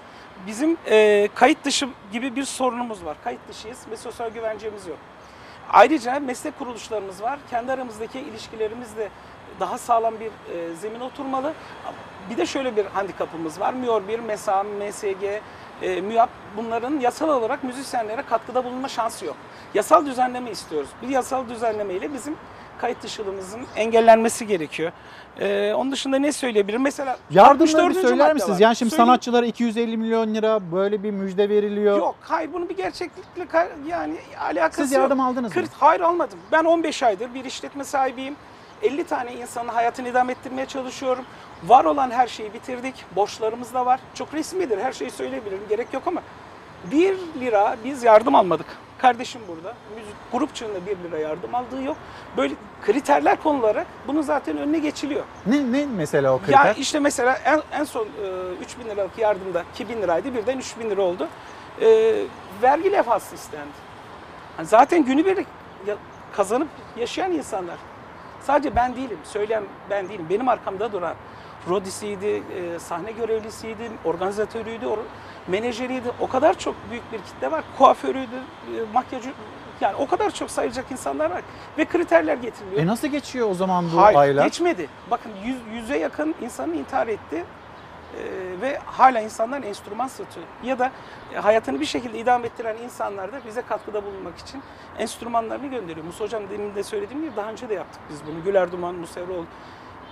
Bizim e, kayıt dışı gibi bir sorunumuz var. Kayıt dışıyız ve sosyal güvencemiz yok. Ayrıca meslek kuruluşlarımız var. Kendi aramızdaki ilişkilerimiz de daha sağlam bir e, zemin oturmalı. Bir de şöyle bir handikapımız var. MIOR 1, MESA, MSG, e, MÜYAP bunların yasal olarak müzisyenlere katkıda bulunma şansı yok. Yasal düzenleme istiyoruz. Bir yasal düzenlemeyle bizim kayıt dışılığımızın engellenmesi gerekiyor. E, onun dışında ne söyleyebilirim? Mesela Yardımları 64. söyler madde misiniz? var. Yani şimdi Söyleyeyim. sanatçılara 250 milyon lira böyle bir müjde veriliyor. Yok hayır bunu bir gerçeklikle ka- yani alakası Siz yok. yardım aldınız mı? Kırk- Hayır almadım. Ben 15 aydır bir işletme sahibiyim. 50 tane insanın hayatını idame ettirmeye çalışıyorum. Var olan her şeyi bitirdik. Borçlarımız da var. Çok resmidir. Her şeyi söyleyebilirim. Gerek yok ama 1 lira biz yardım almadık. Kardeşim burada. Müzik grup çığında 1 lira yardım aldığı yok. Böyle kriterler konularak bunun zaten önüne geçiliyor. Ne, ne mesela o kriter? Ya işte mesela en, en son e, 3 bin liralık yardımda 2 bin liraydı birden 3 bin lira oldu. E, vergi levhası istendi. Hani zaten günübirlik kazanıp yaşayan insanlar. Sadece ben değilim, söyleyen ben değilim. Benim arkamda duran rodisiydi, e, sahne görevlisiydi, organizatörüydü, or- menajeriydi. O kadar çok büyük bir kitle var. Kuaförüydü, e, makyajı yani o kadar çok sayılacak insanlar var ve kriterler getiriliyor. E nasıl geçiyor o zaman bu Hayır, aylar? geçmedi. Bakın yüz, yüze yakın insanın intihar etti Ee, ve hala insanlar enstrüman satıyor. Ya da e, hayatını bir şekilde idame ettiren insanlar da bize katkıda bulunmak için enstrümanlarını gönderiyor. Musa Hocam demin de söylediğim gibi daha önce de yaptık biz bunu. Güler Duman, Musa Eroğlu.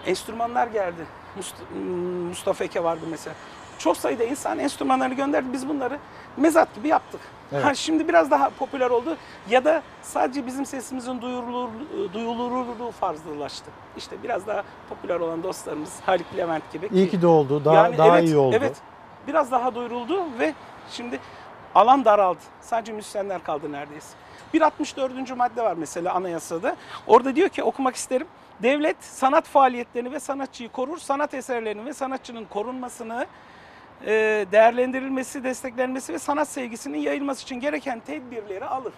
Enstrümanlar geldi. Must- m, Mustafa Eke vardı mesela. Çok sayıda insan enstrümanlarını gönderdi. Biz bunları mezat gibi yaptık. Evet. Ha, şimdi biraz daha popüler oldu ya da sadece bizim sesimizin duyurulur, duyulurluğu fazlalaştı. İşte biraz daha popüler olan dostlarımız Haluk Levent gibi. İyi ki de oldu. Daha, daha evet, iyi oldu. Evet. Biraz daha duyuruldu ve şimdi alan daraldı. Sadece müzisyenler kaldı neredeyse. Bir 64. madde var mesela anayasada. Orada diyor ki okumak isterim. Devlet sanat faaliyetlerini ve sanatçıyı korur. Sanat eserlerinin ve sanatçının korunmasını, e, değerlendirilmesi, desteklenmesi ve sanat sevgisinin yayılması için gereken tedbirleri alır.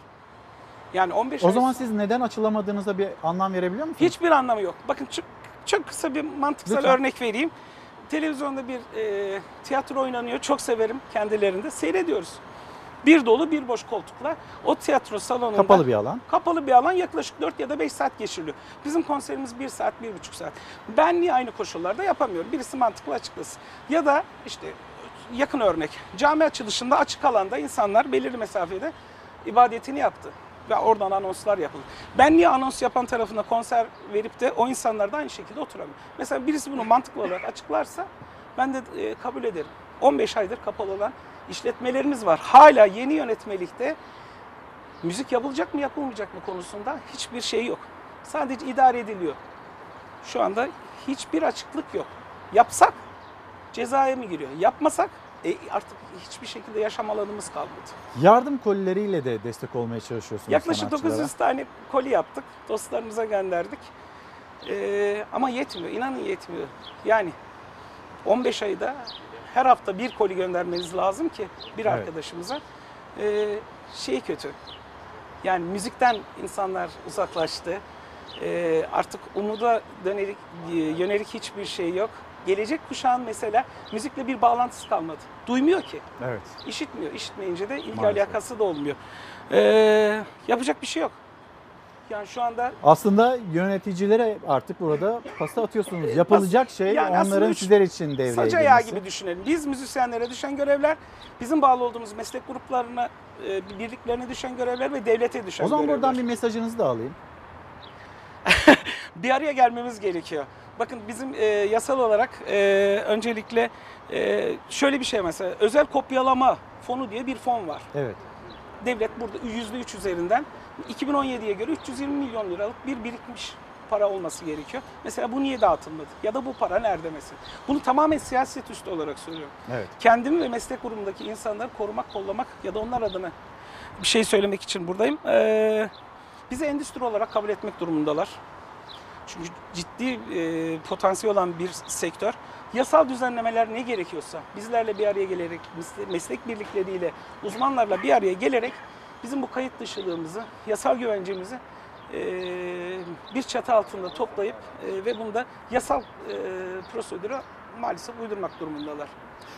Yani 15 O zaman siz neden açılamadığınıza bir anlam verebiliyor musunuz? Hiçbir anlamı yok. Bakın çok, çok kısa bir mantıksal Lütfen. örnek vereyim. Televizyonda bir e, tiyatro oynanıyor. Çok severim kendilerinde. Seyrediyoruz. Bir dolu bir boş koltukla o tiyatro salonunda Kapalı bir alan. kapalı bir alan yaklaşık 4 ya da 5 saat geçiriliyor. Bizim konserimiz 1 saat, 1,5 saat. Ben niye aynı koşullarda yapamıyorum? Birisi mantıklı açıklasın. Ya da işte yakın örnek. Cami açılışında açık alanda insanlar belirli mesafede ibadetini yaptı. Ve oradan anonslar yapıldı. Ben niye anons yapan tarafına konser verip de o insanlar da aynı şekilde oturamıyor? Mesela birisi bunu mantıklı olarak açıklarsa ben de e, kabul ederim. 15 aydır kapalı olan işletmelerimiz var. Hala yeni yönetmelikte müzik yapılacak mı yapılmayacak mı konusunda hiçbir şey yok. Sadece idare ediliyor. Şu anda hiçbir açıklık yok. Yapsak cezaya mı giriyor? Yapmasak e, artık hiçbir şekilde yaşam alanımız kalmadı. Yardım kolileriyle de destek olmaya çalışıyorsunuz Yaklaşık sanatçılara. 900 tane koli yaptık. Dostlarımıza gönderdik. Ee, ama yetmiyor. İnanın yetmiyor. Yani 15 ayda her hafta bir koli göndermeniz lazım ki bir Evet. arkadaşımıza. Ee, şey kötü. Yani müzikten insanlar uzaklaştı. Ee, artık umuda dönelik, yönelik hiçbir şey yok. Gelecek kuşağın mesela müzikle bir bağlantısı kalmadı. Duymuyor ki. Evet. İşitmiyor. İşitmeyince de ilgi Maalesef. alakası da olmuyor. Ee, yapacak bir şey yok. Yani şu anda Aslında yöneticilere artık burada pasta atıyorsunuz. Yapılacak şey Yani onların üç- sizler için devreye saç ayağı girmesi. gibi düşünelim. Biz müzisyenlere düşen görevler, bizim bağlı olduğumuz meslek gruplarına, e, birliklerine düşen görevler ve devlete düşen O zaman görevler. buradan bir mesajınızı da alayım. (laughs) bir araya gelmemiz gerekiyor. Bakın bizim e, yasal olarak e, öncelikle e, şöyle bir şey mesela özel kopyalama fonu diye bir fon var. Evet. Devlet burada %3 üzerinden 2017'ye göre 320 milyon liralık bir birikmiş para olması gerekiyor. Mesela bu niye dağıtılmadı? Ya da bu para nerede mesela? Bunu tamamen siyaset üstü olarak söylüyorum. Evet. Kendimi ve meslek grubundaki insanları korumak, kollamak ya da onlar adına bir şey söylemek için buradayım. Ee, bizi endüstri olarak kabul etmek durumundalar. Çünkü ciddi e, potansiyel olan bir sektör. Yasal düzenlemeler ne gerekiyorsa bizlerle bir araya gelerek, mesle- meslek birlikleriyle, uzmanlarla bir araya gelerek bizim bu kayıt dışılığımızı, yasal güvencemizi e, bir çatı altında toplayıp e, ve bunda yasal e, prosedüre maalesef uydurmak durumundalar.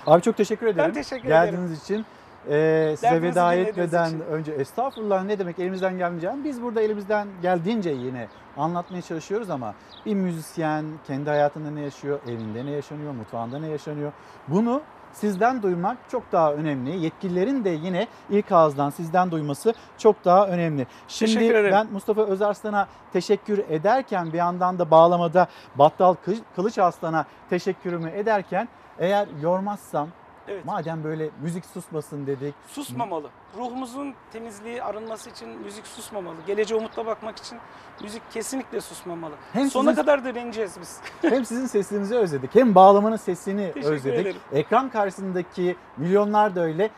Abi çok teşekkür ederim. teşekkür Geldiğiniz ederim. için. Ee, size Derdinizi veda etmeden için. önce estağfurullah ne demek elimizden gelmeyeceğim. Biz burada elimizden geldiğince yine anlatmaya çalışıyoruz ama bir müzisyen kendi hayatında ne yaşıyor, evinde ne yaşanıyor, mutfağında ne yaşanıyor. Bunu sizden duymak çok daha önemli. Yetkililerin de yine ilk ağızdan sizden duyması çok daha önemli. Şimdi ben Mustafa Özarslan'a teşekkür ederken bir yandan da bağlamada Battal Kı- Kılıç Arslan'a teşekkürümü ederken eğer yormazsam Evet. madem böyle müzik susmasın dedik. Susmamalı. Ruhumuzun temizliği, arınması için müzik susmamalı. Geleceğe umutla bakmak için müzik kesinlikle susmamalı. Hem Sonuna sizin- kadar direneceğiz biz. (laughs) Hem sizin sesinizi özledik hem bağlamanın sesini Teşekkür özledik. ederim. Ekran karşısındaki milyonlar da öyle.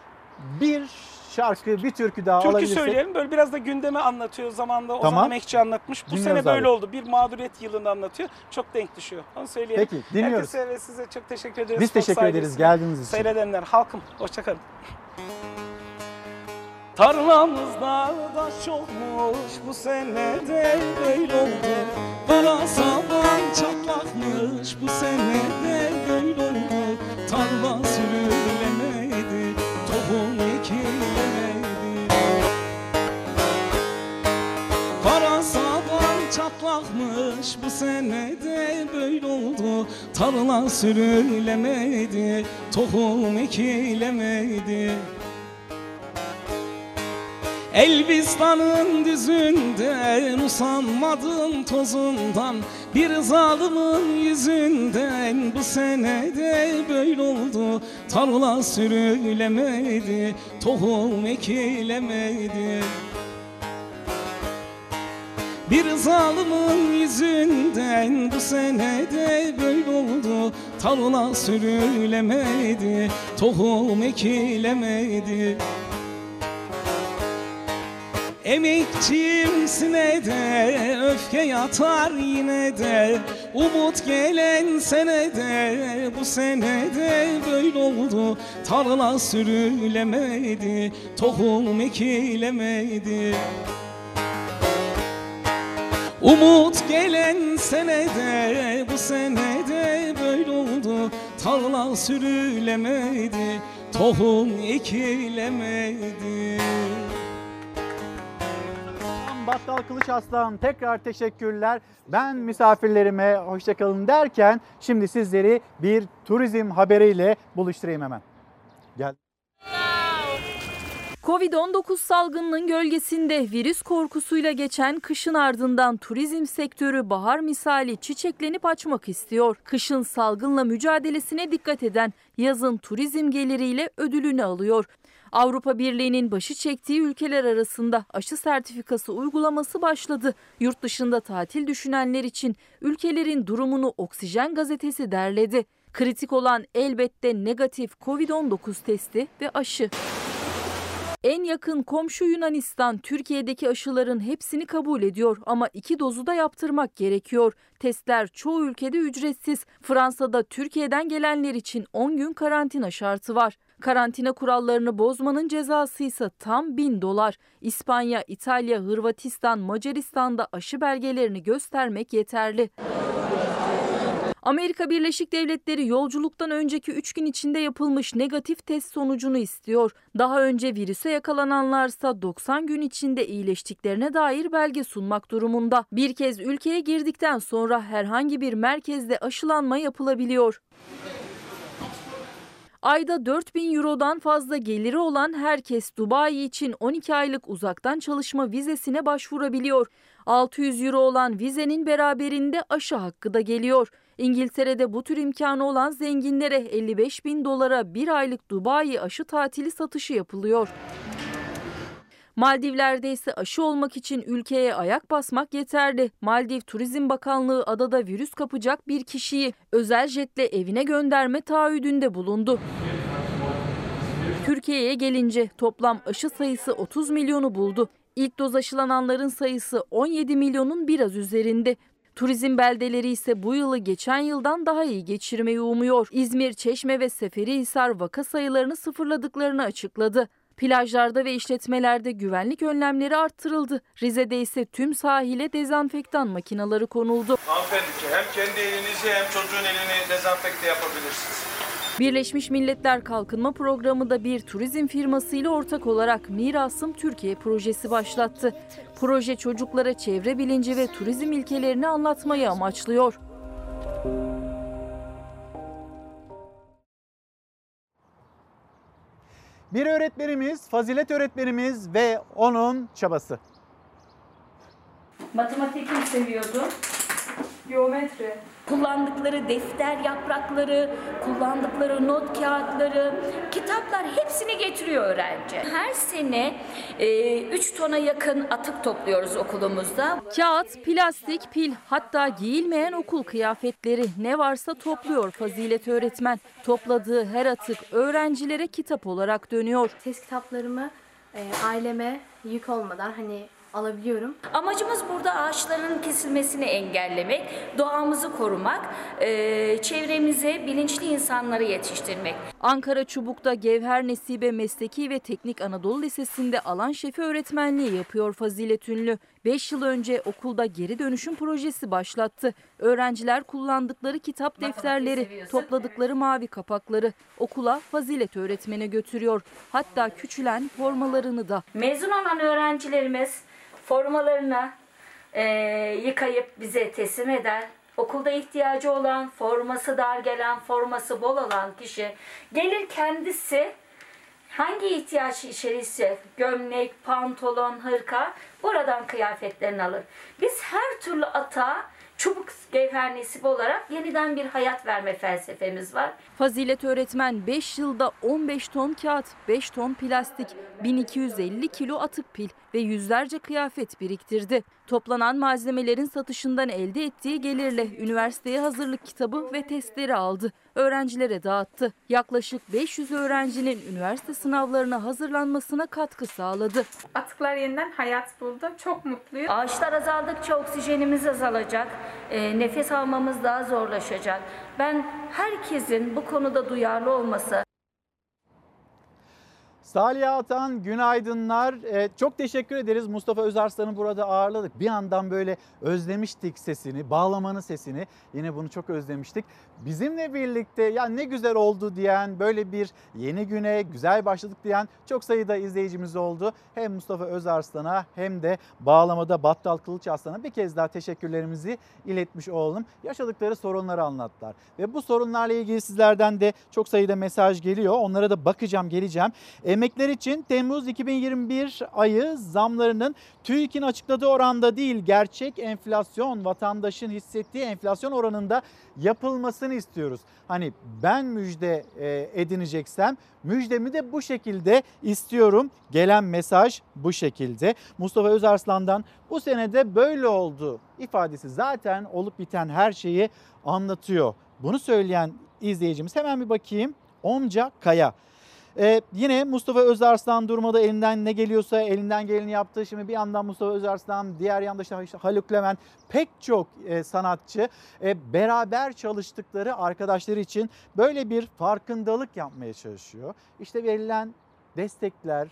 Bir şarkı, bir türkü daha Türkü alabilirsek. söyleyelim. Böyle biraz da gündemi anlatıyor. Zamanında Ozan Tamam. Emekçi anlatmış. Bu Dinliyoruz sene böyle abi. oldu. Bir mağduriyet yılını anlatıyor. Çok denk düşüyor. Onu söyleyelim. Peki, dinliyoruz. Herkese ve size çok teşekkür ederiz. Biz Fox teşekkür ederiz ailesine, geldiğiniz için. Seyredenler, halkım. Hoşçakalın. Tarlamızda da çokmuş bu sene de böyle oldu. Kara saman çatlakmış bu sene de böyle oldu. Tarla sürülemedi, çatlakmış bu sene de böyle oldu. Tarla sürülemedi, tohum ekilemedi. Elbistan'ın düzünden usanmadım tozundan Bir zalimin yüzünden bu senede böyle oldu Tarla sürülemedi, tohum ekilemedi bir zalimin yüzünden bu senede böyle oldu. Tarla sürülemedi, tohum ekilemedi. Emekçiyim de öfke yatar yine de. Umut gelen senede bu senede böyle oldu. Tarla sürülemedi, tohum ekilemedi Umut gelen senede bu senede böyle oldu Tarla sürülemedi, tohum ekilemedi Battal Kılıç Aslan tekrar teşekkürler. Ben misafirlerime hoşçakalın derken şimdi sizleri bir turizm haberiyle buluşturayım hemen. Gel. Covid-19 salgınının gölgesinde virüs korkusuyla geçen kışın ardından turizm sektörü bahar misali çiçeklenip açmak istiyor. Kışın salgınla mücadelesine dikkat eden yazın turizm geliriyle ödülünü alıyor. Avrupa Birliği'nin başı çektiği ülkeler arasında aşı sertifikası uygulaması başladı. Yurt dışında tatil düşünenler için ülkelerin durumunu Oksijen gazetesi derledi. Kritik olan elbette negatif Covid-19 testi ve aşı. En yakın komşu Yunanistan Türkiye'deki aşıların hepsini kabul ediyor ama iki dozu da yaptırmak gerekiyor. Testler çoğu ülkede ücretsiz. Fransa'da Türkiye'den gelenler için 10 gün karantina şartı var. Karantina kurallarını bozmanın cezası ise tam 1000 dolar. İspanya, İtalya, Hırvatistan, Macaristan'da aşı belgelerini göstermek yeterli. Amerika Birleşik Devletleri yolculuktan önceki 3 gün içinde yapılmış negatif test sonucunu istiyor. Daha önce virüse yakalananlarsa 90 gün içinde iyileştiklerine dair belge sunmak durumunda. Bir kez ülkeye girdikten sonra herhangi bir merkezde aşılanma yapılabiliyor. Ayda 4000 Euro'dan fazla geliri olan herkes Dubai için 12 aylık uzaktan çalışma vizesine başvurabiliyor. 600 Euro olan vizenin beraberinde aşı hakkı da geliyor. İngiltere'de bu tür imkanı olan zenginlere 55 bin dolara bir aylık Dubai aşı tatili satışı yapılıyor. Maldivler'de ise aşı olmak için ülkeye ayak basmak yeterli. Maldiv Turizm Bakanlığı adada virüs kapacak bir kişiyi özel jetle evine gönderme taahhüdünde bulundu. Türkiye'ye gelince toplam aşı sayısı 30 milyonu buldu. İlk doz aşılananların sayısı 17 milyonun biraz üzerinde. Turizm beldeleri ise bu yılı geçen yıldan daha iyi geçirmeyi umuyor. İzmir, Çeşme ve Seferihisar vaka sayılarını sıfırladıklarını açıkladı. Plajlarda ve işletmelerde güvenlik önlemleri arttırıldı. Rize'de ise tüm sahile dezenfektan makineleri konuldu. Hanımefendi hem kendi elinizi hem çocuğun elini dezenfekte yapabilirsiniz. Birleşmiş Milletler Kalkınma Programı da bir turizm firmasıyla ortak olarak Mirasım Türkiye projesi başlattı. Proje çocuklara çevre bilinci ve turizm ilkelerini anlatmayı amaçlıyor. Bir öğretmenimiz, fazilet öğretmenimiz ve onun çabası. Matematiği seviyordum. Geometri. Kullandıkları defter yaprakları, kullandıkları not kağıtları, kitaplar hepsini getiriyor öğrenci. Her sene 3 tona yakın atık topluyoruz okulumuzda. Kağıt, plastik, pil hatta giyilmeyen okul kıyafetleri ne varsa topluyor Fazilet öğretmen. Topladığı her atık öğrencilere kitap olarak dönüyor. Test kitaplarımı e, aileme yük olmadan hani alabiliyorum. Amacımız burada ağaçların kesilmesini engellemek, doğamızı korumak, e, çevremize bilinçli insanları yetiştirmek. Ankara Çubuk'ta Gevher Nesibe Mesleki ve Teknik Anadolu Lisesi'nde alan şefi öğretmenliği yapıyor Fazilet Ünlü. 5 yıl önce okulda geri dönüşüm projesi başlattı. Öğrenciler kullandıkları kitap defterleri, topladıkları mavi kapakları okula Fazilet öğretmene götürüyor. Hatta küçülen formalarını da. Mezun olan öğrencilerimiz formalarını e, yıkayıp bize teslim eder. Okulda ihtiyacı olan, forması dar gelen, forması bol olan kişi gelir kendisi hangi ihtiyaç içerisi gömlek, pantolon, hırka buradan kıyafetlerini alır. Biz her türlü ata çubuk gevher nesibi olarak yeniden bir hayat verme felsefemiz var. Fazilet öğretmen 5 yılda 15 ton kağıt, 5 ton plastik, 1250 kilo atık pil ve yüzlerce kıyafet biriktirdi. Toplanan malzemelerin satışından elde ettiği gelirle üniversiteye hazırlık kitabı ve testleri aldı. Öğrencilere dağıttı. Yaklaşık 500 öğrencinin üniversite sınavlarına hazırlanmasına katkı sağladı. Atıklar yeniden hayat buldu. Çok mutluyum. Ağaçlar azaldıkça oksijenimiz azalacak, e, nefes almamız daha zorlaşacak. Ben herkesin bu konuda duyarlı olması, Salih Atan günaydınlar. Ee, çok teşekkür ederiz. Mustafa Özarslan'ı burada ağırladık. Bir yandan böyle özlemiştik sesini, bağlamanın sesini. Yine bunu çok özlemiştik. Bizimle birlikte ya ne güzel oldu diyen, böyle bir yeni güne güzel başladık diyen çok sayıda izleyicimiz oldu. Hem Mustafa Özarslan'a hem de bağlamada Battal Kılıç Aslan'a bir kez daha teşekkürlerimizi iletmiş olalım. Yaşadıkları sorunları anlattılar. Ve bu sorunlarla ilgili sizlerden de çok sayıda mesaj geliyor. Onlara da bakacağım, geleceğim. Emekler için Temmuz 2021 ayı zamlarının TÜİK'in açıkladığı oranda değil gerçek enflasyon vatandaşın hissettiği enflasyon oranında yapılmasını istiyoruz. Hani ben müjde e, edineceksem müjdemi de bu şekilde istiyorum. Gelen mesaj bu şekilde. Mustafa Özarslan'dan bu senede böyle oldu ifadesi zaten olup biten her şeyi anlatıyor. Bunu söyleyen izleyicimiz hemen bir bakayım. Omca Kaya. Ee, yine Mustafa Özarslan durmada elinden ne geliyorsa elinden geleni yaptı. Şimdi bir yandan Mustafa Özarslan, diğer yanda işte Haluk Levent pek çok e, sanatçı e, beraber çalıştıkları arkadaşları için böyle bir farkındalık yapmaya çalışıyor. İşte verilen destekler,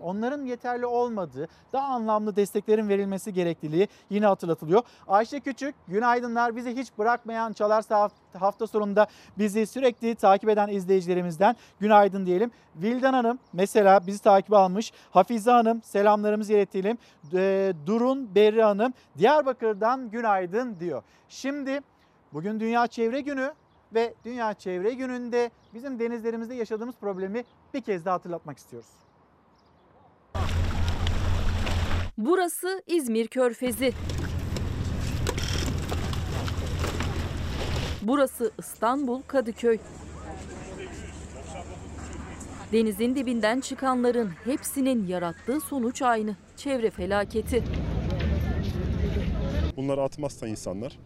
onların yeterli olmadığı, daha anlamlı desteklerin verilmesi gerekliliği yine hatırlatılıyor. Ayşe Küçük, günaydınlar. Bizi hiç bırakmayan Çalarsa hafta sonunda bizi sürekli takip eden izleyicilerimizden günaydın diyelim. Vildan Hanım mesela bizi takip almış. Hafize Hanım selamlarımızı iletelim. E, Durun Berri Hanım Diyarbakır'dan günaydın diyor. Şimdi bugün Dünya Çevre Günü ve Dünya Çevre Günü'nde bizim denizlerimizde yaşadığımız problemi bir kez daha hatırlatmak istiyoruz. Burası İzmir Körfezi. Burası İstanbul Kadıköy. Denizin dibinden çıkanların hepsinin yarattığı sonuç aynı. Çevre felaketi. Bunları atmazsa insanlar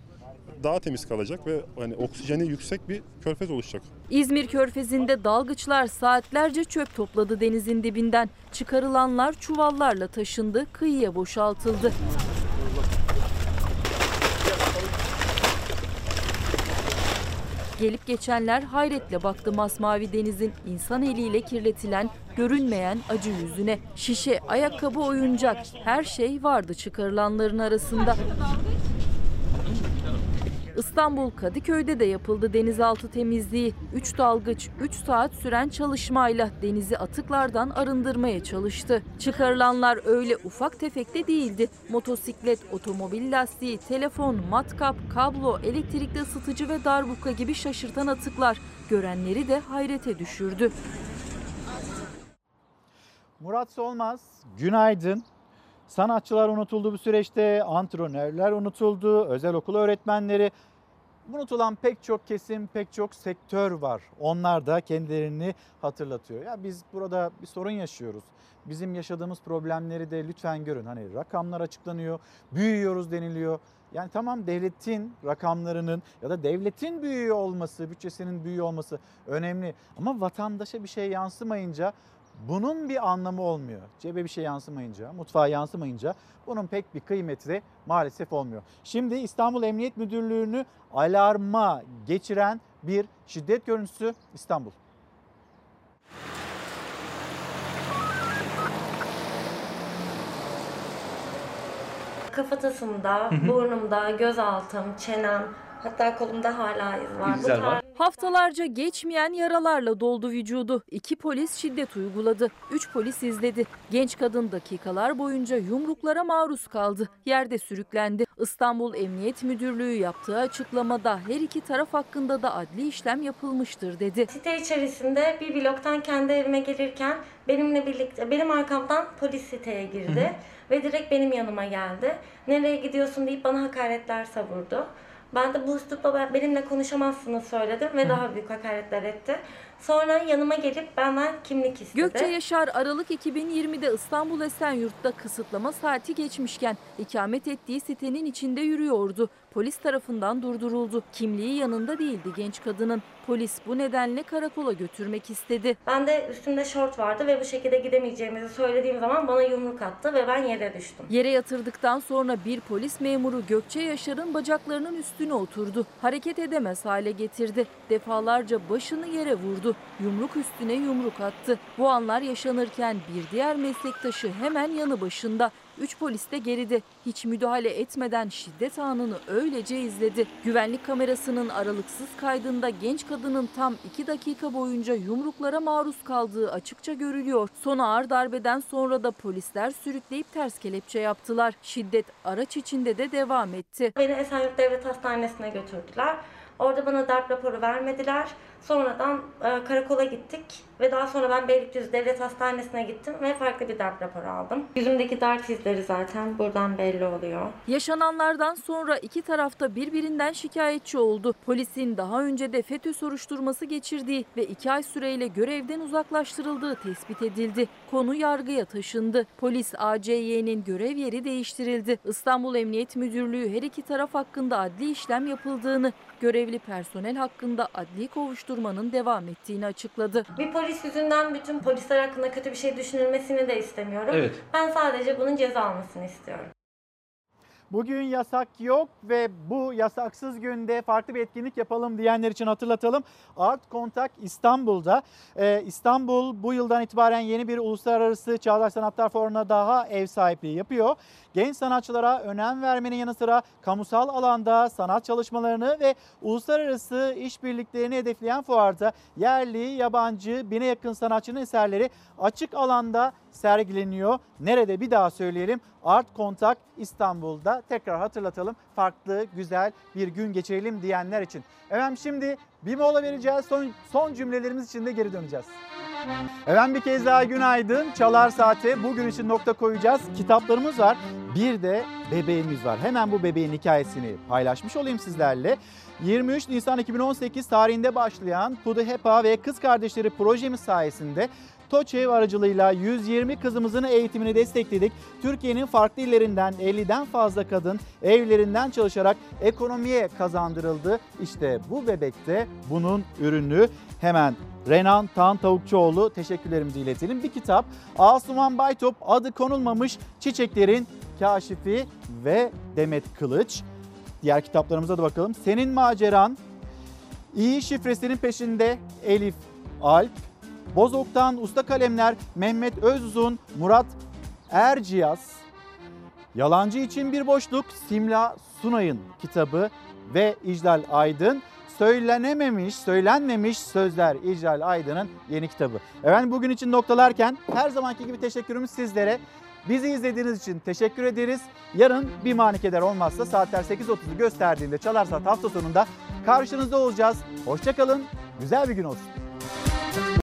daha temiz kalacak ve hani oksijeni yüksek bir körfez oluşacak. İzmir Körfezi'nde dalgıçlar saatlerce çöp topladı denizin dibinden. Çıkarılanlar çuvallarla taşındı, kıyıya boşaltıldı. Gelip geçenler hayretle baktı masmavi denizin insan eliyle kirletilen, görünmeyen acı yüzüne. Şişe, ayakkabı, oyuncak her şey vardı çıkarılanların arasında. İstanbul Kadıköy'de de yapıldı denizaltı temizliği. 3 dalgıç 3 saat süren çalışmayla denizi atıklardan arındırmaya çalıştı. Çıkarılanlar öyle ufak tefek de değildi. Motosiklet, otomobil lastiği, telefon, matkap, kablo, elektrikli ısıtıcı ve darbuka gibi şaşırtan atıklar görenleri de hayrete düşürdü. Murat Solmaz, günaydın. Sanatçılar unutuldu bu süreçte, antrenörler unutuldu, özel okul öğretmenleri. Unutulan pek çok kesim, pek çok sektör var. Onlar da kendilerini hatırlatıyor. Ya biz burada bir sorun yaşıyoruz. Bizim yaşadığımız problemleri de lütfen görün. Hani rakamlar açıklanıyor, büyüyoruz deniliyor. Yani tamam devletin rakamlarının ya da devletin büyüyor olması, bütçesinin büyüyor olması önemli. Ama vatandaşa bir şey yansımayınca bunun bir anlamı olmuyor. Cebe bir şey yansımayınca, mutfağa yansımayınca bunun pek bir kıymeti de maalesef olmuyor. Şimdi İstanbul Emniyet Müdürlüğü'nü alarma geçiren bir şiddet görüntüsü İstanbul. Kafatasımda, burnumda, gözaltım, çenem, hatta kolumda hala iz var. Bu tarz- Haftalarca geçmeyen yaralarla doldu vücudu. İki polis şiddet uyguladı. Üç polis izledi. Genç kadın dakikalar boyunca yumruklara maruz kaldı. Yerde sürüklendi. İstanbul Emniyet Müdürlüğü yaptığı açıklamada her iki taraf hakkında da adli işlem yapılmıştır dedi. Site içerisinde bir bloktan kendi evime gelirken benimle birlikte benim arkamdan polis siteye girdi ve direkt benim yanıma geldi. Nereye gidiyorsun deyip bana hakaretler savurdu. Ben de bu üslupla ben- benimle konuşamazsınız söyledim ve daha büyük hakaretler etti. Sonra yanıma gelip benden kimlik istedi. Gökçe Yaşar Aralık 2020'de İstanbul Esenyurt'ta kısıtlama saati geçmişken ikamet ettiği sitenin içinde yürüyordu. Polis tarafından durduruldu. Kimliği yanında değildi genç kadının. Polis bu nedenle karakola götürmek istedi. Ben de üstümde şort vardı ve bu şekilde gidemeyeceğimizi söylediğim zaman bana yumruk attı ve ben yere düştüm. Yere yatırdıktan sonra bir polis memuru Gökçe Yaşar'ın bacaklarının üstüne oturdu. Hareket edemez hale getirdi. Defalarca başını yere vurdu. Yumruk üstüne yumruk attı. Bu anlar yaşanırken bir diğer meslektaşı hemen yanı başında. Üç polis de geride. Hiç müdahale etmeden şiddet anını öylece izledi. Güvenlik kamerasının aralıksız kaydında genç kadının tam iki dakika boyunca yumruklara maruz kaldığı açıkça görülüyor. Son ağır darbeden sonra da polisler sürükleyip ters kelepçe yaptılar. Şiddet araç içinde de devam etti. Beni Esenyurt Devlet Hastanesi'ne götürdüler. Orada bana darp raporu vermediler. Sonradan e, karakola gittik ve daha sonra ben Beylikdüzü Devlet Hastanesi'ne gittim ve farklı bir darp raporu aldım. Yüzümdeki darp izleri zaten buradan belli oluyor. Yaşananlardan sonra iki tarafta birbirinden şikayetçi oldu. Polisin daha önce de FETÖ soruşturması geçirdiği ve iki ay süreyle görevden uzaklaştırıldığı tespit edildi. Konu yargıya taşındı. Polis ACY'nin görev yeri değiştirildi. İstanbul Emniyet Müdürlüğü her iki taraf hakkında adli işlem yapıldığını, görevli personel hakkında adli kovuşturmanın devam ettiğini açıkladı. Bir polis yüzünden bütün polisler hakkında kötü bir şey düşünülmesini de istemiyorum. Evet. Ben sadece bunun ceza almasını istiyorum. Bugün yasak yok ve bu yasaksız günde farklı bir etkinlik yapalım diyenler için hatırlatalım. Art Contact İstanbul'da. Ee, İstanbul bu yıldan itibaren yeni bir uluslararası Çağdaş Sanatlar Fuarı'na daha ev sahipliği yapıyor. Genç sanatçılara önem vermenin yanı sıra kamusal alanda sanat çalışmalarını ve uluslararası işbirliklerini hedefleyen fuarda yerli, yabancı, bine yakın sanatçının eserleri açık alanda sergileniyor. Nerede bir daha söyleyelim. Art Contact İstanbul'da tekrar hatırlatalım. Farklı, güzel bir gün geçirelim diyenler için. Efendim şimdi bir mola vereceğiz. Son, son cümlelerimiz için de geri döneceğiz. Efendim bir kez daha günaydın. Çalar Saat'e bugün için nokta koyacağız. Kitaplarımız var. Bir de bebeğimiz var. Hemen bu bebeğin hikayesini paylaşmış olayım sizlerle. 23 Nisan 2018 tarihinde başlayan Pudu Hepa ve Kız Kardeşleri projemiz sayesinde TOÇEV aracılığıyla 120 kızımızın eğitimini destekledik. Türkiye'nin farklı illerinden 50'den fazla kadın evlerinden çalışarak ekonomiye kazandırıldı. İşte bu bebekte bunun ürünü. Hemen Renan Tan Tavukçuoğlu teşekkürlerimizi iletelim. Bir kitap Asuman Baytop adı konulmamış çiçeklerin kaşifi ve Demet Kılıç. Diğer kitaplarımıza da bakalım. Senin maceran, İyi şifresinin peşinde Elif Alp, Bozok'tan Usta Kalemler Mehmet Özuzun, Murat Erciyaz, Yalancı için bir boşluk Simla Sunay'ın kitabı ve İclal Aydın Söylenememiş, söylenmemiş sözler İclal Aydın'ın yeni kitabı. Efendim bugün için noktalarken her zamanki gibi teşekkürümüz sizlere. Bizi izlediğiniz için teşekkür ederiz. Yarın bir manikeder olmazsa saatler 8.30'u gösterdiğinde Çalar Saat hafta sonunda karşınızda olacağız. Hoşçakalın, güzel bir gün olsun.